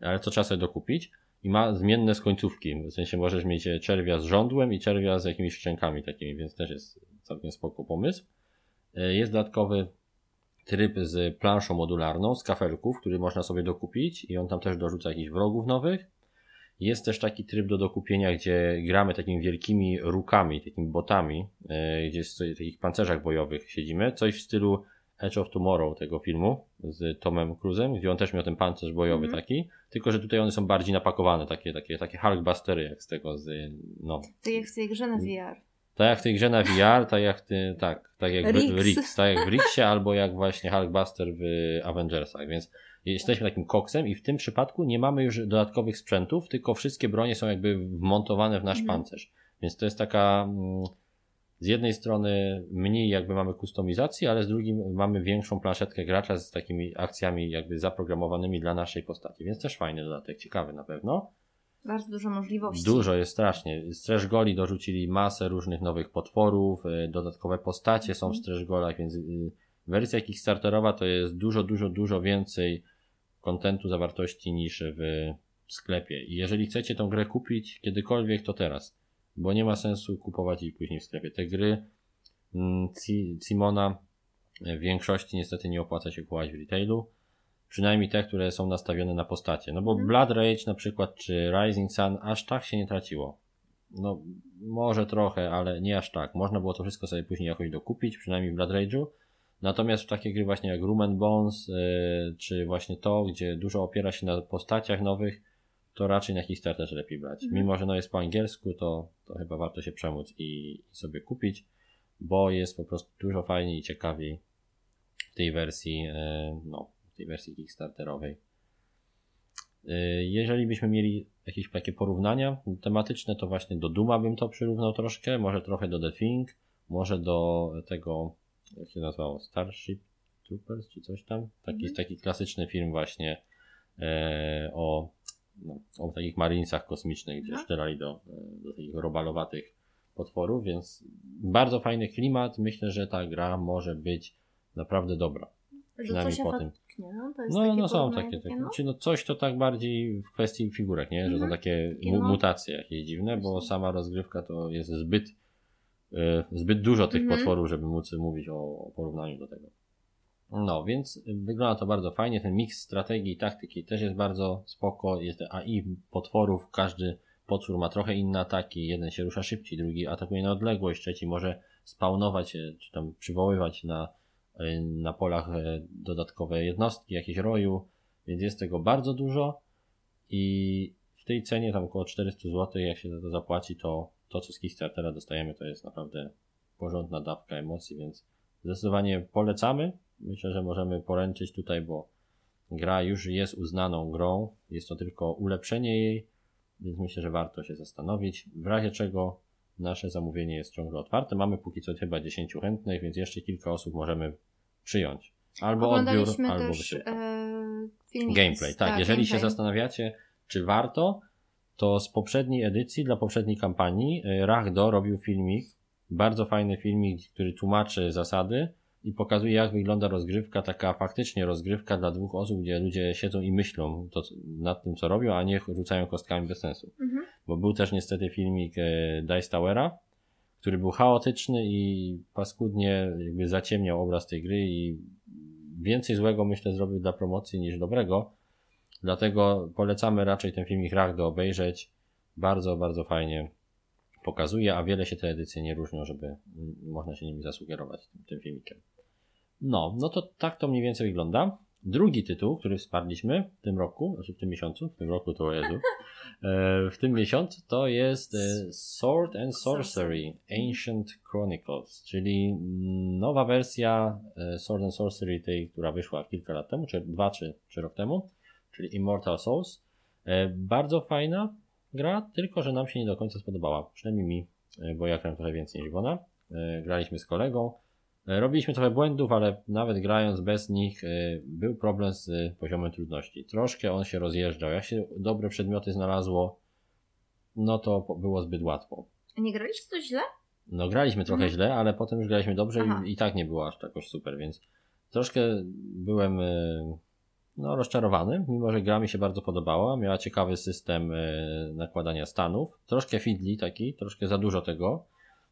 S1: Ale to trzeba sobie dokupić. I ma zmienne z końcówki. W sensie możesz mieć e, czerwia z żądłem i czerwia z jakimiś szczękami takimi, więc też jest całkiem spoko pomysł. E, Jest dodatkowy tryb z planszą modularną, z kafelków, który można sobie dokupić i on tam też dorzuca jakichś wrogów nowych. Jest też taki tryb do dokupienia, gdzie gramy takimi wielkimi rukami, takimi botami, yy, gdzie w takich pancerzach bojowych siedzimy. Coś w stylu Edge of Tomorrow tego filmu z Tomem Cruzem, gdzie on też miał ten pancerz bojowy mm. taki, tylko że tutaj one są bardziej napakowane, takie, takie, takie Hulkbustery jak z tego, z, no.
S2: Tak jak w tej grze na VR.
S1: Tak jak w tej grze na VR, tak jak ty, tak, tak jak
S2: Rix.
S1: w Rix, tak jak w Rixie, albo jak właśnie Hulkbuster w Avengersach, więc jesteśmy takim koksem i w tym przypadku nie mamy już dodatkowych sprzętów, tylko wszystkie bronie są jakby wmontowane w nasz
S2: Mhm.
S1: pancerz. Więc to jest taka mm, z jednej strony mniej jakby mamy kustomizacji, ale z drugiej mamy większą planszetkę gracza z takimi akcjami jakby zaprogramowanymi dla naszej postaci, więc też fajny dodatek, ciekawy na pewno.
S2: Bardzo dużo możliwości.
S1: Dużo jest strasznie. Stretch Goli dorzucili masę różnych nowych potworów, y, dodatkowe postacie są w
S2: Mhm.
S1: Stretch Golach, więc y, wersja Kickstarterowa to jest dużo, dużo, dużo więcej kontentu, zawartości niż w sklepie. I jeżeli chcecie tą grę kupić kiedykolwiek, to teraz, bo nie ma sensu kupować jej później w sklepie. Te gry mm, Simona w większości niestety nie opłaca się kupować w retailu. Przynajmniej te, które są nastawione na postacie. No bo
S2: Mhm.
S1: Blood Rage na przykład, czy Rising Sun aż tak się nie traciło. No, może trochę, ale nie aż tak. Można było to wszystko sobie później jakoś dokupić, przynajmniej w Blood Rage'u. Natomiast w takie gry właśnie jak Room and Bones, yy, czy właśnie to, gdzie dużo opiera się na postaciach nowych, to raczej na Kickstarterze lepiej brać.
S2: Mhm.
S1: Mimo, że no jest po angielsku, to, to chyba warto się przemóc i, sobie kupić, bo jest po prostu dużo fajniej i ciekawiej w tej wersji, yy, no, w tej wersji Kickstarterowej. Yy, Jeżeli byśmy mieli jakieś takie porównania tematyczne, to właśnie do Duma bym to przyrównał troszkę, może trochę do The Thing, może do tego, jak się nazywało, Starship Troopers czy coś tam. Taki,
S2: Mhm.
S1: taki klasyczny film właśnie e, o, no, o takich marinesach kosmicznych, gdzie
S2: Aha.
S1: strzelali do, e, do takich robalowatych potworów, więc bardzo fajny klimat. Myślę, że ta gra może być naprawdę dobra. Przynajmniej po tym.
S2: no,
S1: No, no są takie, takie
S2: no.
S1: czy no coś to tak bardziej w kwestii figurek, nie? Że są
S2: Mhm.
S1: takie
S2: Takie
S1: mu,
S2: no.
S1: mutacje jakieś dziwne, bo sama rozgrywka to jest zbyt zbyt dużo tych
S2: Mhm.
S1: potworów, żeby móc mówić o, o porównaniu do tego. No, więc wygląda to bardzo fajnie. Ten miks strategii i taktyki też jest bardzo spoko. Jest AI potworów, każdy potwór ma trochę inne ataki. Jeden się rusza szybciej, drugi atakuje na odległość, trzeci może spawnować, e, czy tam przywoływać na, e, na polach e, dodatkowe jednostki, jakieś roju, więc jest tego bardzo dużo i w tej cenie tam około 400 zł, jak się za to zapłaci, to to, co z Kickstartera dostajemy, to jest naprawdę porządna dawka emocji, więc zdecydowanie polecamy. Myślę, że możemy poręczyć tutaj, bo gra już jest uznaną grą, jest to tylko ulepszenie jej, więc myślę, że warto się zastanowić. W razie czego nasze zamówienie jest ciągle otwarte. Mamy póki co chyba 10 chętnych, więc jeszcze kilka osób możemy przyjąć. Albo odbiór, albo
S2: też
S1: wysyłka.
S2: e, filmik
S1: Gameplay,
S2: z-
S1: tak. Jeżeli się
S2: gameplay.
S1: zastanawiacie, czy warto, to z poprzedniej edycji, dla poprzedniej kampanii, y, Rachdo robił filmik, bardzo fajny filmik, który tłumaczy zasady i pokazuje, jak wygląda rozgrywka, taka faktycznie rozgrywka dla dwóch osób, gdzie ludzie siedzą i myślą to, nad tym, co robią, a nie rzucają kostkami bez sensu.
S2: Mhm.
S1: Bo był też niestety filmik e, Dice Towera, który był chaotyczny i paskudnie jakby zaciemniał obraz tej gry i więcej złego myślę zrobił dla promocji niż dobrego. Dlatego polecamy raczej ten filmik Rachdo obejrzeć. Bardzo, bardzo fajnie pokazuje, a wiele się te edycje nie różnią, żeby można się nimi zasugerować tym, tym filmikiem. No, no to tak to mniej więcej wygląda. Drugi tytuł, który wsparliśmy w tym roku, znaczy w tym miesiącu, w tym roku to Jezu, e, w tym miesiącu to jest e, Sword and Sorcery Ancient Chronicles, czyli nowa wersja e, Sword and Sorcery tej, która wyszła kilka lat temu, czy dwa, czy trzy rok temu, czyli Immortal Souls. E, Bardzo fajna gra, tylko że nam się nie do końca spodobała, przynajmniej mi, e, bo ja grałem trochę więcej niż ona. E, Graliśmy z kolegą, Robiliśmy trochę błędów, ale nawet grając bez nich był problem z poziomem trudności. Troszkę on się rozjeżdżał. Jak się dobre przedmioty znalazło, no to było zbyt łatwo.
S2: Nie graliście to źle?
S1: No graliśmy trochę
S2: Mhm.
S1: źle, ale potem już graliśmy dobrze i, i tak nie było aż jakoś super, więc troszkę byłem no, rozczarowany, mimo że gra mi się bardzo podobała. Miała ciekawy system e, nakładania stanów. Troszkę fiddly taki, troszkę za dużo tego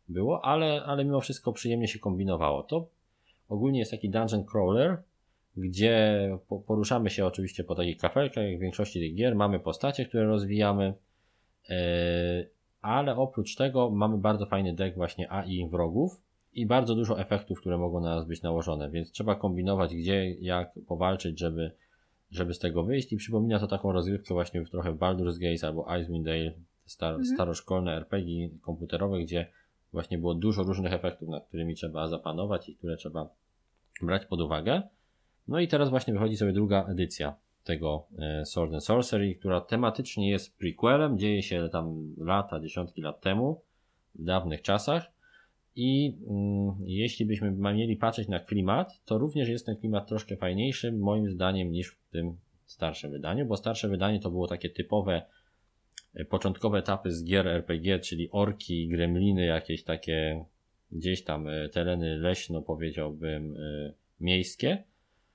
S1: było, ale, ale mimo wszystko przyjemnie się kombinowało. To ogólnie jest taki dungeon crawler, gdzie poruszamy się oczywiście po takich kafelkach, jak w większości tych gier, mamy postacie, które rozwijamy, e, ale oprócz tego mamy bardzo fajny deck właśnie AI wrogów i bardzo dużo efektów, które mogą na nas być nałożone, więc trzeba kombinować gdzie, jak powalczyć, żeby, żeby z tego wyjść i przypomina to taką rozgrywkę właśnie trochę w Baldur's Gate albo Icewind Dale, star, mhm. staroszkolne RPG komputerowe, gdzie właśnie było dużo różnych efektów, nad którymi trzeba zapanować i które trzeba brać pod uwagę. No i teraz właśnie wychodzi sobie druga edycja tego e, Sword and Sorcery, która tematycznie jest prequelem, dzieje się tam lata, dziesiątki lat temu, w dawnych czasach. I mm, jeśli byśmy mieli patrzeć na klimat, to również jest ten klimat troszkę fajniejszy, moim zdaniem, niż w tym starszym wydaniu, bo starsze wydanie to było takie typowe e, początkowe etapy z gier RPG, czyli orki, gremliny, jakieś takie gdzieś tam e, tereny leśno, powiedziałbym, miejskie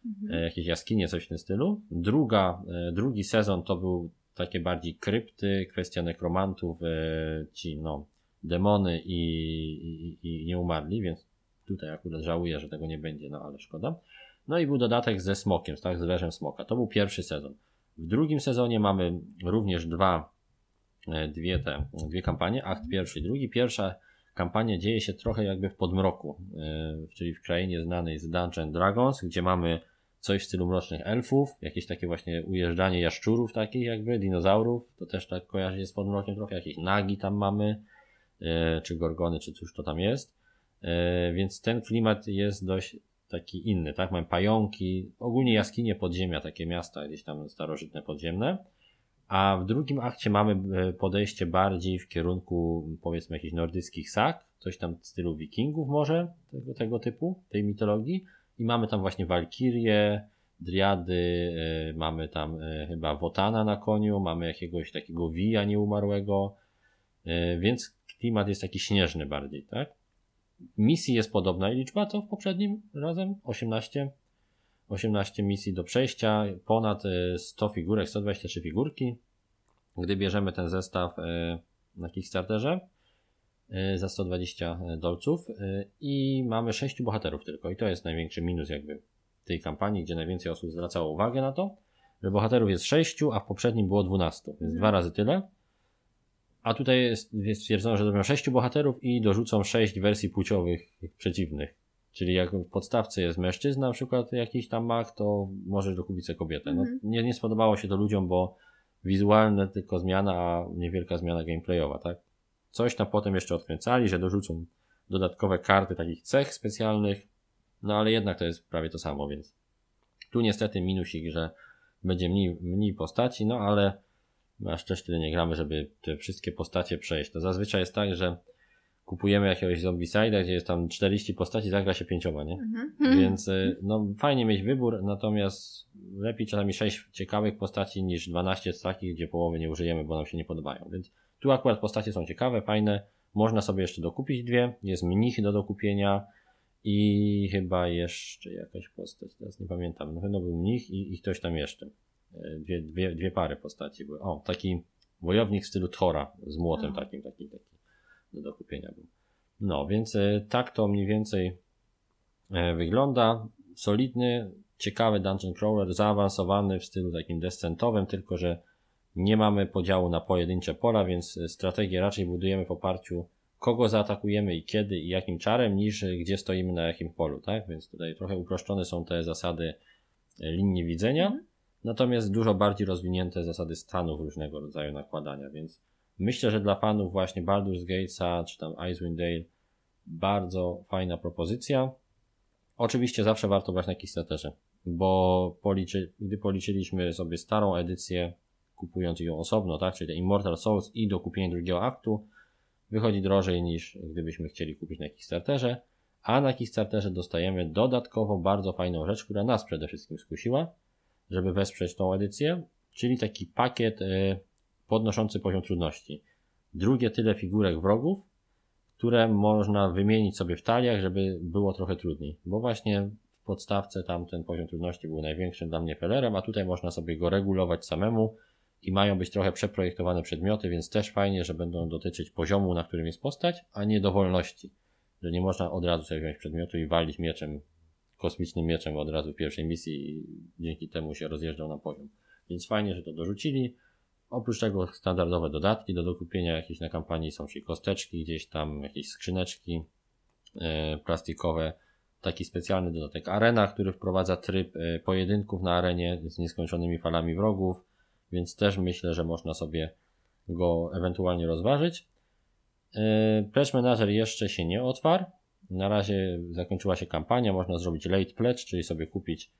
S1: mhm. E, jakieś jaskinie, coś w tym stylu. Druga, e, drugi sezon to był takie bardziej krypty, kwestia nekromantów, e, ci no, demony i, i, i nie umarli, więc tutaj akurat żałuję, że tego nie będzie, no ale szkoda. No i był dodatek ze smokiem, tak, z leżem smoka. To był pierwszy sezon. W drugim sezonie mamy również dwa, dwie te, dwie kampanie, akt pierwszy i drugi. Pierwsza kampania dzieje się trochę jakby w podmroku, czyli w krainie znanej z Dungeon Dragons, gdzie mamy coś w stylu mrocznych elfów, jakieś takie właśnie ujeżdżanie jaszczurów takich jakby, dinozaurów, to też tak kojarzy się z podmrokiem trochę, jakieś nagi tam mamy, e, czy gorgony, czy cóż to tam jest, e, więc ten klimat jest dość taki inny, tak, mamy pająki, ogólnie jaskinie podziemia, takie miasta gdzieś tam starożytne podziemne, a w drugim akcie mamy e, podejście bardziej w kierunku powiedzmy jakichś nordyckich sag, coś tam w stylu wikingów może, tego, tego typu, tej mitologii, i mamy tam właśnie Walkirię, Driady, y, mamy tam y, chyba Wotana na koniu, mamy jakiegoś takiego Wija nieumarłego, więc klimat jest taki śnieżny bardziej, tak? Misji jest podobna liczba co w poprzednim razem? 18. 18 misji do przejścia, ponad 100 figurek, 123 figurki. Gdy bierzemy ten zestaw na Kickstarterze, E, za 120 e, dolców e, i mamy 6 bohaterów tylko i to jest największy minus jakby tej kampanii, gdzie najwięcej osób zwracało uwagę na to, że bohaterów jest 6, a w poprzednim było 12, więc mhm. dwa razy tyle. A tutaj jest, jest stwierdzono, że zrobią 6 bohaterów i dorzucą 6 wersji płciowych przeciwnych. Czyli jak w podstawce jest mężczyzna, na przykład jakiś tam mag, to może dokupić sobie kobietę. No, mhm. nie, nie spodobało się to ludziom, bo wizualne tylko zmiana, a niewielka zmiana gameplayowa, tak? Coś tam potem jeszcze odkręcali, że dorzucą dodatkowe karty takich cech specjalnych, no ale jednak to jest prawie to samo, więc tu niestety minusik, że będzie mniej, mniej postaci, no ale aż też tyle nie gramy, żeby te wszystkie postacie przejść. To zazwyczaj jest tak, że kupujemy jakiegoś zombicida, gdzie jest tam 40 postaci, zagra się pięcioma, nie? Mhm. Więc y, no fajnie mieć wybór, natomiast lepiej czasami 6 ciekawych postaci niż 12 takich, gdzie połowy nie użyjemy, bo nam się nie podobają. Więc tu akurat postacie są ciekawe, fajne. Można sobie jeszcze dokupić dwie. Jest mnich do dokupienia i chyba jeszcze jakaś postać, teraz nie pamiętam. No chyba był mnich i, i ktoś tam jeszcze. E, dwie, dwie, dwie pary postaci były. O, taki wojownik w stylu Thora z młotem takim, taki, taki do dokupienia był. No, więc e, tak to mniej więcej e, wygląda. Solidny, ciekawy dungeon crawler, zaawansowany w stylu takim descentowym, tylko że nie mamy podziału na pojedyncze pola, więc strategię raczej budujemy w oparciu kogo zaatakujemy i kiedy i jakim czarem, niż gdzie stoimy na jakim polu, tak? Więc tutaj trochę uproszczone są te zasady linii widzenia, mhm. Natomiast dużo bardziej rozwinięte zasady stanów różnego rodzaju nakładania, więc myślę, że dla fanów właśnie Baldur's Gatesa czy tam Icewind Dale bardzo fajna propozycja. Oczywiście zawsze warto brać na Kickstarterze, bo policzy, gdy policzyliśmy sobie starą edycję kupując ją osobno, tak, czyli Immortal Souls i do kupienia drugiego aktu, wychodzi drożej niż gdybyśmy chcieli kupić na Kickstarterze, a na Kickstarterze dostajemy dodatkowo bardzo fajną rzecz, która nas przede wszystkim skusiła, żeby wesprzeć tą edycję, czyli taki pakiet y, podnoszący poziom trudności. Drugie tyle figurek wrogów, które można wymienić sobie w taliach, żeby było trochę trudniej, bo właśnie w podstawce tam ten poziom trudności był największym dla mnie felerem, a tutaj można sobie go regulować samemu, i mają być trochę przeprojektowane przedmioty, więc też fajnie, że będą dotyczyć poziomu, na którym jest postać, a nie dowolności. Że nie można od razu sobie wziąć przedmiotu i walić mieczem kosmicznym mieczem od razu w pierwszej misji i dzięki temu się rozjeżdżał na poziom. Więc fajnie, że to dorzucili. Oprócz tego standardowe dodatki do dokupienia jakieś na kampanii są się kosteczki, gdzieś tam jakieś skrzyneczki e, plastikowe. Taki specjalny dodatek arena, który wprowadza tryb e, pojedynków na arenie z nieskończonymi falami wrogów, więc też myślę, że można sobie go ewentualnie rozważyć. E, Pledge Manager jeszcze się nie otwarł. Na razie zakończyła się kampania, można zrobić late pledge, czyli sobie kupić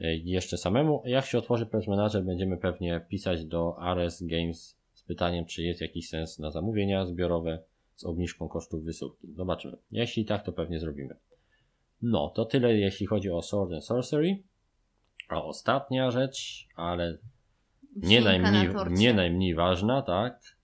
S1: e, jeszcze samemu. Jak się otworzy Pledge Manager, będziemy pewnie pisać do Ares Games z pytaniem, czy jest jakiś sens na zamówienia zbiorowe z obniżką kosztów wysyłki. Zobaczymy. Jeśli tak, to pewnie zrobimy. No, to tyle jeśli chodzi o Sword and Sorcery. A ostatnia rzecz, ale nie najmniej, nie najmniej ważna, tak?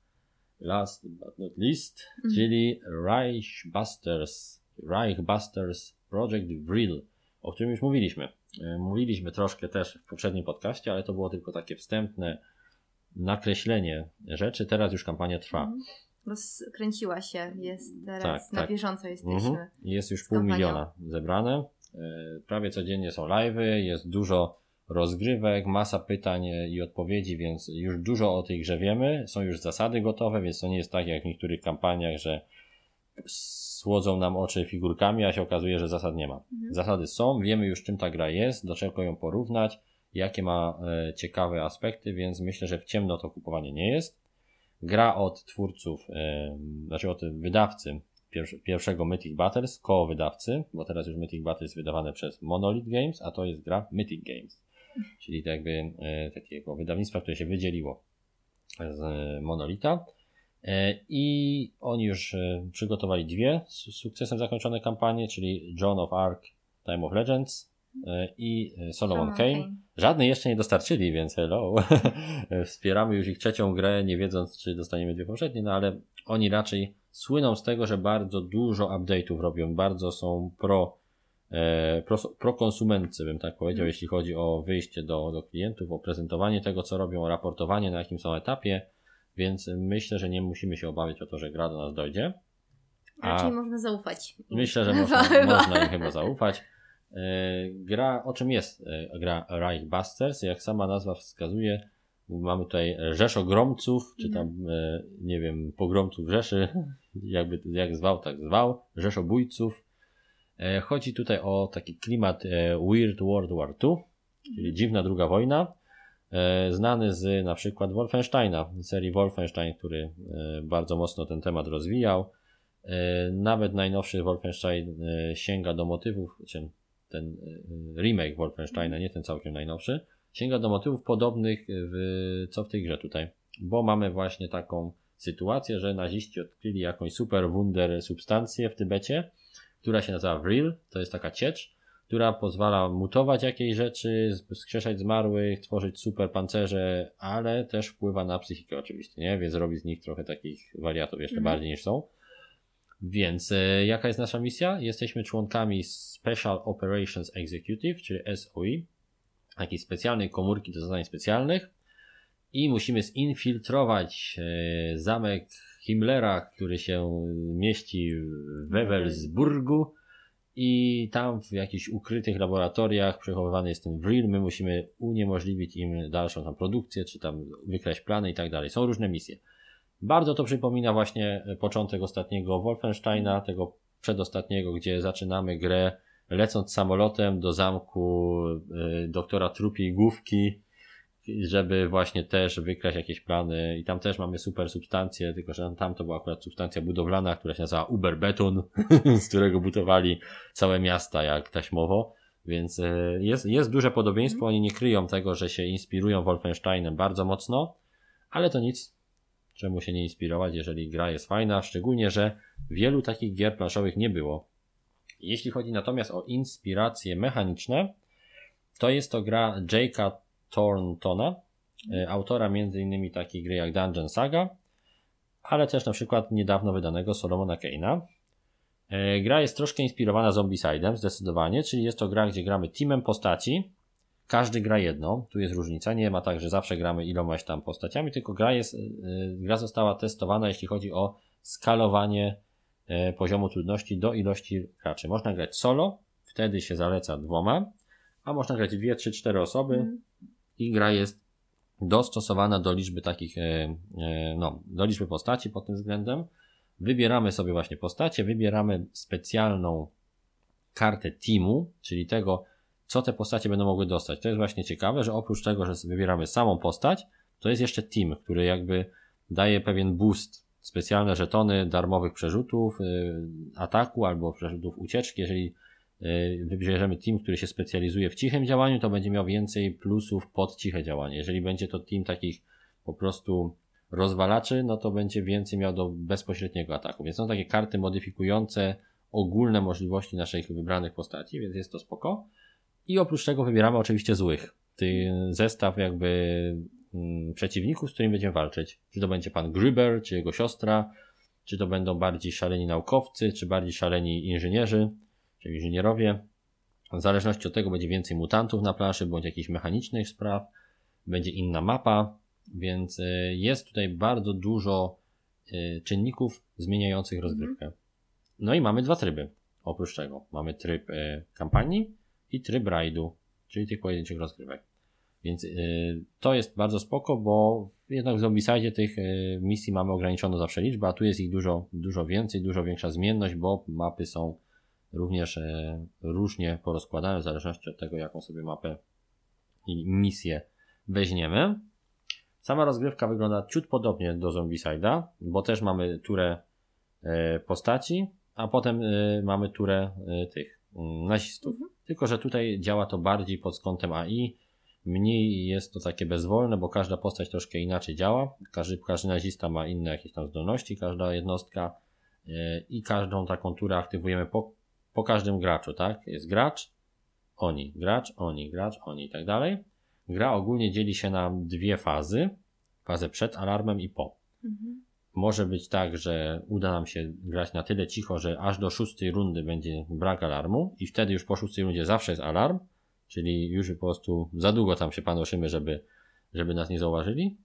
S1: Last but not least,
S2: Mhm.
S1: czyli Reichbusters, Reichbusters Project Vril, o którym już mówiliśmy. E, Mówiliśmy troszkę też w poprzednim podcaście, ale to było tylko takie wstępne nakreślenie rzeczy. Teraz już kampania trwa.
S2: Mhm. Rozkręciła się, jest teraz
S1: Tak,
S2: na
S1: tak.
S2: bieżąco jesteśmy.
S1: Mhm. Jest już pół
S2: kampanią.
S1: miliona zebrane. E, Prawie codziennie są live'y, jest dużo rozgrywek, masa pytań i odpowiedzi, więc już dużo o tej grze wiemy. Są już zasady gotowe, więc to nie jest tak jak w niektórych kampaniach, że słodzą nam oczy figurkami, a się okazuje, że zasad nie ma.
S2: Mhm.
S1: Zasady są, wiemy już czym ta gra jest, do czego ją porównać, jakie ma e, ciekawe aspekty, więc myślę, że w ciemno to kupowanie nie jest. Gra od twórców, e, znaczy od wydawcy pierwsze, pierwszego Mythic Battles, koło wydawcy, bo teraz już Mythic Battles jest wydawane przez Monolith Games, a to jest gra Mythic Games, czyli tak jakby e, takiego wydawnictwa, które się wydzieliło z e, Monolita. E, I oni już e, przygotowali dwie z sukcesem zakończone kampanie, czyli John of Arc, Time of Legends e, i Solomon Kane. Żadnej jeszcze nie dostarczyli, więc hello. Wspieramy już ich trzecią grę, nie wiedząc, czy dostaniemy dwie poprzednie, no ale oni raczej słyną z tego, że bardzo dużo update'ów robią, bardzo są pro, e, pro, pro konsumentcy, bym tak powiedział, jeśli chodzi o wyjście do, do klientów, o prezentowanie tego, co robią, o raportowanie, na jakim są etapie, więc myślę, że nie musimy się obawiać o to, że gra do nas dojdzie.
S2: Raczej
S1: A-
S2: można zaufać.
S1: Myślę, że można,
S2: Chyba.
S1: można im chyba zaufać. E, Gra, o czym jest e, gra Reichbusters? Jak sama nazwa wskazuje, mamy tutaj rzesz ogromców, czy tam, e, nie wiem, pogromców rzeszy, jakby jak zwał, tak zwał, rzeszobójców. E, Chodzi tutaj o taki klimat Weird World War II, czyli dziwna druga wojna, znany z na przykład Wolfensteina, serii Wolfenstein, który e, bardzo mocno ten temat rozwijał. E, Nawet najnowszy Wolfenstein e, sięga do motywów, ten e, remake Wolfensteina, nie ten całkiem najnowszy, sięga do motywów podobnych w, co w tej grze tutaj. Bo mamy właśnie taką sytuację, że naziści odkryli jakąś super wunder substancję w Tybecie, która się nazywa Vril, to jest taka ciecz, która pozwala mutować jakieś rzeczy, skrzeszać zmarłych, tworzyć super pancerze, ale też wpływa na psychikę oczywiście, nie? Więc robi z nich trochę takich wariatów jeszcze
S2: Mhm.
S1: bardziej niż są. Więc e, jaka jest nasza misja? Jesteśmy członkami Special Operations Executive, czyli SOE, takiej specjalnej komórki do zadań specjalnych i musimy zinfiltrować e, zamek Himmlera, który się mieści w Wewelsburgu i tam w jakichś ukrytych laboratoriach przechowywany jest ten Vril. My musimy uniemożliwić im dalszą tam produkcję, czy tam wykreślać plany i tak dalej. Są różne misje. Bardzo to przypomina właśnie początek ostatniego Wolfensteina, tego przedostatniego, gdzie zaczynamy grę lecąc samolotem do zamku y, doktora Trupiej Główki, żeby właśnie też wykraść jakieś plany. I tam też mamy super substancje, tylko że tam to była akurat substancja budowlana, która się nazywa Uberbeton, z którego budowali całe miasta jak taśmowo, więc y, jest, jest duże podobieństwo, oni nie kryją tego, że się inspirują Wolfensteinem bardzo mocno, ale to nic, czemu się nie inspirować, jeżeli gra jest fajna, szczególnie, że wielu takich gier planszowych nie było. Jeśli chodzi natomiast o inspiracje mechaniczne, to jest to gra Jake'a Thorntona, e, autora m.in. takiej gry jak Dungeon Saga, ale też na przykład niedawno wydanego Solomona Kane'a. E, Gra jest troszkę inspirowana Zombicidem, zdecydowanie, czyli jest to gra, gdzie gramy teamem postaci, każdy gra jedną, tu jest różnica, nie ma tak, że zawsze gramy ilomaś tam postaciami, tylko gra jest, e, gra została testowana, jeśli chodzi o skalowanie poziomu trudności do ilości graczy. Można grać solo, wtedy się zaleca dwoma, a można grać dwie, trzy, cztery osoby
S2: Mhm.
S1: I gra jest dostosowana do liczby takich, e, e, no, do liczby postaci pod tym względem. Wybieramy sobie właśnie postacie, wybieramy specjalną kartę teamu, czyli tego, co te postacie będą mogły dostać. To jest właśnie ciekawe, że oprócz tego, że wybieramy samą postać, to jest jeszcze team, który jakby daje pewien boost, specjalne żetony darmowych przerzutów, y, ataku albo przerzutów ucieczki. Jeżeli wybierzemy team, który się specjalizuje w cichym działaniu, to będzie miał więcej plusów pod ciche działanie. Jeżeli będzie to team takich po prostu rozwalaczy, no to będzie więcej miał do bezpośredniego ataku. Więc są takie karty modyfikujące ogólne możliwości naszych wybranych postaci, więc jest to spoko. I oprócz tego wybieramy oczywiście złych. Ty zestaw jakby mm, przeciwników, z którymi będziemy walczyć. Czy to będzie pan Gruber, czy jego siostra, czy to będą bardziej szaleni naukowcy, czy bardziej szaleni inżynierzy, czy inżynierowie. W zależności od tego będzie więcej mutantów na planszy, bądź jakichś mechanicznych spraw, będzie inna mapa, więc y, jest tutaj bardzo dużo y, czynników zmieniających rozgrywkę. No i mamy dwa tryby. Oprócz tego mamy tryb y, kampanii i tryb rajdu, czyli tych pojedynczych rozgrywek. Więc to jest bardzo spoko, bo jednak w Zombicide tych misji mamy ograniczoną zawsze liczbę, a tu jest ich dużo, dużo więcej, dużo większa zmienność, bo mapy są również y, różnie porozkładane w zależności od tego, jaką sobie mapę i misję weźmiemy. Sama rozgrywka wygląda ciut podobnie do Zombicide'a, bo też mamy turę y, postaci, a potem y, mamy turę tych y, nazistów. Tylko, że tutaj działa to bardziej pod kątem AI. Mniej jest to takie bezwolne, bo każda postać troszkę inaczej działa. Każdy, każdy nazista ma inne jakieś tam zdolności, każda jednostka i każdą taką turę aktywujemy po, po każdym graczu, tak? Jest gracz, oni, gracz, oni, gracz, oni i tak dalej. Gra ogólnie dzieli się na dwie fazy. Fazę przed alarmem i po
S2: Mhm.
S1: może być tak, że uda nam się grać na tyle cicho, że aż do szóstej rundy będzie brak alarmu i wtedy już po szóstej rundzie zawsze jest alarm, czyli już po prostu za długo tam się panoszymy, żeby, żeby nas nie zauważyli.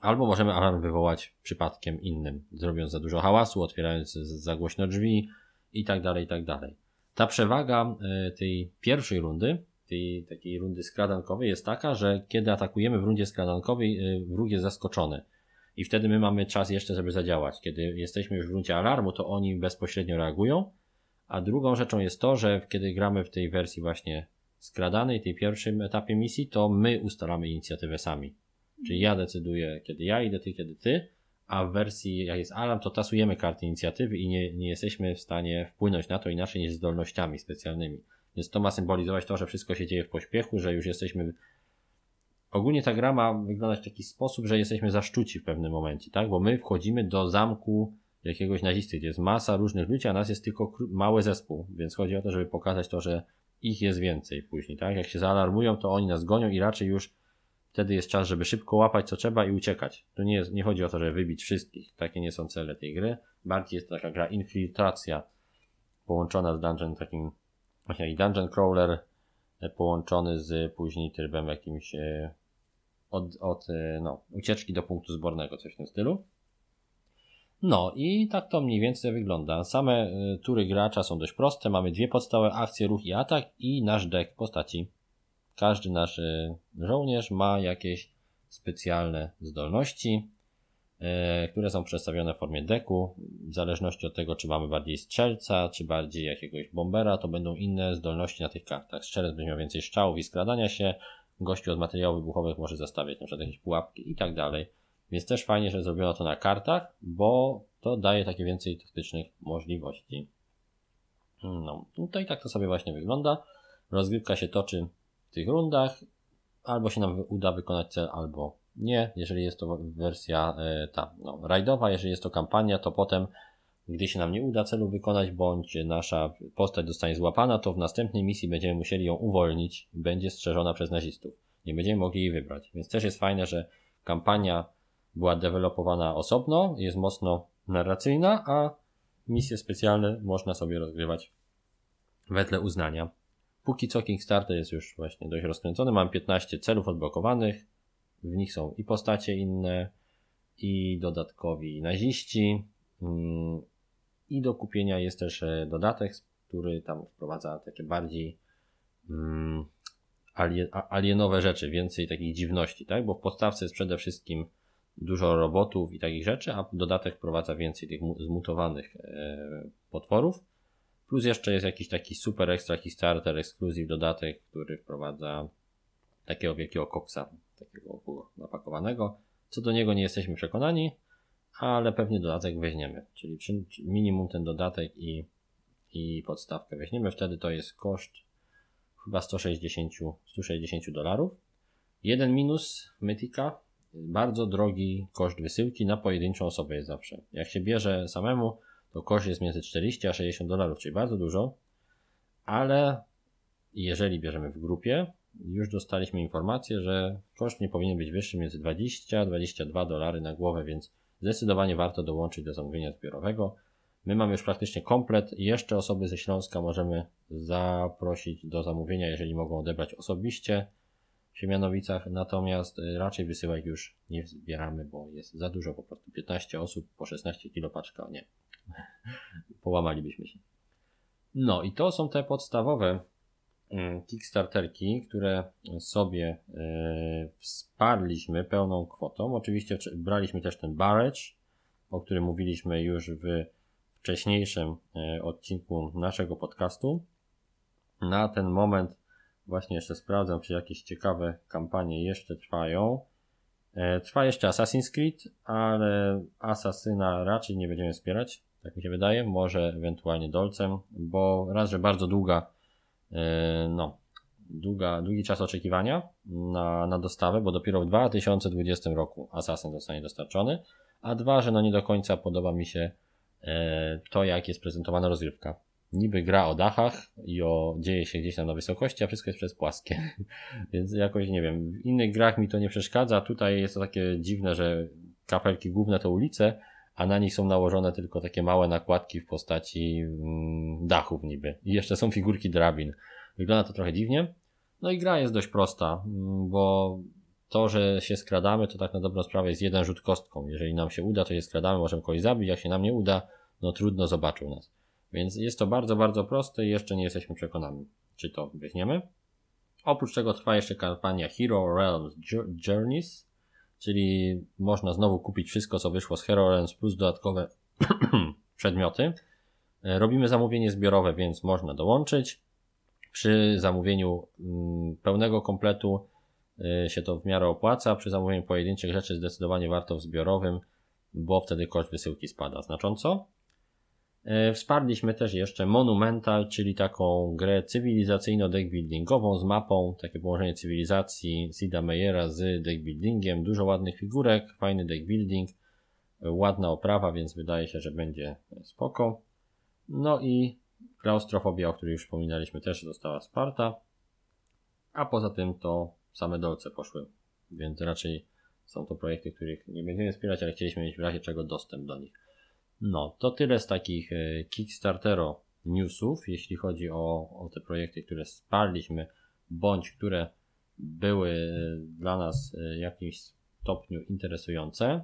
S1: Albo możemy alarm wywołać przypadkiem innym, zrobiąc za dużo hałasu, otwierając za głośno drzwi i tak dalej, i tak dalej. Ta przewaga e, tej pierwszej rundy, tej takiej rundy skradankowej jest taka, że kiedy atakujemy w rundzie skradankowej, e, wróg jest zaskoczony. I wtedy my mamy czas jeszcze, żeby zadziałać. Kiedy jesteśmy już w gruncie alarmu, to oni bezpośrednio reagują. A drugą rzeczą jest to, że kiedy gramy w tej wersji właśnie skradanej, tej pierwszym etapie misji, to my ustalamy inicjatywę sami. Czyli ja decyduję, kiedy ja idę, ty, kiedy ty, a w wersji, jak jest alarm, to tasujemy karty inicjatywy i nie, nie jesteśmy w stanie wpłynąć na to inaczej niż zdolnościami specjalnymi. Więc to ma symbolizować to, że wszystko się dzieje w pośpiechu, że już jesteśmy Ogólnie ta gra ma wyglądać w taki sposób, że jesteśmy zaszczuci w pewnym momencie, tak? Bo my wchodzimy do zamku jakiegoś nazisty, gdzie jest masa różnych ludzi, a nas jest tylko mały zespół, więc chodzi o to, żeby pokazać to, że ich jest więcej później, tak? Jak się zaalarmują, to oni nas gonią i raczej już wtedy jest czas, żeby szybko łapać co trzeba i uciekać. Tu nie, jest, nie chodzi o to, żeby wybić wszystkich, takie nie są cele tej gry. Bardziej jest to taka gra infiltracja połączona z dungeon takim, właśnie jak dungeon crawler e, połączony z później trybem jakimś e, od, od e, no, ucieczki do punktu zbornego, coś w tym stylu. No i tak to mniej więcej wygląda. Same tury gracza są dość proste. Mamy dwie podstawowe akcje, ruch i atak i nasz deck postaci. Każdy nasz żołnierz ma jakieś specjalne zdolności, e, które są przedstawione w formie deku. W zależności od tego, czy mamy bardziej strzelca, czy bardziej jakiegoś bombera, to będą inne zdolności na tych kartach. Strzelec będzie miał więcej strzałów i skradania się, gościu od materiałów wybuchowych może zastawiać przykład jakieś pułapki i tak dalej. Więc też fajnie, że zrobiono to na kartach, bo to daje takie więcej taktycznych możliwości. No, tutaj tak to sobie właśnie wygląda. Rozgrywka się toczy tych rundach. Albo się nam uda wykonać cel, albo nie. Jeżeli jest to wersja e, ta no, rajdowa, jeżeli jest to kampania, to potem, gdy się nam nie uda celu wykonać, bądź nasza postać zostanie złapana, to w następnej misji będziemy musieli ją uwolnić i będzie strzeżona przez nazistów. Nie będziemy mogli jej wybrać. Więc też jest fajne, że kampania była dewelopowana osobno, jest mocno narracyjna, a misje specjalne można sobie rozgrywać wedle uznania. Póki co Kickstarter jest już właśnie dość rozkręcony. Mam 15 celów odblokowanych. W nich są i postacie inne, i dodatkowi naziści. Mm, I do kupienia jest też e, dodatek który tam wprowadza takie bardziej mm, alienowe rzeczy, więcej takich dziwności, tak? Bo w podstawce jest przede wszystkim dużo robotów i takich rzeczy, a dodatek wprowadza więcej tych zmutowanych e, potworów. Plus jeszcze jest jakiś taki super extra starter ekskluzyw dodatek, który wprowadza takiego wielkiego koksa, takiego napakowanego. Co do niego nie jesteśmy przekonani, ale pewnie dodatek weźmiemy. Czyli minimum ten dodatek i, i podstawkę weźmiemy. Wtedy to jest koszt chyba 160, 160 dolarów. Jeden minus Mytika, bardzo drogi koszt wysyłki na pojedynczą osobę jest zawsze. Jak się bierze samemu, to koszt jest między 40 a 60 dolarów, czyli bardzo dużo, ale jeżeli bierzemy w grupie, już dostaliśmy informację, że koszt nie powinien być wyższy między 20 a 22 dolary na głowę, więc zdecydowanie warto dołączyć do zamówienia zbiorowego. My mamy już praktycznie komplet. Jeszcze osoby ze Śląska możemy zaprosić do zamówienia, jeżeli mogą odebrać osobiście Siemianowicach, natomiast y, raczej wysyłek już nie zbieramy, bo jest za dużo, po prostu 15 osób po 16 kilo paczka, nie. Połamalibyśmy się. No i to są te podstawowe mm, Kickstarterki, które sobie y, wsparliśmy pełną kwotą. Oczywiście braliśmy też ten Barrage, o którym mówiliśmy już w wcześniejszym y, odcinku naszego podcastu. Na ten moment Właśnie jeszcze sprawdzam, czy jakieś ciekawe kampanie jeszcze trwają. E, trwa jeszcze Assassin's Creed, ale Asasyna raczej nie będziemy wspierać, tak mi się wydaje. Może ewentualnie Dolcem, bo raz, że bardzo długa, e, no, długa, długi czas oczekiwania na, na dostawę, bo dopiero w 2020 roku Assassin zostanie dostarczony, a dwa, że no nie do końca podoba mi się e, to, jak jest prezentowana rozgrywka niby gra o dachach i o dzieje się gdzieś tam na wysokości, a wszystko jest przez płaskie. Więc jakoś nie wiem, w innych grach mi to nie przeszkadza. Tutaj jest to takie dziwne, że kapelki główne to ulice, a na nich są nałożone tylko takie małe nakładki w postaci mm, dachów niby. I jeszcze są figurki drabin. Wygląda to trochę dziwnie. No i gra jest dość prosta, mm, bo to, że się skradamy, to tak na dobrą sprawę jest jeden rzut kostką. Jeżeli nam się uda, to się skradamy, możemy kogoś zabić, jak się nam nie uda, no trudno zobaczył nas. Więc jest to bardzo, bardzo proste i jeszcze nie jesteśmy przekonani, czy to weźmiemy. Oprócz tego trwa jeszcze kampania Hero Realms Journeys, czyli można znowu kupić wszystko, co wyszło z Hero Realms plus dodatkowe przedmioty. E, robimy zamówienie zbiorowe, więc można dołączyć. Przy zamówieniu mm, pełnego kompletu e, się to w miarę opłaca. Przy zamówieniu pojedynczych rzeczy zdecydowanie warto w zbiorowym, bo wtedy koszt wysyłki spada znacząco. E, wsparliśmy też jeszcze Monumental, czyli taką grę cywilizacyjno-deckbuildingową z mapą, takie położenie cywilizacji Sida Meyera z deckbuildingiem, dużo ładnych figurek, fajny deckbuilding, ładna oprawa, więc wydaje się, że będzie spoko. No i klaustrofobia, o której już wspominaliśmy, też została wsparta. A poza tym to same dolce poszły, więc raczej są to projekty, których nie będziemy wspierać, ale chcieliśmy mieć w razie czego dostęp do nich. No, to tyle z takich e, Kickstartero newsów, jeśli chodzi o, o te projekty, które sparliśmy, bądź które były e, dla nas e, w jakimś stopniu interesujące.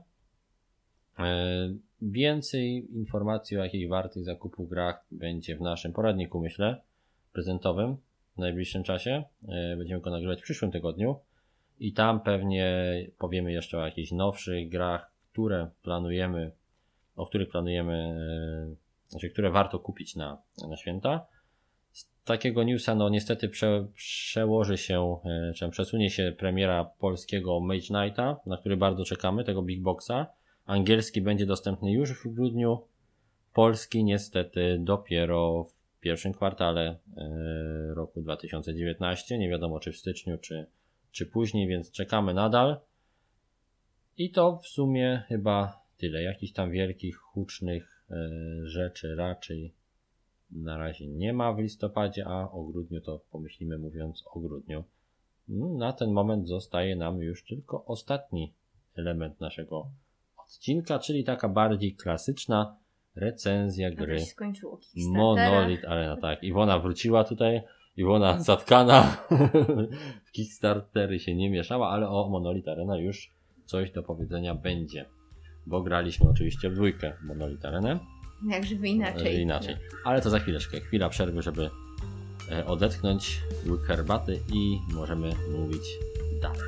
S1: Więcej informacji o jakichś wartych zakupu grach będzie w naszym poradniku, myślę, prezentowym w najbliższym czasie. Będziemy go nagrywać w przyszłym tygodniu i tam pewnie powiemy jeszcze o jakichś nowszych grach, które planujemy o których planujemy, e, znaczy które warto kupić na, na święta. Z takiego newsa, no niestety prze, przełoży się, e, czy przesunie się premiera polskiego Mage Knighta, na który bardzo czekamy, tego Big Boxa. Angielski będzie dostępny już w grudniu, polski niestety dopiero w pierwszym kwartale e, roku 2019. Nie wiadomo czy w styczniu, czy, czy później, więc czekamy nadal. I to w sumie chyba tyle. Jakichś tam wielkich, hucznych e, rzeczy raczej na razie nie ma w listopadzie, a o grudniu to pomyślimy mówiąc o grudniu. Na ten moment zostaje nam już tylko ostatni element naszego odcinka, czyli taka bardziej klasyczna recenzja gry Monolith Arena. Tak, Iwona wróciła tutaj. Iwona zatkana w Kickstartery się nie mieszała, ale o Monolith Arena już coś do powiedzenia będzie bo graliśmy oczywiście w dwójkę Monolith Arena.
S2: Jak żeby inaczej.
S1: inaczej. Ale to za chwileczkę. Chwila przerwy, żeby e, odetchnąć łyk herbaty i możemy mówić dalej.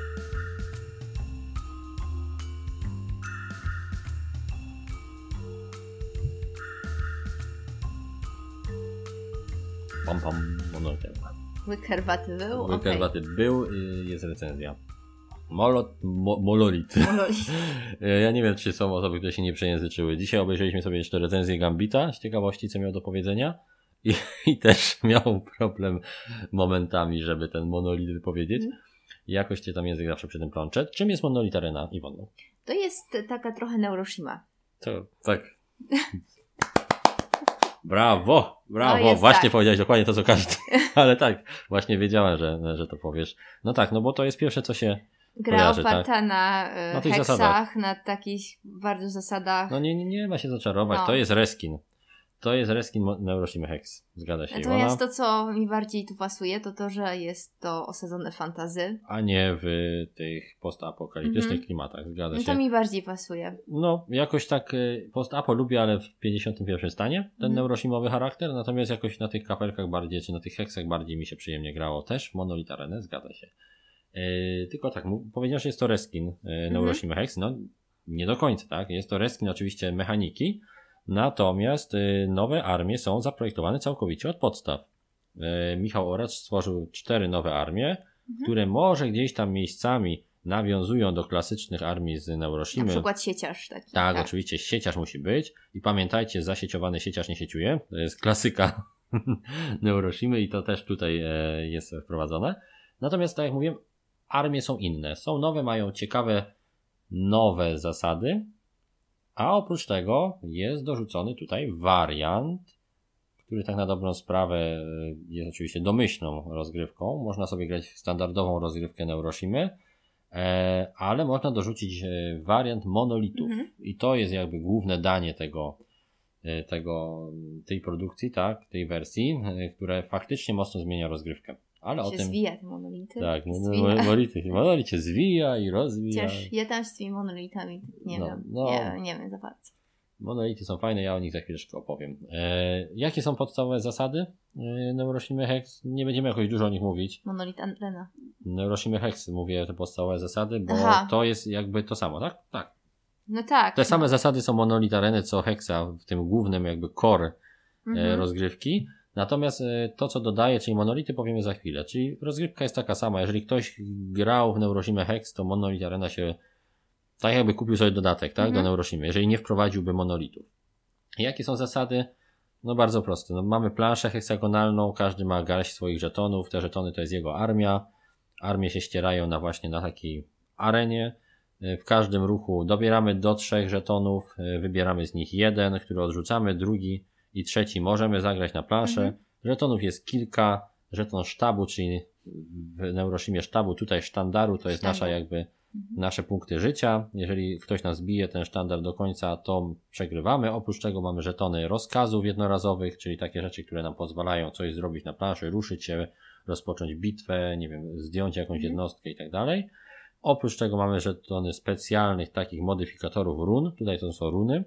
S1: Pam, pam, monolitem.
S2: Łyk herbaty był?
S1: Łyk
S2: Okej.
S1: herbaty był, y, jest recenzja. Molot, mo, mololit. Ja nie wiem, czy są osoby, które się nie przejęzyczyły. Dzisiaj obejrzeliśmy sobie jeszcze recenzję Gambita z ciekawości, co miał do powiedzenia. I, I też miał problem momentami, żeby ten monolit wypowiedzieć.
S2: Mhm.
S1: Jakoś cię tam język zawsze przy tym plącze. Czym jest monolit arena, Iwonu?
S2: To jest taka trochę Neuroshima.
S1: To tak. Brawo, brawo.
S2: No
S1: właśnie
S2: tak.
S1: powiedziałeś dokładnie to, co każdy. Ale tak, właśnie wiedziałem, że, że to powiesz. No tak, no bo to jest pierwsze, co się.
S2: Gra
S1: Kojarzę,
S2: oparta na, e,
S1: Na tych
S2: heksach,
S1: zasadach.
S2: na takich bardzo zasadach.
S1: No nie, nie, nie ma się zaczarować.
S2: No.
S1: To jest reskin. To jest reskin Neuroshima Hex. Zgadza się.
S2: Natomiast to, co mi bardziej tu pasuje, to to, że jest to osadzone fantazy.
S1: a nie w tych postapokaliptycznych
S2: Mhm.
S1: klimatach. Zgadza
S2: No
S1: się.
S2: to mi bardziej pasuje.
S1: No, jakoś tak y, post-apo lubię, ale w 51 stanie ten
S2: Mhm.
S1: neuroshimowy charakter, natomiast jakoś na tych kapelkach bardziej, czy na tych heksach bardziej mi się przyjemnie grało też. Monolith Arena, zgadza się. Yy, tylko tak, powiedziałem, że jest to reskin yy,
S2: Mhm.
S1: Neuroshima Hex, no nie do końca, tak? Jest to reskin oczywiście mechaniki, natomiast yy, nowe armie są zaprojektowane całkowicie od podstaw. Michał Oracz stworzył cztery nowe armie,
S2: Mhm.
S1: które może gdzieś tam miejscami nawiązują do klasycznych armii z
S2: Na
S1: Neuroshimy.
S2: przykład sieciarz taki.
S1: Tak, oczywiście sieciarz musi być. I pamiętajcie, zasieciowany sieciarz nie sieciuje. To jest klasyka Neuroshimy i to też tutaj e, jest wprowadzone. Natomiast, tak jak mówiłem, armie są inne. Są nowe, mają ciekawe, nowe zasady. A oprócz tego jest dorzucony tutaj wariant, który tak na dobrą sprawę e, jest oczywiście domyślną rozgrywką. Można sobie grać w standardową rozgrywkę Neuroshimy, e, ale można dorzucić e, wariant monolitów.
S2: Mhm.
S1: I to jest jakby główne danie tego, tego, tej produkcji, tak, tej wersji, które faktycznie mocno zmienia rozgrywkę. Ale o
S2: się
S1: tym.
S2: zwija te monolity.
S1: Tak, no, no, monolity, monolit się zwija i rozwija.
S2: Chociaż ja tam z tymi monolitami nie
S1: No,
S2: wiem.
S1: no.
S2: Nie, nie wiem za bardzo.
S1: Monolity są fajne, ja o nich za chwileczkę opowiem. E, jakie są podstawowe zasady e, Hex? Nie będziemy jakoś dużo o nich mówić.
S2: Monolit Arena.
S1: Neuroshimy Hex mówię te podstawowe zasady, bo
S2: Aha.
S1: to jest jakby to samo, tak? Tak.
S2: No tak.
S1: Te same zasady są Monolith Areny co Hexa w tym głównym jakby core e,
S2: Mhm.
S1: rozgrywki. Natomiast e, to, co dodaje, czyli monolity, powiemy za chwilę. Czyli rozgrywka jest taka sama. Jeżeli ktoś grał w Neuroshimę Hex, to Monolith Arena się tak jakby kupił sobie dodatek, tak,
S2: Mhm.
S1: do Neuroshimy, jeżeli nie wprowadziłby monolitów. Jakie są zasady? No bardzo proste. No, mamy planszę heksagonalną, każdy ma garść swoich żetonów. Te żetony to jest jego armia. Armie się ścierają na właśnie na takiej arenie. E, W każdym ruchu dobieramy do trzech żetonów, e, wybieramy z nich jeden, który odrzucamy, drugi i trzeci możemy zagrać na planszę.
S2: Mhm.
S1: Żetonów jest kilka. Żeton sztabu, czyli w Neuroshimie sztabu, tutaj sztandaru, to jest nasza jakby
S2: Mhm.
S1: nasze punkty życia. Jeżeli ktoś nas bije ten sztandar do końca, to przegrywamy. Oprócz tego mamy żetony rozkazów jednorazowych, czyli takie rzeczy, które nam pozwalają coś zrobić na planszy, ruszyć się, rozpocząć bitwę, nie wiem, zdjąć jakąś
S2: Mhm.
S1: jednostkę i tak dalej. Oprócz tego mamy żetony specjalnych takich modyfikatorów run. Tutaj to są runy,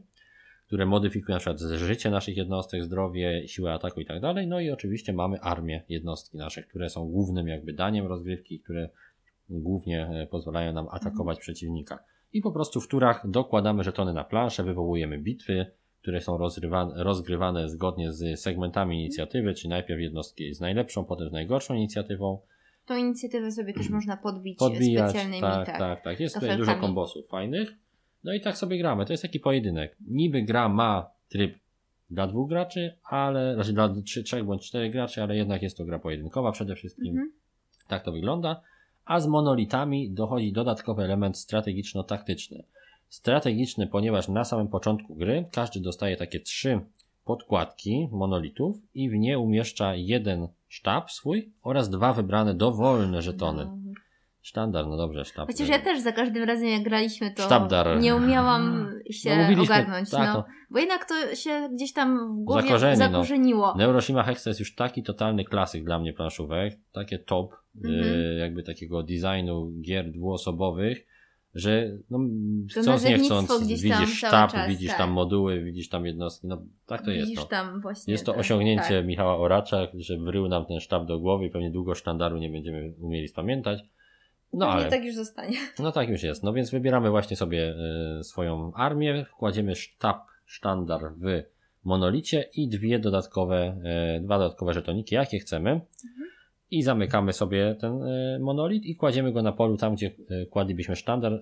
S1: które modyfikują na przykład życie naszych jednostek, zdrowie, siłę ataku i tak dalej. No i oczywiście mamy armię jednostki nasze, które są głównym jakby daniem rozgrywki, które głównie e, pozwalają nam atakować przeciwnika. I po prostu w turach dokładamy żetony na planszę, wywołujemy bitwy, które są rozgrywane zgodnie z segmentami inicjatywy, czyli najpierw jednostki z najlepszą, potem z najgorszą inicjatywą.
S2: Tą inicjatywę sobie też można podbić,
S1: Podbijać,
S2: specjalnymi
S1: tak,
S2: tak.
S1: tak, tak. Jest tutaj dużo kombosów fajnych. No i tak sobie gramy. To jest taki pojedynek. Niby gra ma tryb dla dwóch graczy, ale, znaczy dla trzy, trzech bądź czterech graczy, ale jednak jest to gra pojedynkowa przede wszystkim.
S2: Mhm.
S1: Tak to wygląda. A z monolitami dochodzi dodatkowy element strategiczno-taktyczny. Strategiczny, ponieważ na samym początku gry każdy dostaje takie trzy podkładki monolitów i w nie umieszcza jeden sztab swój oraz dwa wybrane dowolne żetony.
S2: No.
S1: Sztandar, no dobrze, sztab.
S2: Chociaż ja też za każdym razem jak graliśmy, to
S1: Sztabdar.
S2: nie umiałam się
S1: No,
S2: ogarnąć.
S1: tak,
S2: no.
S1: to-
S2: Bo jednak to się gdzieś tam w głowie
S1: Zakorzeni, no.
S2: zakorzeniło.
S1: Neuroshima Hex to jest już taki totalny klasyk dla mnie planszówek, takie top,
S2: Mhm.
S1: y, jakby takiego designu gier dwuosobowych. że no, chcąc nie chcąc, widzisz sztab,
S2: czas,
S1: widzisz
S2: tak.
S1: tam moduły, widzisz tam jednostki, no tak to jest.
S2: Widzisz
S1: No.
S2: tam właśnie.
S1: Jest to osiągnięcie
S2: tak.
S1: Michała Oracza, że wrył nam ten sztab do głowy i pewnie długo sztandaru nie będziemy umieli spamiętać. No ale
S2: tak już zostanie.
S1: no tak już jest. No więc wybieramy właśnie sobie y, swoją armię, wkładziemy sztab, sztandar w monolicie i dwie dodatkowe, y, dwa dodatkowe żetoniki, jakie chcemy. I zamykamy sobie ten y, monolit i kładziemy go na polu tam, gdzie y, kładlibyśmy sztandar, y,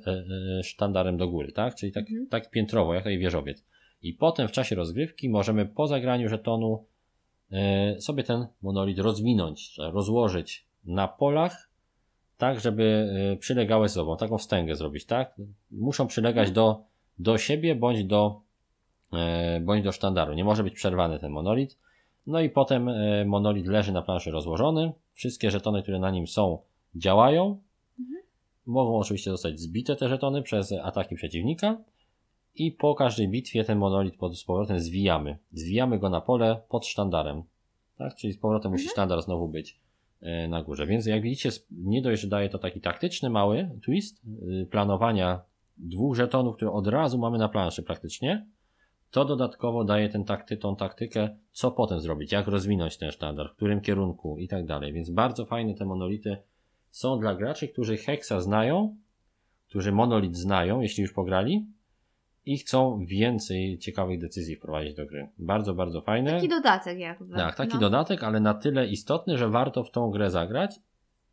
S1: y, sztandarem do góry, tak? Czyli tak,
S2: Mhm.
S1: tak piętrowo, jak taki wieżowiec. I potem w czasie rozgrywki możemy po zagraniu żetonu sobie ten monolit rozwinąć, rozłożyć na polach, tak, żeby y, przylegały ze sobą, taką wstęgę zrobić, tak? Muszą przylegać do, do siebie bądź do, e, bądź do sztandaru. Nie może być przerwany ten monolit. No i potem e, monolit leży na planszy rozłożony. Wszystkie żetony, które na nim są, działają. Mogą oczywiście zostać zbite te żetony przez ataki przeciwnika. I po każdej bitwie ten monolit pod, z powrotem zwijamy. Zwijamy go na pole pod sztandarem. Tak? Czyli z powrotem musi sztandar znowu być na górze. Więc jak widzicie, nie dość, że daje to taki taktyczny mały twist y, planowania dwóch żetonów, które od razu mamy na planszy praktycznie, to dodatkowo daje ten takty, tą taktykę, co potem zrobić, jak rozwinąć ten sztandar, w którym kierunku i tak dalej. Więc bardzo fajne te monolity są dla graczy, którzy Hexa znają, którzy monolit znają, jeśli już pograli i chcą więcej ciekawych decyzji wprowadzić do gry. Bardzo, bardzo fajne.
S2: Taki dodatek jakby.
S1: Tak, taki
S2: no.
S1: dodatek, ale na tyle istotny, że warto w tą grę zagrać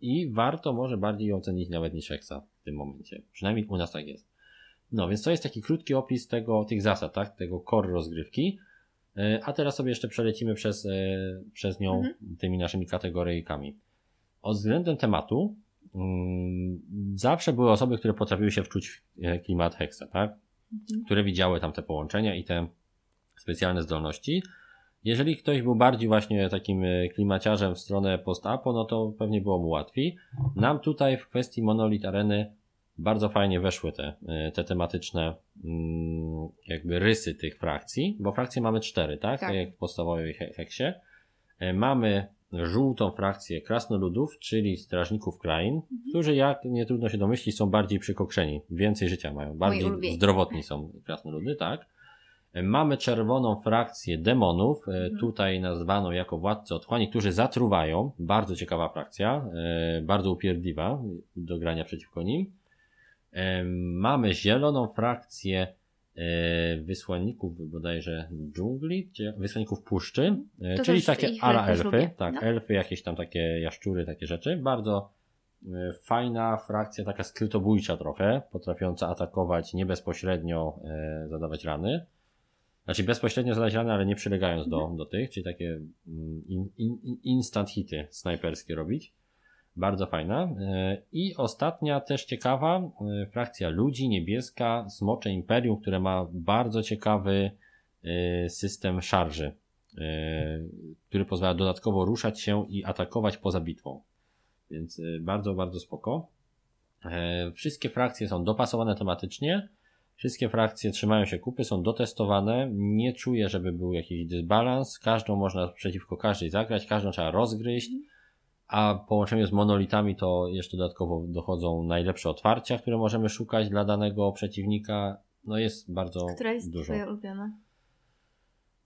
S1: i warto może bardziej ją cenić nawet niż Hexa w tym momencie. Przynajmniej u nas tak jest. No, więc to jest taki krótki opis tego, tych zasad, tak, tego core rozgrywki. E, A teraz sobie jeszcze przelecimy przez, e, przez nią
S2: Mhm.
S1: tymi naszymi kategoryjkami. Od względem tematu, mm, zawsze były osoby, które potrafiły się wczuć w e, klimat Hexa, tak?
S2: Mhm.
S1: które widziały tam te połączenia i te specjalne zdolności. Jeżeli ktoś był bardziej właśnie takim e, klimaciarzem w stronę post-apo, no to pewnie było mu łatwiej. Nam tutaj w kwestii Monolith Areny bardzo fajnie weszły te, e, te tematyczne mm, jakby rysy tych frakcji, bo frakcje mamy cztery, tak?
S2: Tak.
S1: Tak jak w podstawowej he- heksie. E, Mamy żółtą frakcję krasnoludów, czyli strażników krain, którzy jak nie trudno się domyślić są bardziej przykokrzeni, więcej życia mają, bardziej zdrowotni są krasnoludy, tak? Mamy czerwoną frakcję demonów, e,
S2: Mhm.
S1: tutaj nazwaną jako władcy otchłani, którzy zatruwają. Bardzo ciekawa frakcja, e, bardzo upierdliwa do grania przeciwko nim. E, Mamy zieloną frakcję wysłanników bodajże dżungli, czy wysłanników puszczy, e,
S2: To
S1: czyli takie ala elfy, tak,
S2: no.
S1: elfy, jakieś tam takie jaszczury, takie rzeczy. Bardzo e, fajna frakcja, taka skrytobójcza trochę, potrafiąca atakować nie bezpośrednio, e, zadawać rany. Znaczy bezpośrednio zadać rany, ale nie przylegając do,
S2: Mhm.
S1: do tych, czyli takie mm, in, in- instant hity snajperskie robić. Bardzo fajna. E, I ostatnia też ciekawa, e, frakcja ludzi, niebieska, Smocze Imperium, które ma bardzo ciekawy e, system szarży, który pozwala dodatkowo ruszać się i atakować poza bitwą. Więc bardzo, bardzo spoko. Wszystkie frakcje są dopasowane tematycznie. Wszystkie frakcje trzymają się kupy, są dotestowane. Nie czuję, żeby był jakiś dysbalans. Każdą można przeciwko każdej zagrać, każdą trzeba rozgryźć. A w połączeniu z monolitami to jeszcze dodatkowo dochodzą najlepsze otwarcia, które możemy szukać dla danego przeciwnika. No jest bardzo
S2: Która jest
S1: dużo.
S2: twoja ulubiona?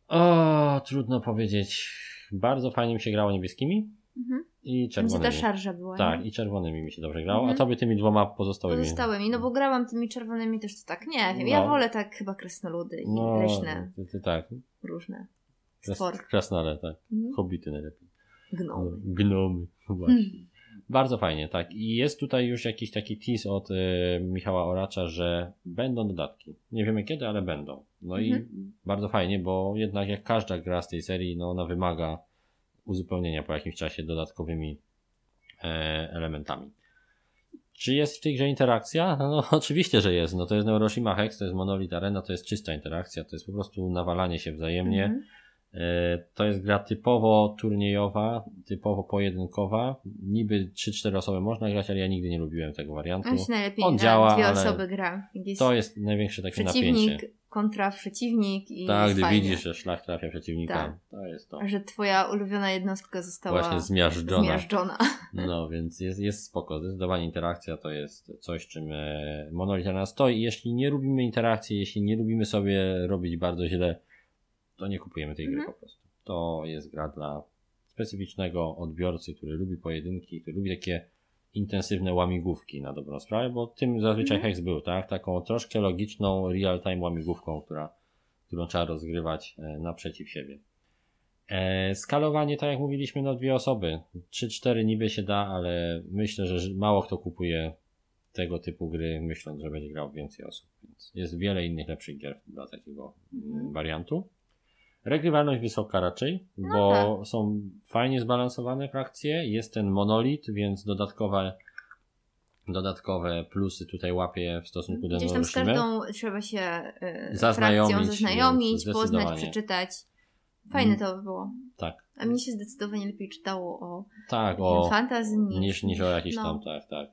S1: O, trudno powiedzieć. Bardzo fajnie mi się grało niebieskimi
S2: Mhm.
S1: i
S2: Gdzie
S1: czerwonymi.
S2: ta szarża była,
S1: Tak,
S2: nie?
S1: i czerwonymi mi się dobrze grało,
S2: Mhm.
S1: a tobie tymi dwoma pozostałymi.
S2: Pozostałymi, no bo grałam tymi czerwonymi też to tak, nie wiem,
S1: No.
S2: ja wolę tak chyba krasnoludy i
S1: No,
S2: leśne,
S1: ty, ty, tak.
S2: różne
S1: Kras, krasnale, tak.
S2: Mhm.
S1: Hobbity najlepiej.
S2: Gnomy.
S1: Gnomy, właśnie.
S2: Mhm.
S1: Bardzo fajnie, tak. I jest tutaj już jakiś taki tease od y, Michała Oracza, że będą dodatki. Nie wiemy kiedy, ale będą. No i
S2: Mhm.
S1: bardzo fajnie, bo jednak jak każda gra z tej serii, no ona wymaga uzupełnienia po jakimś czasie dodatkowymi e, elementami. Czy jest w tej grze interakcja? No oczywiście, że jest. No to jest Neuroshima Hex, to jest Monolith Arena, to jest czysta interakcja, to jest po prostu nawalanie się wzajemnie.
S2: Mhm.
S1: To jest gra typowo turniejowa, typowo pojedynkowa. Niby 3-4 osoby można grać, ale ja nigdy nie lubiłem tego wariantu.
S2: On się najlepiej
S1: On działa,
S2: dwie
S1: ale
S2: osoby gra.
S1: To jest największe takie
S2: przeciwnik
S1: napięcie.
S2: kontra przeciwnik i
S1: Tak, gdy
S2: fajnie.
S1: widzisz, że szlak trafia przeciwnika,
S2: Tak.
S1: to jest to.
S2: A że twoja ulubiona jednostka została
S1: Właśnie zmiażdżona.
S2: zmiażdżona.
S1: No, więc jest, jest spoko. Zdecydowanie interakcja to jest coś, czym e, Monolith na nas stoi. Jeśli nie lubimy interakcji, jeśli nie lubimy sobie robić bardzo źle, to nie kupujemy tej gry
S2: Mhm.
S1: po prostu. To jest gra dla specyficznego odbiorcy, który lubi pojedynki, który lubi takie intensywne łamigłówki na dobrą sprawę, bo tym zazwyczaj
S2: Mhm.
S1: Hex był, tak? Taką troszkę logiczną, real-time łamigłówką, która, którą trzeba rozgrywać e, naprzeciw siebie. E, skalowanie, tak jak mówiliśmy, no dwie osoby. 3-4 niby się da, ale myślę, że mało kto kupuje tego typu gry, myśląc, że będzie grał więcej osób. Więc jest wiele innych lepszych gier dla takiego mm, wariantu. Regrywalność wysoka raczej,
S2: No
S1: bo są fajnie zbalansowane frakcje. Jest ten monolit, więc dodatkowe dodatkowe plusy tutaj łapie w stosunku do
S2: Gdzieś tam z każdą trzeba się y,
S1: Zaznajomić,
S2: frakcją zaznajomić, poznać, przeczytać. Fajne
S1: Mm.
S2: to by było.
S1: Tak,
S2: A mnie się zdecydowanie lepiej czytało o
S1: tak,
S2: o, fantasy niż,
S1: niż, o jakiś
S2: no,
S1: tam, tak, tak.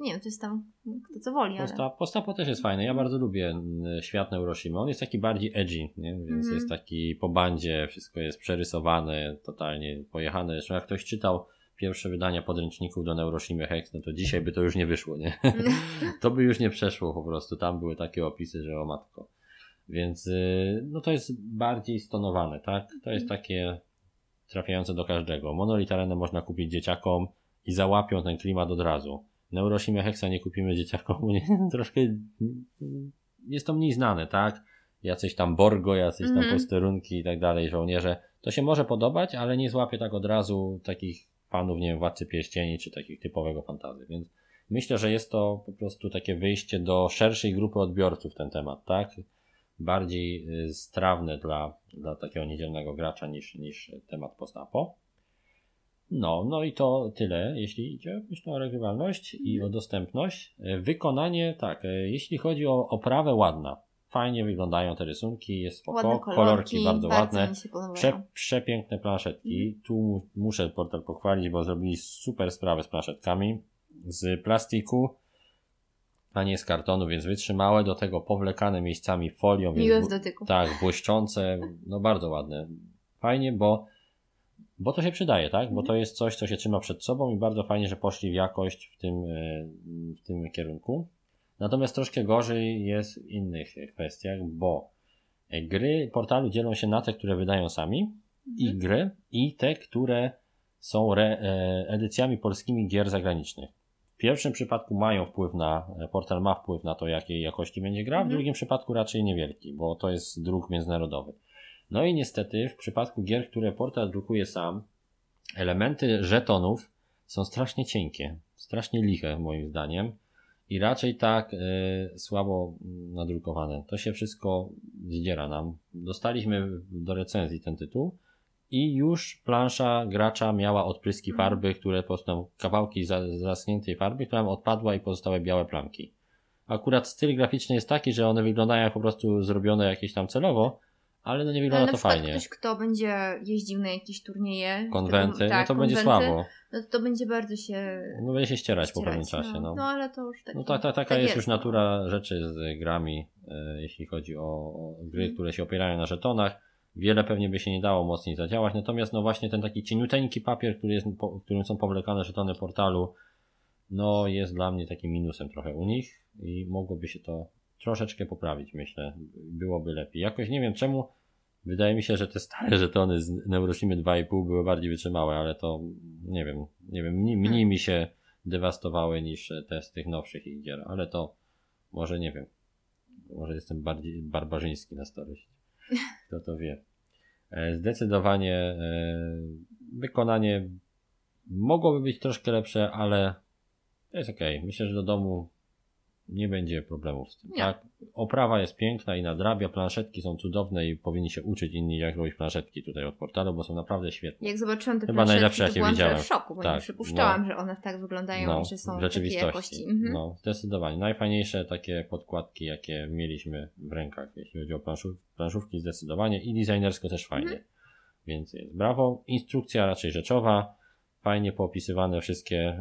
S2: Nie wiem, to jest tam kto co woli, ale...
S1: Posta, Postapo też jest fajny. Ja bardzo lubię mm, świat Neuroshima. On jest taki bardziej edgy, nie? więc
S2: Mhm.
S1: jest taki po bandzie, wszystko jest przerysowane, totalnie pojechane. Zresztą jak ktoś czytał pierwsze wydania podręczników do Neuroshimy Hex, no to dzisiaj by to już nie wyszło, nie? to by już nie przeszło po prostu. Tam były takie opisy, że o matko. Więc y, no to jest bardziej stonowane, tak? To jest takie trafiające do każdego. Monolith Arena można kupić dzieciakom i załapią ten klimat od razu. Neuroshima Hexa nie kupimy dzieciakom, nie, troszkę jest to mniej znane, tak? Jacyś tam Borgo, jacyś tam
S2: Mhm.
S1: posterunki i tak dalej, żołnierze. To się może podobać, ale nie złapie tak od razu takich fanów, nie wiem, Władcy Pierścieni, czy takich typowego fantazy, więc myślę, że jest to po prostu takie wyjście do szerszej grupy odbiorców ten temat, tak? Bardziej y, strawne dla, dla takiego niedzielnego gracza niż, niż temat postapo. No, no i to tyle, jeśli idzie myślę o regrywalność i o dostępność. E, Wykonanie, tak, e, jeśli chodzi o oprawę ładna. Fajnie wyglądają te rysunki, jest spoko,
S2: Ładne
S1: kolorki,
S2: kolorki,
S1: bardzo, ładne.
S2: się podobają.
S1: Prze, przepiękne planszetki. Tu mu- muszę portal pochwalić, bo zrobili super sprawę z planszetkami. Z plastiku, a nie z kartonu, więc wytrzymałe. Do tego powlekane miejscami folią.
S2: Miłe w dotyku.
S1: tak, błyszczące, no bardzo ładne. Fajnie, bo, bo to się przydaje, tak? Bo to jest coś, co się trzyma przed sobą i bardzo fajnie, że poszli w jakość w tym, e, w tym kierunku. Natomiast troszkę gorzej jest w innych kwestiach, bo e, gry portalu dzielą się na te, które wydają sami i
S2: Mhm.
S1: gry i te, które są re, e, edycjami polskimi gier zagranicznych. W pierwszym przypadku mają wpływ na, portal ma wpływ na to, jakiej jakości będzie gra, w
S2: Mhm.
S1: drugim przypadku raczej niewielki, bo to jest druk międzynarodowy. No i niestety w przypadku gier, które portal drukuje sam, elementy żetonów są strasznie cienkie, strasznie liche moim zdaniem i raczej tak e, słabo mm, nadrukowane. To się wszystko zdziera nam. Dostaliśmy do recenzji ten tytuł i już plansza gracza miała odpryski
S2: Mhm.
S1: farby, które po prostu kawałki za- zaschniętej farby, która odpadła i pozostały białe plamki. Akurat styl graficzny jest taki, że one wyglądają jak po prostu zrobione jakieś tam celowo, ale no nie
S2: Ale
S1: wygląda
S2: na
S1: to fajnie.
S2: ktoś, kto będzie jeździł na jakieś turnieje,
S1: Konwenty,
S2: to,
S1: no
S2: tak,
S1: to będzie
S2: konwenty,
S1: słabo.
S2: No to, będzie bardzo się
S1: No będzie się ścierać, po
S2: ścierać,
S1: pewnym czasie. No,
S2: no. ale to już tak.
S1: No ta, ta, taka
S2: tak
S1: jest już
S2: no.
S1: natura rzeczy z grami, e, jeśli chodzi o, o gry,
S2: Mhm.
S1: które się opierają na żetonach. Wiele pewnie by się nie dało mocniej zadziałać, natomiast no właśnie ten taki cieniuteńki papier, który jest, po, którym są powlekane żetony portalu, no jest dla mnie takim minusem trochę u nich i mogłoby się to troszeczkę poprawić, myślę. Byłoby lepiej. Jakoś nie wiem czemu, wydaje mi się, że te stare żetony z Neuroshimy 2,5 były bardziej wytrzymałe, ale to nie wiem, nie wiem, mniej, mniej
S2: Hmm.
S1: mi się dewastowały niż te z tych nowszych ich gier, ale to może nie wiem. Może jestem bardziej barbarzyński na starość. Kto to wie. E, Zdecydowanie e, wykonanie mogłoby być troszkę lepsze, ale to jest ok. Myślę, że do domu nie będzie problemów z tym.
S2: Nie.
S1: Tak? Oprawa jest piękna i nadrabia, planszetki są cudowne i powinni się uczyć inni jak robić planszetki tutaj od portalu, bo są naprawdę świetne.
S2: Jak zobaczyłam te
S1: Chyba
S2: planszetki, to byłam
S1: widziałem.
S2: w szoku, bo nie
S1: Tak,
S2: przypuszczałam, że one tak wyglądają
S1: No,
S2: i że są
S1: w
S2: takiej
S1: rzeczywistości.
S2: jakości. Mhm.
S1: No, zdecydowanie. Najfajniejsze takie podkładki, jakie mieliśmy w rękach, jeśli chodzi o planszów, planszówki, zdecydowanie i designersko też fajnie.
S2: Mhm.
S1: Więc jest brawo. Instrukcja raczej rzeczowa, fajnie poopisywane wszystkie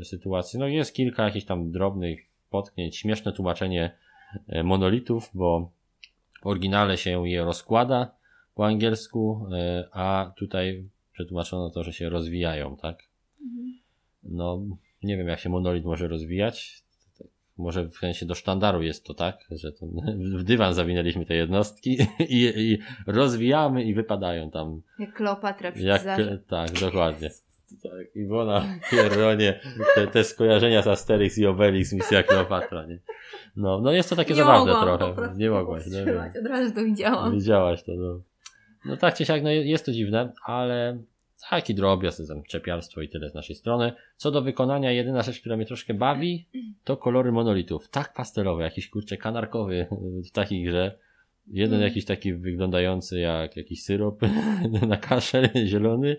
S1: e, sytuacje. No jest kilka jakichś tam drobnych potknięć, śmieszne tłumaczenie e, monolitów, bo w oryginale się je rozkłada po angielsku, e, a tutaj przetłumaczono to, że się rozwijają, tak?
S2: Mhm.
S1: No, nie wiem, jak się monolit może rozwijać. Może w sensie do sztandaru jest to tak, że to w dywan zawinęliśmy te jednostki i, i rozwijamy i wypadają tam.
S2: Jak Kleopatra przy
S1: Jak, tak, dokładnie. Tak, Iwona Pierronie, te, te skojarzenia z Asterix i Obelix, misja Kleopatra, nie? No, no jest to takie
S2: Nie
S1: zabawne
S2: mogłam
S1: trochę. Nie mogłaś, nie
S2: powstrzymać,
S1: wiem.
S2: Od razu to widziałam.
S1: Widziałaś to, no. No tak czy siak, no jest to dziwne, ale taki drobiazg, to tam czepialstwo i tyle z naszej strony. Co do wykonania, jedyna rzecz, która mnie troszkę bawi, to kolory monolitów. Tak pastelowe, jakiś kurczę kanarkowy w takiej grze. Jeden
S2: Mm.
S1: jakiś taki wyglądający jak jakiś syrop na kaszel zielony.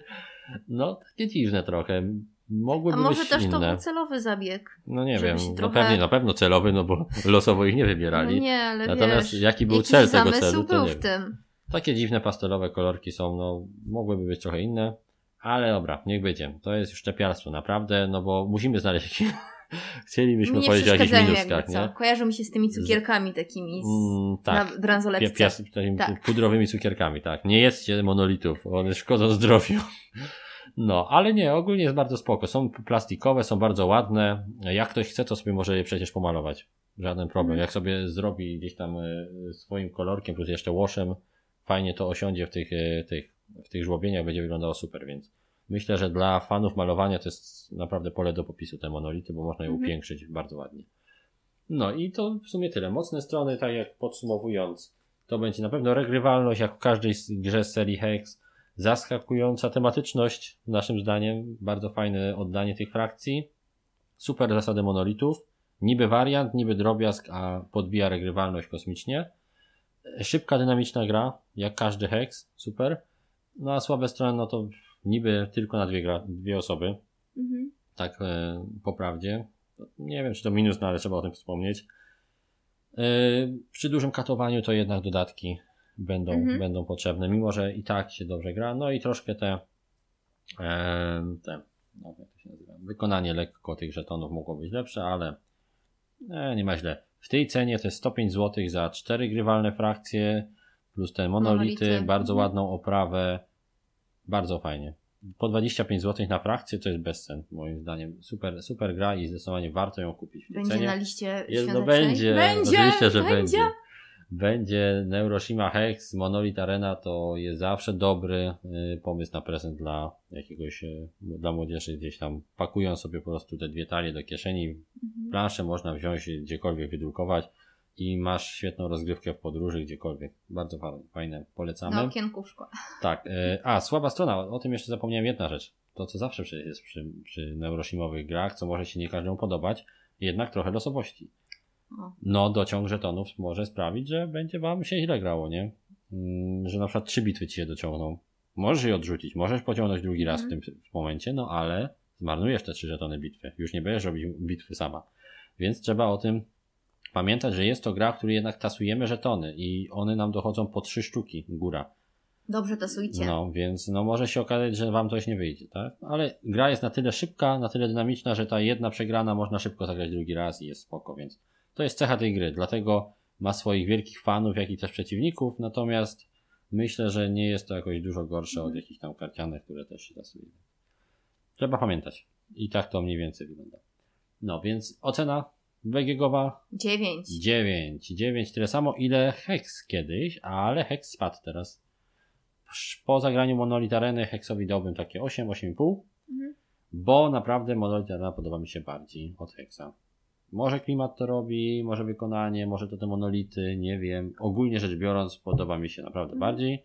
S1: No, takie dziwne trochę. Mogłyby
S2: A może
S1: być
S2: też
S1: inne.
S2: to był celowy zabieg?
S1: No nie wiem, no
S2: trochę-
S1: pewnie, na pewno celowy, no bo losowo ich nie wybierali.
S2: No nie, ale
S1: Natomiast
S2: wiesz,
S1: jaki był
S2: jakiś
S1: cel tego celu, to nie
S2: w
S1: wiem.
S2: tym.
S1: Takie dziwne pastelowe kolorki są, no mogłyby być trochę inne, ale dobra, niech będzie. To jest już czepialstwo naprawdę, no bo musimy znaleźć jakieś... Chcielibyśmy
S2: Nie
S1: powiedzieć o jakichś minuskach,
S2: jakby co.
S1: nie?
S2: Kojarzą mi się z tymi cukierkami takimi z,
S1: Mm, tak.
S2: na bransoletce.
S1: Pia- pias- takimi
S2: Tak.
S1: pudrowymi cukierkami, tak. Nie jedzcie monolitów, one szkodzą zdrowiu. No, ale nie, ogólnie jest bardzo spoko. Są plastikowe, są bardzo ładne. Jak ktoś chce, to sobie może je przecież pomalować. Żaden problem.
S2: Mhm.
S1: Jak sobie zrobi gdzieś tam e, swoim kolorkiem, plus jeszcze łoszem, fajnie to osiądzie w tych, e, tych, w tych żłobieniach, będzie wyglądało super, więc myślę, że dla fanów malowania to jest naprawdę pole do popisu te monolity, bo można je
S2: Mhm.
S1: upiększyć bardzo ładnie. No i to w sumie tyle. Mocne strony, tak jak podsumowując, to będzie na pewno regrywalność, jak w każdej grze z serii Hex. Zaskakująca tematyczność, naszym zdaniem. Bardzo fajne oddanie tych frakcji. Super zasady monolitów. Niby wariant, niby drobiazg, a podbija regrywalność kosmicznie. Szybka, dynamiczna gra, jak każdy Hex. Super. No a słabe strony, no to niby tylko na dwie, gra, dwie osoby
S2: Mhm.
S1: tak e, po prawdzie. Nie wiem, czy to minus, no ale trzeba o tym wspomnieć. E, przy dużym katowaniu to jednak dodatki będą,
S2: Mhm.
S1: będą potrzebne, mimo że i tak się dobrze gra. No i troszkę te, e, te no, jak to się nazywa, wykonanie lekko tych żetonów mogło być lepsze, ale e, nie ma źle. W tej cenie to jest 105 zł za cztery grywalne frakcje, plus te monolity,
S2: Monolity.
S1: bardzo
S2: Mhm.
S1: ładną oprawę. Bardzo fajnie. Po 25 zł na frakcję to jest bezcen, moim zdaniem. Super, super gra i zdecydowanie warto ją kupić
S2: Będzie
S1: cenie.
S2: na liście
S1: Jest, no będzie,
S2: Będzie!
S1: oczywiście, że będzie.
S2: będzie.
S1: Będzie Neuroshima Hex, Monolith Arena to jest zawsze dobry y, pomysł na prezent dla jakiegoś, y, dla młodzieży gdzieś tam. Pakują sobie po prostu te dwie talie do kieszeni,
S2: Mhm.
S1: planszę można wziąć gdziekolwiek wydrukować i masz świetną rozgrywkę w podróży gdziekolwiek. Bardzo fajne, polecamy.
S2: Na okienku w szkole.
S1: Tak, e, a słaba strona, o tym jeszcze zapomniałem jedna rzecz. To co zawsze przecież jest przy, przy neuroshimowych grach, co może się nie każdemu podobać, jednak trochę losowości. No, dociąg żetonów może sprawić, że będzie wam się źle grało, nie? Mm, Że na przykład trzy bitwy ci się dociągną. Możesz je odrzucić, możesz pociągnąć drugi raz w tym
S2: Mhm.
S1: momencie, no ale zmarnujesz te trzy żetony bitwy. Już nie będziesz robić bitwy sama. Więc trzeba o tym pamiętać, że jest to gra, w której jednak tasujemy żetony i one nam dochodzą po trzy sztuki góra.
S2: Dobrze tasujcie.
S1: No, więc no może się okazać, że wam coś nie wyjdzie, tak? Ale gra jest na tyle szybka, na tyle dynamiczna, że ta jedna przegrana można szybko zagrać drugi raz i jest spoko, więc to jest cecha tej gry, dlatego ma swoich wielkich fanów, jak i też przeciwników, natomiast myślę, że nie jest to jakoś dużo gorsze od jakichś tam karcianek, które też się tasuje. Trzeba pamiętać. I tak to mniej więcej wygląda. No, więc ocena BGGowa
S2: Dziewięć.
S1: 9. 9 tyle samo, ile Hex kiedyś, ale Hex spadł teraz. Po zagraniu Monolith Areny Hexowi dałbym takie 8, 8,5,
S2: Mhm.
S1: bo naprawdę Monolith Arena podoba mi się bardziej od Hexa. Może klimat to robi, może wykonanie, może to te monolity, nie wiem. Ogólnie rzecz biorąc podoba mi się naprawdę
S2: Mhm.
S1: bardziej.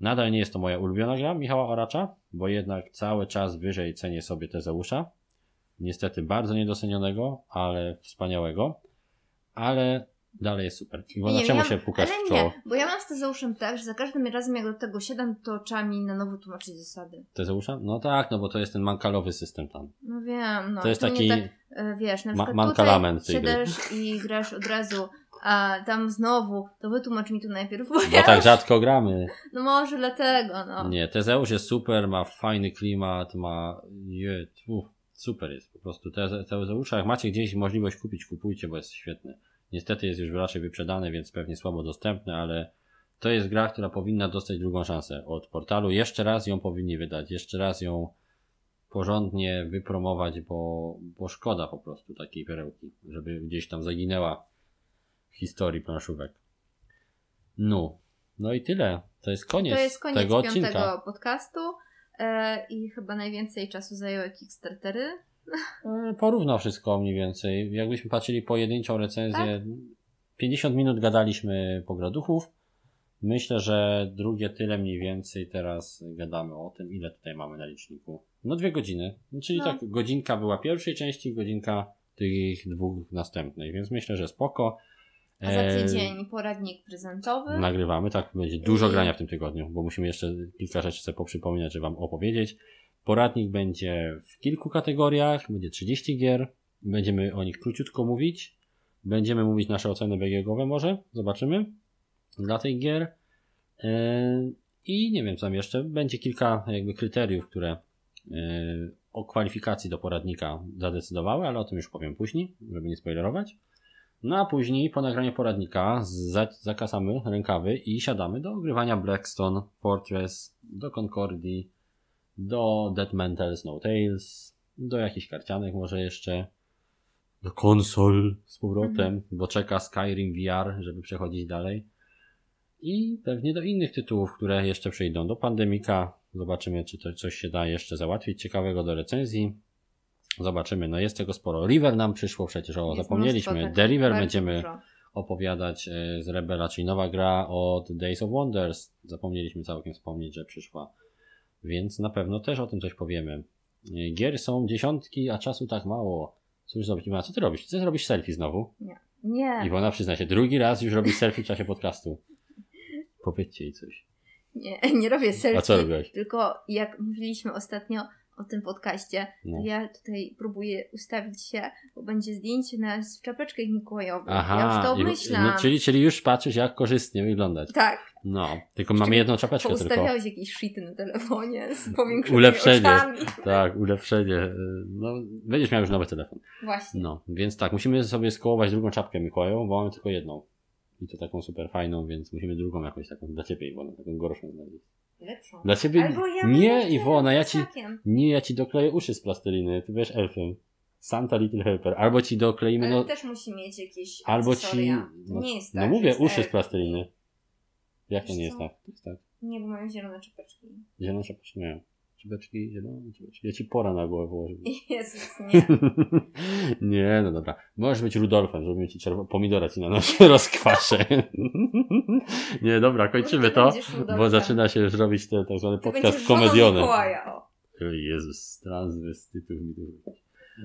S1: Nadal nie jest to moja ulubiona gra Michała Oracza, bo jednak cały czas wyżej cenię sobie Tezeusza. Niestety bardzo niedocenionego, ale wspaniałego. ale dalej jest super. Iwona,
S2: Nie,
S1: czemu
S2: ja-
S1: się pukasz
S2: Ale
S1: w czoło?
S2: nie, bo ja mam z Tezeuszem tak, że za każdym razem jak do tego siadam, to oczami na nowo tłumaczyć zasady.
S1: Tezeusza? No tak, no bo to jest ten mankalowy system tam.
S2: No wiem, no.
S1: to jest
S2: nie
S1: taki...
S2: Tak, e, wiesz, na
S1: Ma-
S2: przykład
S1: mankalament tej gry.
S2: siadasz i grasz od razu, a tam znowu, to wytłumacz mi tu najpierw. Bo
S1: Bo
S2: ja
S1: tak rzadko gramy.
S2: No może dlatego, no.
S1: Nie, Tezeusz jest super, ma fajny klimat, ma... Je, uf, super jest po prostu. Teze- Tezeusza, jak macie gdzieś możliwość kupić, kupujcie, bo jest świetny. Niestety jest już raczej wyprzedany, więc pewnie słabo dostępny, ale to jest gra, która powinna dostać drugą szansę od portalu. Jeszcze raz ją powinni wydać, jeszcze raz ją porządnie wypromować, bo, bo szkoda po prostu takiej perełki, żeby gdzieś tam zaginęła w historii planszówek. No, no i tyle. To jest koniec,
S2: To jest koniec
S1: tego odcinka.
S2: podcastu i chyba najwięcej czasu zajęły Kickstartery.
S1: E, Porówno wszystko mniej więcej. Jakbyśmy patrzyli pojedynczą recenzję, 50 minut gadaliśmy pograduchów. Myślę, że drugie tyle mniej więcej teraz gadamy o tym, ile tutaj mamy na liczniku. No dwie godziny. Czyli
S2: No.
S1: tak, godzinka była pierwszej części, godzinka tych dwóch następnych, więc myślę, że spoko.
S2: A za tydzień poradnik prezentowy.
S1: Nagrywamy, tak, będzie dużo grania w tym tygodniu, bo musimy jeszcze kilka rzeczy sobie poprzypominać, żeby Wam opowiedzieć. Poradnik będzie w kilku kategoriach, będzie 30 gier, będziemy o nich króciutko mówić, będziemy mówić nasze oceny BGG-owe może, zobaczymy, dla tych gier. Yy, I nie wiem co tam jeszcze, będzie kilka jakby kryteriów, które yy, o kwalifikacji do poradnika zadecydowały, ale o tym już powiem później, żeby nie spoilerować. No a później po nagraniu poradnika za, zakasamy rękawy i siadamy do ogrywania Blackstone, Fortress, do Concordii, do Dead Mental Snow Tales, do jakichś karcianek może jeszcze, do konsol z powrotem,
S2: Mhm.
S1: bo czeka Skyrim VR, żeby przechodzić dalej. I pewnie do innych tytułów, które jeszcze przyjdą. Do Pandemika zobaczymy, czy to coś się da jeszcze załatwić ciekawego do recenzji. Zobaczymy, no jest tego sporo. River nam przyszło przecież, o
S2: Jest
S1: zapomnieliśmy. The River będziemy
S2: dużo.
S1: opowiadać e, z Rebela, czyli nowa gra od Days of Wonders. Zapomnieliśmy całkiem wspomnieć, że przyszła. Więc na pewno też o tym coś powiemy. E, Gier są dziesiątki, a czasu tak mało. Cóż zrobić? A co ty robisz? Ty robisz selfie znowu?
S2: Nie,
S1: Iwona przyzna się, drugi raz już robisz selfie w czasie podcastu. Powiedzcie jej coś.
S2: nie, nie robię selfie.
S1: A co robiłeś?
S2: Tylko jak mówiliśmy ostatnio o tym podcaście,
S1: No.
S2: ja tutaj próbuję ustawić się, bo będzie zdjęcie nas w czapeczkach mikołajowych.
S1: Aha,
S2: ja już to myślam.
S1: no, czyli, czyli już patrzysz, jak korzystnie wyglądać.
S2: Tak,
S1: No, tylko mamy jedną czapeczkę tylko.
S2: poustawiałeś jakieś shity na telefonie z powiększonymi
S1: Ulepszenie.
S2: oczami.
S1: Tak, ulepszenie. No, będziesz miał już nowy telefon.
S2: Właśnie.
S1: No, więc tak, musimy sobie skołować drugą czapkę Mikołajową, bo mamy tylko jedną. I to taką super fajną, więc musimy drugą jakąś taką dla ciebie, Iwona, taką gorszą znaleźć.
S2: Lepszą.
S1: Dla ciebie
S2: Albo ja
S1: nie, Iwona, ja ci, nie, ja ci dokleję uszy z plasteliny, ty wiesz elfem. Santa Little Helper. Albo ci dokleimy,
S2: Ale
S1: no,
S2: też musi mieć jakieś
S1: albo ci, no,
S2: nie jest
S1: no
S2: tak,
S1: mówię,
S2: że jest
S1: uszy z
S2: elf.
S1: plasteliny. Jak to nie jest tak? Jest tak.
S2: Nie, bo mają zielone czapeczki.
S1: Zielone czapeczki mają. Czapeczki, zielone czapeczki. Ja ci pora na głowę położył.
S2: Jezus, nie.
S1: nie, no dobra. Możesz być Rudolfem, zrobimy ci czerwo- pomidora ci na nosie rozkwaszę. nie, dobra, kończymy to, bo zaczyna się już robić ten tak zwany podcast komediony. Jezus, transwestytów mi tu.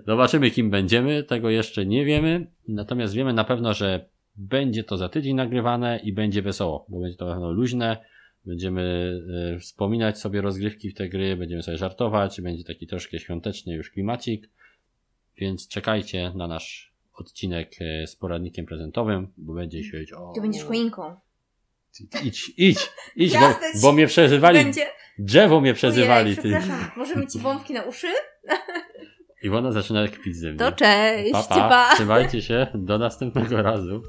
S1: Zobaczymy, kim będziemy, tego jeszcze nie wiemy, natomiast wiemy na pewno, że będzie to za tydzień nagrywane i będzie wesoło, bo będzie to na pewno luźne, będziemy e, wspominać sobie rozgrywki w te gry, będziemy sobie żartować, będzie taki troszkę świąteczny już klimacik, więc czekajcie na nasz odcinek e, z poradnikiem prezentowym, bo będzie się o...
S2: Ty będziesz choinką.
S1: Idź, idź, idź, bo, bo mnie przeżywali,
S2: Będzie...
S1: drzewo mnie przezywali,
S2: Ojej,
S1: ty.
S2: możemy ci bombki na uszy?
S1: Iwona zaczyna kpić ze mnie.
S2: To cześć,
S1: Pa, pa. Trzymajcie się. Do następnego razu.